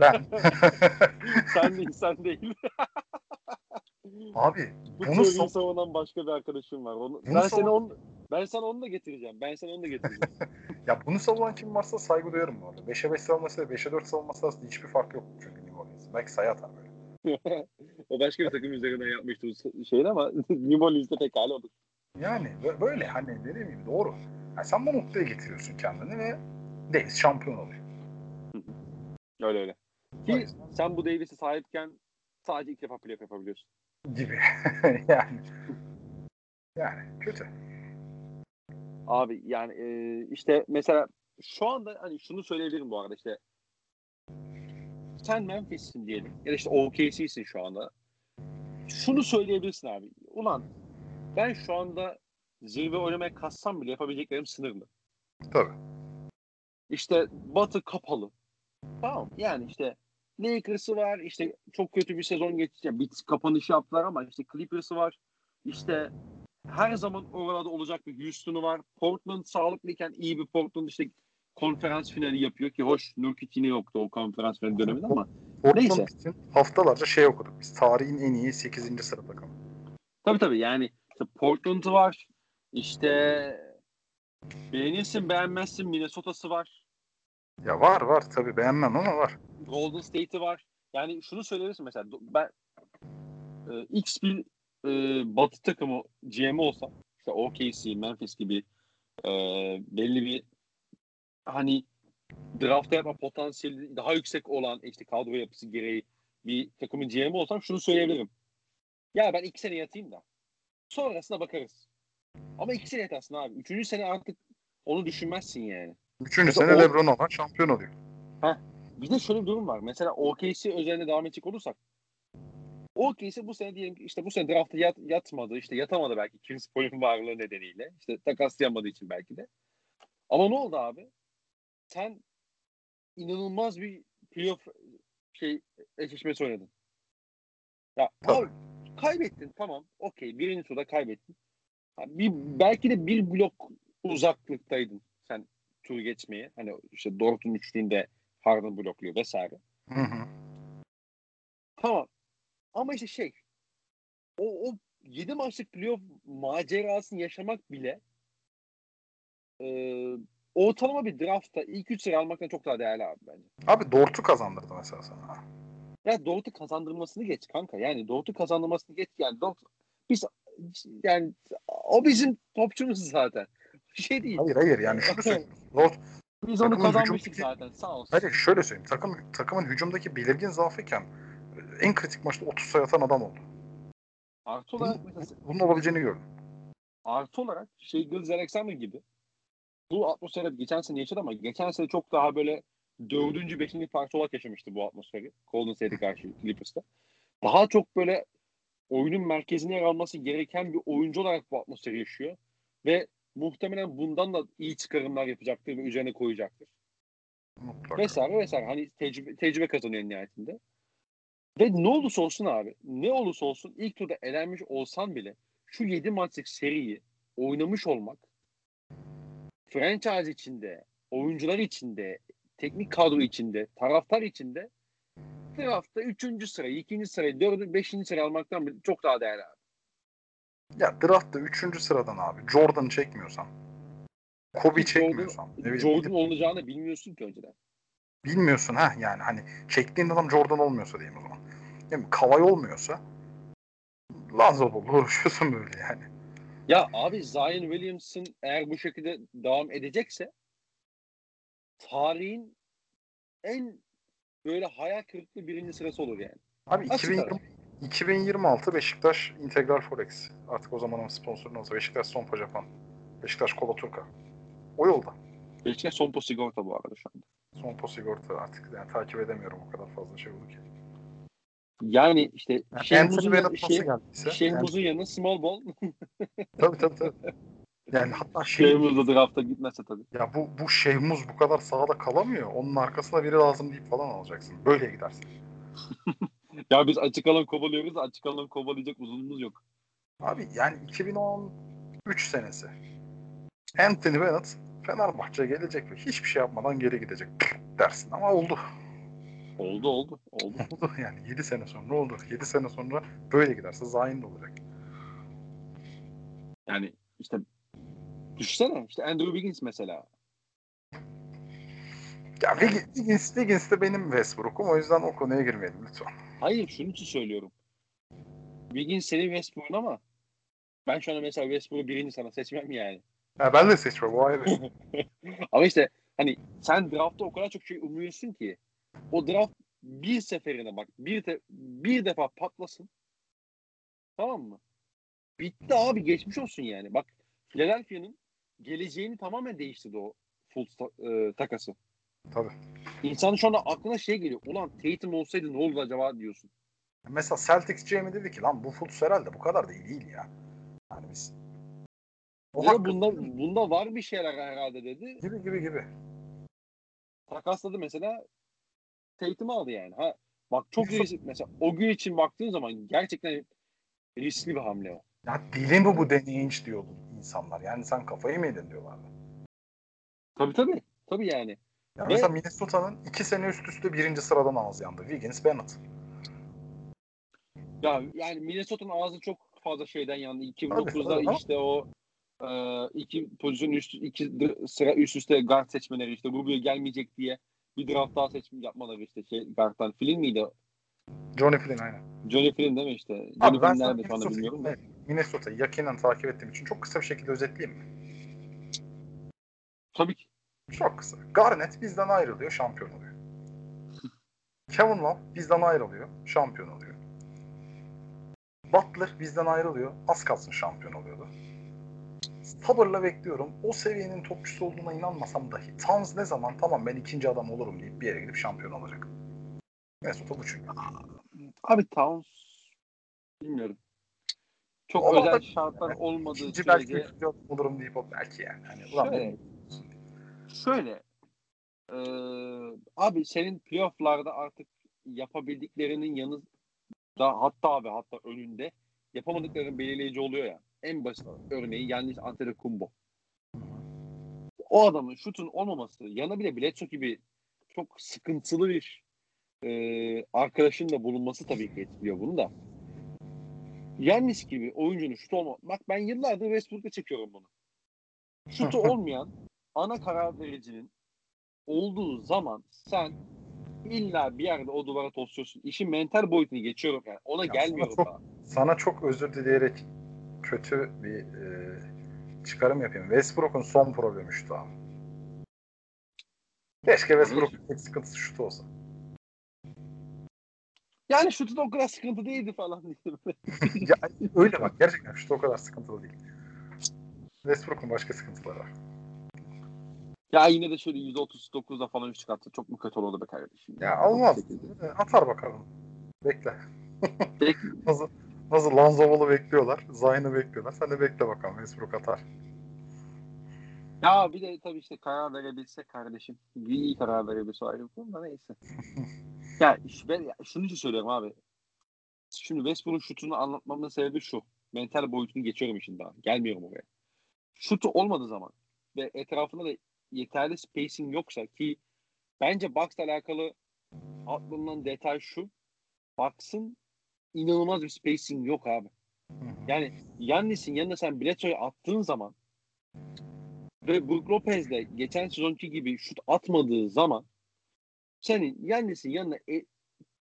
Ben. sen değil, sen değil. Abi bu bunu teoriyi savunan başka bir arkadaşım var. Onu, ben seni on, ben sana onu da getireceğim. Ben sana onu da getireceğim. ya bunu savunan kim varsa saygı duyarım bu arada. 5'e 5 savunması ve 5'e 4 savunması arasında hiçbir fark yok çünkü New Orleans. Belki sayı atar böyle. o başka bir takım üzerinden yapmıştı bu şeyi ama New Orleans'de pekala olur. Yani böyle hani dediğim gibi doğru. Yani sen bu noktaya getiriyorsun kendini ve Davis şampiyon oluyor. öyle öyle. Ki sen bu Davis'e sahipken sadece ilk defa playoff yapabiliyorsun. Gibi. yani. Yani kötü. Abi yani e, işte mesela şu anda hani şunu söyleyebilirim bu arada işte sen Memphis'sin diyelim ya da işte OKC'sin şu anda. Şunu söyleyebilirsin abi. Ulan ben şu anda zirve oynamaya kassam bile yapabileceklerim sınırlı. Tabii. İşte Batı kapalı. Tamam yani işte Lakers'ı var işte çok kötü bir sezon geçti. Yani bir kapanış yaptılar ama işte Clippers'ı var. İşte her zaman orada olacak bir Houston'u var. Portland sağlıklıyken iyi bir Portland işte konferans finali yapıyor ki hoş Nurkic yine yoktu o konferans finali döneminde ama Portland neyse. için haftalarca şey okuduk biz. Tarihin en iyi 8. sıra takımı. Tabii tabii yani işte Portland'ı var. İşte beğenirsin beğenmezsin Minnesota'sı var. Ya var var tabii beğenmem ama var. Golden State'i var. Yani şunu söyleyebilirsin mesela ben e, X bir e, batı takımı GM olsam işte OKC, Memphis gibi e, belli bir hani draft yapma potansiyeli daha yüksek olan işte kadro yapısı gereği bir takımın GM olsam şunu söyleyebilirim. Ya ben iki sene yatayım da sonrasına bakarız. Ama iki sene yatarsın abi. Üçüncü sene artık onu düşünmezsin yani. Üçüncü sene o... LeBron olan şampiyon oluyor. Ha. Bir de şöyle bir durum var. Mesela OKC özelinde devam edecek olursak OKC bu sene diyelim ki işte bu sene draftta yat, yatmadı. işte yatamadı belki Chris Paul'un varlığı nedeniyle. İşte takaslayamadığı için belki de. Ama ne oldu abi? sen inanılmaz bir playoff şey eşleşmesi oynadın. Ya abi, kaybettin tamam. Okey. Birinci turda kaybettin. Bir, belki de bir blok uzaklıktaydın sen tur geçmeye. Hani işte Dortmund üçlüğünde Harden blokluyor vesaire. Hı hı. Tamam. Ama işte şey o, o 7 maçlık playoff macerasını yaşamak bile e, ortalama bir draftta ilk 3 sıra almaktan çok daha değerli abi bence. Abi Dort'u kazandırdı mesela sana. Ya Dort'u kazandırmasını geç kanka. Yani Dort'u kazandırmasını geç yani Dort biz yani o bizim topçumuz zaten. Bir şey değil. Hayır hayır yani şunu söyleyeyim. Dort biz onu kazanmıştık zaten sağ olsun. Hayır şöyle söyleyeyim. Takım, takımın hücumdaki belirgin zaafıyken en kritik maçta 30 sayı atan adam oldu. Artı olarak bunun, bunun olabileceğini gördüm. Artı olarak şey Gilles Alexander gibi bu atmosferi geçen sene yaşadı ama geçen sene çok daha böyle dördüncü, beşinci parça olarak yaşamıştı bu atmosferi. Golden State'e karşı Clippers'ta. Daha çok böyle oyunun merkezine yer alması gereken bir oyuncu olarak bu atmosferi yaşıyor. Ve muhtemelen bundan da iyi çıkarımlar yapacaktır ve üzerine koyacaktır. Mutlaka. Vesaire vesaire. Hani tecrübe, tecrübe kazanıyor nihayetinde. Ve ne olursa olsun abi, ne olursa olsun ilk turda elenmiş olsan bile şu 7 maçlık seriyi oynamış olmak franchise içinde, oyuncular içinde, teknik kadro içinde, taraftar içinde draftta 3. sırayı, 2. sırayı, 4. 5. sırayı almaktan çok daha değerli abi. Ya draftta 3. sıradan abi Jordan çekmiyorsan Kobe çekmiyorsan. Jordan, Jordan olacağını bilmiyorsun ki önceden. Bilmiyorsun ha yani hani çektiğin adam Jordan olmuyorsa diyeyim o zaman. Yani Kavay olmuyorsa Ball'la uğraşıyorsun böyle yani. Ya abi Zion Williamson eğer bu şekilde devam edecekse tarihin en böyle hayal kırıklığı birinci sırası olur yani. Abi 2020, 2026 Beşiktaş Integral Forex. Artık o zamanın sponsoru olsa Beşiktaş Sompo Japan. Beşiktaş Kola Turka. O yolda. Beşiktaş Sompo Sigorta bu arada şu anda. Sompo Sigorta artık yani takip edemiyorum o kadar fazla şey oldu ki. Yani işte Yani Şehmuz'un, yanı, şey. Şehmuz'un yanına small ball. tabii tabii tabii. Yani hatta şey Şehmuz da drafta gitmezse tabii. ya bu bu Şehmuz bu kadar sahada kalamıyor. Onun arkasına biri lazım deyip falan alacaksın. Böyle gidersin. Ya biz açık alan kovalıyoruz açık alan kovalayacak uzunluğumuz yok. Abi yani 2013 senesi. Anthony Bennett Fenerbahçe'ye gelecek ve hiçbir şey yapmadan geri gidecek dersin ama oldu. Oldu oldu. Oldu. Oldu yani 7 sene sonra oldu. 7 sene sonra böyle giderse Zayn de olacak. Yani işte düşünsene işte Andrew Wiggins mesela. Ya Wiggins, Wiggins, de benim Westbrook'um o yüzden o konuya girmeyelim lütfen. Hayır şunun için söylüyorum. Wiggins senin Westbrook'un ama ben şu an mesela Westbrook'u birinci sana seçmem yani. Ya ben de seçmem o ayrı. Ama işte hani sen draftta o kadar çok şey umuyorsun ki o draft bir seferine bak bir te- bir defa patlasın. Tamam mı? Bitti abi geçmiş olsun yani. Bak Philadelphia'nın geleceğini tamamen değiştirdi o full sta- e, takası. Tabii. İnsanın şu anda aklına şey geliyor. Ulan Tatum olsaydı ne olurdu acaba diyorsun. Mesela Celtics GM'i dedi ki lan bu Fultz herhalde bu kadar da iyi değil ya. Yani biz o Ya bunda, bunda var bir şeyler herhalde dedi. gibi gibi gibi. Takasladı mesela Tatum'u aldı yani. Ha bak çok riskli. Mesela o gün için baktığın zaman gerçekten riskli bir hamle o. Ya deli mi bu Danny Ainge diyordu insanlar. Yani sen kafayı mı yedin diyorlardı. Tabii tabii. Tabii yani. Ya mesela Minnesota'nın iki sene üst üste birinci sıradan ağzı yandı. Wiggins, Bennett. Ya yani Minnesota'nın ağzı çok fazla şeyden yandı. Tabii, 2009'da tabii, ama- işte o e, iki pozisyon üst iki sıra üst üste guard seçmeleri işte Rubio gelmeyecek diye bir draft daha seçim yapmaları işte şey guard'dan Flynn miydi? Johnny Flynn aynen. Johnny Flynn değil mi işte? Johnny Abi ben Flynn nerede Minnesota'yı, bilmiyorum evet, Minnesota'yı yakinen takip ettiğim için çok kısa bir şekilde özetleyeyim mi? Tabii ki. Çok kısa. Garnett bizden ayrılıyor, şampiyon oluyor. Kevin Love bizden ayrılıyor, şampiyon oluyor. Butler bizden ayrılıyor, az kalsın şampiyon oluyordu. Sabırla bekliyorum. O seviyenin topçusu olduğuna inanmasam dahi Towns ne zaman tamam ben ikinci adam olurum deyip bir yere gidip şampiyon olacak. Minnesota bu çünkü. Abi Towns bilmiyorum. Çok Ama özel şartlar olmadığı İkinci belki sürece adam olurum deyip o belki yani. Hani, ulan Şöyle. Şöyle e, abi senin playofflarda artık yapabildiklerinin yanı da hatta abi hatta önünde yapamadıkların belirleyici oluyor ya. En basit örneği Yannis Antetokounmpo. O adamın şutun olmaması, yana bile Bledsoe gibi çok sıkıntılı bir e, arkadaşın da bulunması tabii ki etkiliyor bunu da. Yannis gibi oyuncunun şut olma. Bak ben yıllardır Westbrook'ta çekiyorum bunu. Şutu olmayan ana karar vericinin olduğu zaman sen illa bir yerde o duvara tosluyorsun. İşin mental boyutunu geçiyorum yani. Ona Ya gelmiyorum sana daha. Sana çok özür dileyerek kötü bir e, çıkarım yapayım. Westbrook'un son problemi şutu abi. Keşke Westbrook'un tek sıkıntısı şutu olsa. Yani şutu da o kadar sıkıntı değildi falan. ya, öyle bak gerçekten şutu o kadar sıkıntılı değil. Westbrook'un başka sıkıntıları var. Ya yine de şöyle %39'da falan üç çıkartsa çok mu kötü olurdu be kardeşim? Ya olmaz. Bu şekilde. E, Atar bakalım. Bekle. Nasıl, nasıl Lanzoval'ı bekliyorlar. Zayn'ı bekliyorlar. Sen de bekle bakalım Westbrook atar. Ya bir de tabii işte karar verebilse kardeşim. Bir iyi karar verebilse ayrı bir da neyse. ya ben ya şunu için söylüyorum abi. Şimdi Westbrook'un şutunu anlatmamın sebebi şu. Mental boyutunu geçiyorum işin daha. Gelmiyorum oraya. Şutu olmadığı zaman ve etrafında da yeterli spacing yoksa ki bence Bucks'la alakalı aklımdan detay şu. Bucks'ın inanılmaz bir spacing yok abi. Yani Yannis'in yanına sen Bledsoe'yu attığın zaman ve Brook Lopez'le geçen sezonki gibi şut atmadığı zaman senin Yannis'in yanına e,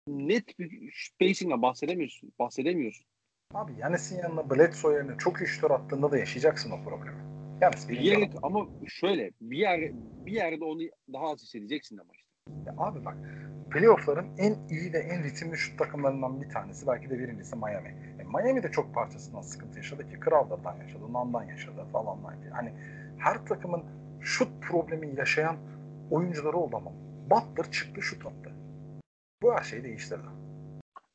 net bir spacing'le bahsedemiyorsun. Bahsedemiyorsun. Abi Yanis'in yanına Bledsoe yerine çok iyi şutör attığında da yaşayacaksın o problemi. Yanis Bir yere, ama şöyle bir yer bir yerde onu daha az hissedeceksin ama işte. Ya abi bak playoff'ların en iyi ve en ritimli şut takımlarından bir tanesi belki de birincisi Miami. E, Miami de çok parçasından sıkıntı yaşadı ki Crowder'dan yaşadı, Nan'dan yaşadı falandan. Hani her takımın şut problemi yaşayan oyuncuları oldu ama Butler çıktı şut attı. Bu her şeyi değiştirdi.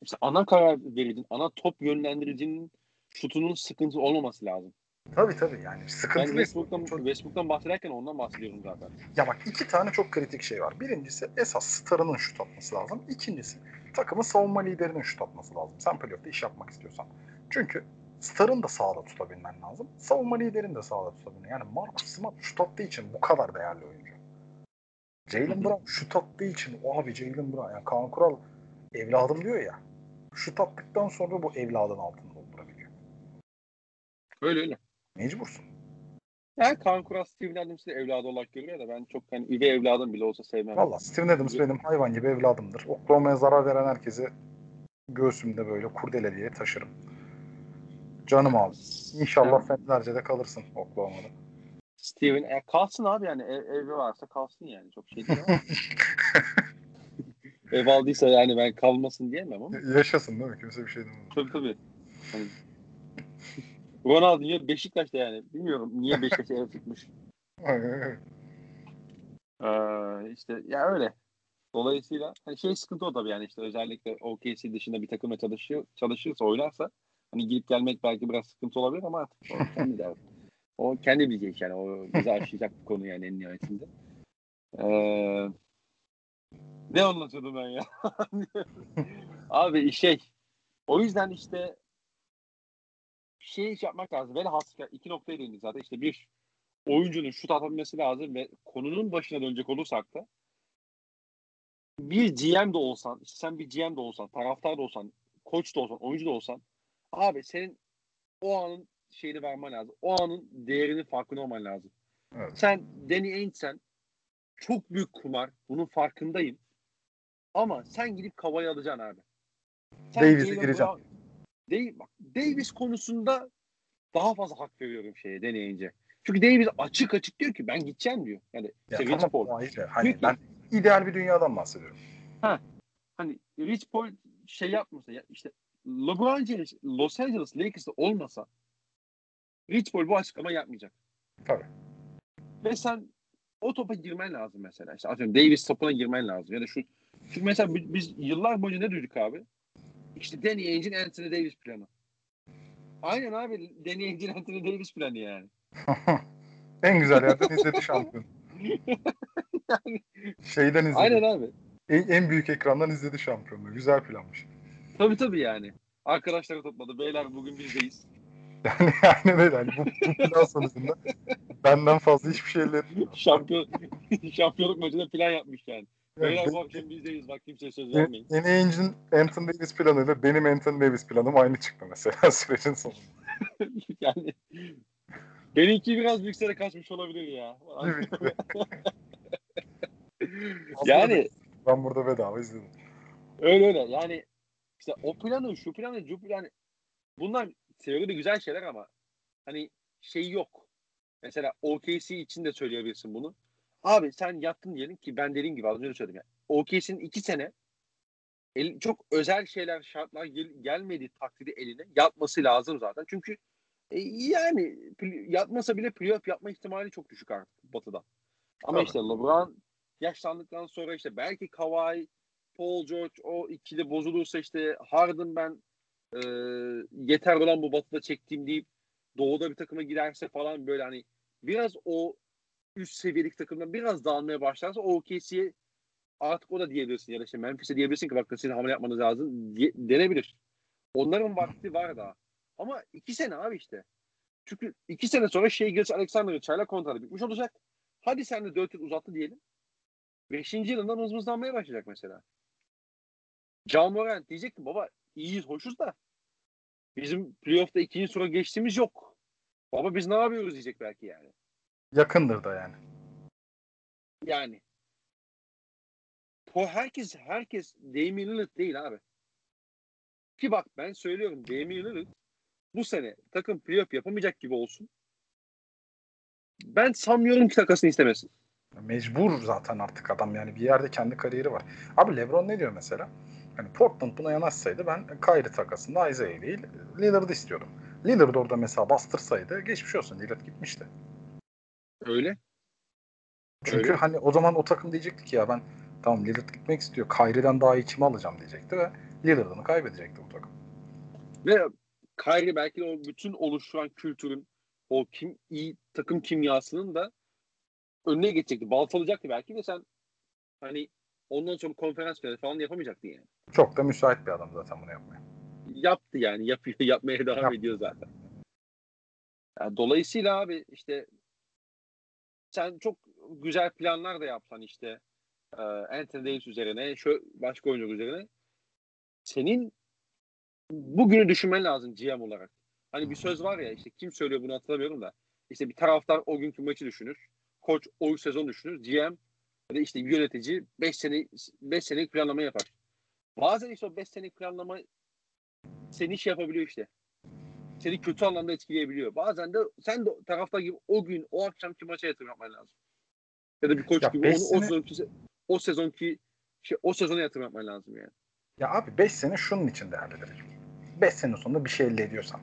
İşte ana karar vericinin, ana top yönlendiricinin şutunun sıkıntı olmaması lazım. Tabii tabii yani sıkıntılı. Ben Westbrook'tan, çok... Westbrook'tan bahsederken ondan bahsediyorum zaten. Ya bak iki tane çok kritik şey var. Birincisi esas starının şut atması lazım. İkincisi takımın savunma liderinin şut atması lazım. Sen playoff'ta iş yapmak istiyorsan. Çünkü starın da sağda tutabilmen lazım. Savunma liderin de sağda tutabilmen. Yani Marcus Smart şut attığı için bu kadar değerli oyuncu. Jalen Brown şut attığı için o abi Jalen Brown yani Kaan Kural evladım diyor ya. Şut attıktan sonra bu evladın altını doldurabiliyor. Öyle öyle. Mecbursun. Yani Kaan Kural Steven Adams'ı evladı olarak görüyor da ben çok hani üvey evladım bile olsa sevmem. Valla Steven Adams benim hayvan gibi evladımdır. Oklahoma'ya zarar veren herkesi göğsümde böyle kurdele diye taşırım. Canım abi. İnşallah evet. senelerce de kalırsın Oklahoma'da. Steven e, kalsın abi yani ev, evi varsa kalsın yani çok şey değil ev aldıysa yani ben kalmasın diyemem ama. Yaşasın değil mi? Kimse bir şey demez. Tabii tabii. Hani, Ronaldinho Beşiktaş'ta yani. Bilmiyorum niye Beşiktaş'a ev tutmuş. ee, işte ya öyle. Dolayısıyla hani şey sıkıntı o tabii yani işte özellikle OKC dışında bir takımla çalışıyor, çalışırsa oynarsa hani gidip gelmek belki biraz sıkıntı olabilir ama artık o kendi de o kendi bilecek yani o bize aşacak bir konu yani en nihayetinde. Ee, ne anlatıyordum ben ya? Abi şey o yüzden işte şey yapmak lazım. Velhasıl iki noktaya değindik zaten. İşte bir oyuncunun şut atabilmesi lazım ve konunun başına dönecek olursak da bir GM de olsan, işte sen bir GM de olsan, taraftar da olsan, koç da olsan, oyuncu da olsan abi senin o anın şeyini vermen lazım. O anın değerinin farkında olman lazım. Evet. Sen Danny Ainge'sen çok büyük kumar. Bunun farkındayım. Ama sen gidip kavayı alacaksın abi. Sen Davis'e gireceksin. Bak, Davis konusunda daha fazla hak veriyorum şeye deneyince. Çünkü Davis açık açık diyor ki ben gideceğim diyor. Yani ya Rich Paul. Ayrı. Hani ben ideal bir dünyadan bahsediyorum. Ha. Hani Rich Paul şey yapmasa ya işte LeBron James Los Angeles Lakers'ta olmasa Rich Paul bu açıklama yapmayacak. Tabii. Ve sen o topa girmen lazım mesela. İşte atıyorum Davis topuna girmen lazım. Ya da şu çünkü mesela biz yıllar boyunca ne duyduk abi? İşte Danny Ainge'in Anthony Davis planı. Aynen abi Danny Ainge'in Anthony Davis planı yani. en güzel yerden izledi şampiyon. yani, Şeyden izledi. Aynen abi. En, en büyük ekrandan izledi şampiyonluğu. Güzel planmış. Tabii tabii yani. Arkadaşları topladı. Beyler bugün bizdeyiz. Yani yani öyle. Yani bu, bu plan sonucunda benden fazla hiçbir şey elde etmiyor. Şampiyon, şampiyonluk maçında plan yapmış yani. Beyler bu akşam bizdeyiz. Bak kimseye söz vermeyin. Yeni Ainge'in Anthony Davis planıyla benim Anthony Davis planım aynı çıktı mesela sürecin sonunda. yani benimki biraz yükseğe kaçmış olabilir ya. yani ben burada bedava izledim. Öyle öyle. Yani işte o planı, şu planı, şu planı bunlar teoride güzel şeyler ama hani şey yok. Mesela OKC için de söyleyebilirsin bunu. Abi sen yattın diyelim ki ben dediğim gibi az önce söyledim. Yani. OKC'nin iki sene el, çok özel şeyler şartlar gel, gelmediği takdirde eline yatması lazım zaten. Çünkü e, yani yatmasa bile playoff yapma ihtimali çok düşük artık batıda. Ama Tabii. işte LeBron yaşlandıktan sonra işte belki Kawhi, Paul George o ikili bozulursa işte Harden ben e, yeter olan bu batıda çektiğim deyip doğuda bir takıma giderse falan böyle hani biraz o üst seviyelik takımdan biraz dağılmaya başlarsa o OKC'ye artık o da diyebilirsin ya da işte Memphis'e diyebilirsin ki bak sizin hamle yapmanız lazım diye, denebilir. Onların vakti var daha. Ama iki sene abi işte. Çünkü iki sene sonra şey Gilles Alexander'ın çayla kontratı bitmiş olacak. Hadi sen de dört yıl uzattı diyelim. Beşinci yılından hızmızlanmaya başlayacak mesela. John Morant diyecek ki baba iyiyiz hoşuz da bizim playoff'ta ikinci sıra geçtiğimiz yok. Baba biz ne yapıyoruz diyecek belki yani. Yakındır da yani. Yani. O herkes herkes Damian Lillard değil abi. Ki bak ben söylüyorum Damian Lillard bu sene takım playoff yapamayacak gibi olsun. Ben sanmıyorum ki takasını istemesin. Mecbur zaten artık adam yani bir yerde kendi kariyeri var. Abi LeBron ne diyor mesela? Hani Portland buna yanaşsaydı ben Kyrie takasında Isaiah değil Lillard'ı istiyordum. Lillard orada mesela bastırsaydı geçmiş olsun Lillard gitmişti. Öyle. Çünkü Öyle. hani o zaman o takım diyecekti ki ya ben tamam Lillard gitmek istiyor. Kyrie'den daha iyi kimi alacağım diyecekti ve Lillard'ını kaybedecekti bu takım. Ve Kyrie belki de o bütün oluşturan kültürün o kim iyi takım kimyasının da önüne geçecekti. Baltalayacaktı belki de sen hani ondan sonra konferans falan yapamayacaktın yani. Çok da müsait bir adam zaten bunu yapmaya. Yaptı yani. Yapıyor, yapmaya devam Yaptı. ediyor zaten. Yani dolayısıyla abi işte sen çok güzel planlar da yapsan işte e, Anthony Davis üzerine, şu başka oyuncu üzerine senin bugünü düşünmen lazım GM olarak. Hani bir söz var ya işte kim söylüyor bunu hatırlamıyorum da işte bir taraftar o günkü maçı düşünür. Koç o sezon düşünür. GM ya da işte bir yönetici 5 sene 5 senelik planlama yapar. Bazen işte o 5 senelik planlama seni iş yapabiliyor işte. Seni kötü anlamda etkileyebiliyor. Bazen de sen de taraftar gibi o gün, o akşamki maça yatırım yapman lazım. Ya da bir koç ya gibi onu o sezonki o sezonki şey, o sezona yatırım yapman lazım yani. Ya abi 5 sene şunun için değerlidir. 5 sene sonunda bir şey elde ediyorsan.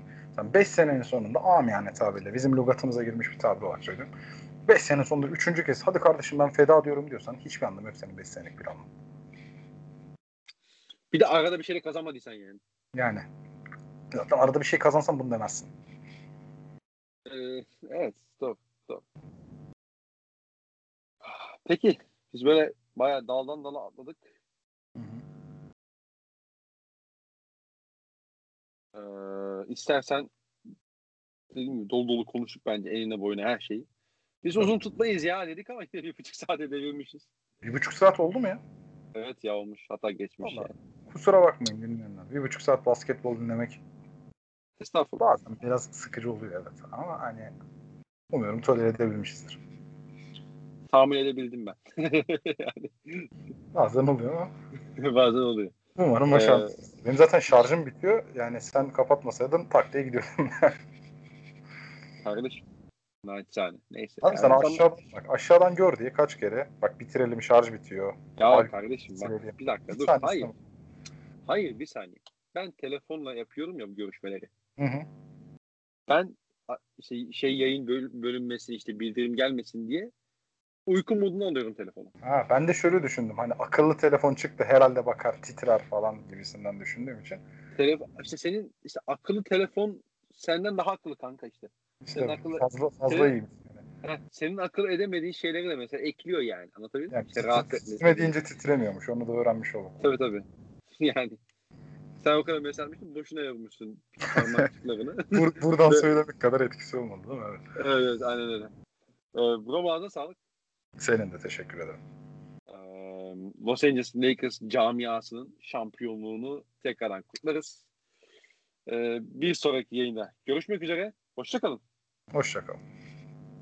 5 senenin sonunda amiyane tabirle bizim lügatımıza girmiş bir tabir olarak söylüyorum. 5 sene sonunda 3. kez hadi kardeşim ben feda diyorum diyorsan hiçbir anlamı yok senin 5 senelik bir anlamı. Bir de arada bir şeyle kazanmadıysan yani. Yani. Zaten arada bir şey kazansan bunu demezsin. Ee, evet. Stop. Stop. Peki. Biz böyle bayağı daldan dala atladık. Hı hı. Ee, istersen dediğim gibi dolu dolu konuşup bence eline boyuna her şeyi. Biz uzun tutmayız ya dedik ama yine bir buçuk saate devirmişiz. Bir buçuk saat oldu mu ya? Evet ya olmuş. Hatta geçmiş Vallahi. yani. Kusura bakmayın dinleyenler. Bir buçuk saat basketbol dinlemek Estağfurullah. Bazen biraz sıkıcı oluyor evet. Ama hani umuyorum tolere edebilmişizdir. Tahmin edebildim ben. yani. Bazen oluyor ama. Bazen oluyor. Umarım başarılı. Ee, Benim zaten şarjım bitiyor. Yani sen kapatmasaydın tak diye gidiyordum. Kardeşim. Naçizane. Neyse. Abi yani sen aşağıdan, bak, aşağıdan gör diye kaç kere. Bak bitirelim şarj bitiyor. Ya Abi, kardeşim bak bir dakika bir dur. Hayır. Hayır bir saniye. Ben telefonla yapıyorum ya bu görüşmeleri. Hı hı. Ben şey, şey yayın bölünmesi işte bildirim gelmesin diye uyku moduna alıyorum telefonu. Ha, ben de şöyle düşündüm. Hani akıllı telefon çıktı herhalde bakar titrer falan gibisinden düşündüğüm için. Telefon, işte senin işte akıllı telefon senden daha akıllı kanka işte. İşte senin akıllı, fazla fazla senin, iyiymiş. Yani. senin akıl edemediğin şeyleri de mesela ekliyor yani. Anlatabildim yani, mi? İşte rahat etmesi. titremiyormuş. Onu da öğrenmiş oldum. Tabii tabii. yani sen o kadar mesaj atmıştın boşuna yazmışsın parmakçıklarını. Bur buradan söylemek kadar etkisi olmadı değil mi? Evet, evet, aynen öyle. Ee, Broma'da sağlık. Senin de teşekkür ederim. Los Angeles Lakers camiasının şampiyonluğunu tekrardan kutlarız. Bir sonraki yayında görüşmek üzere. Hoşçakalın. Hoşçakalın.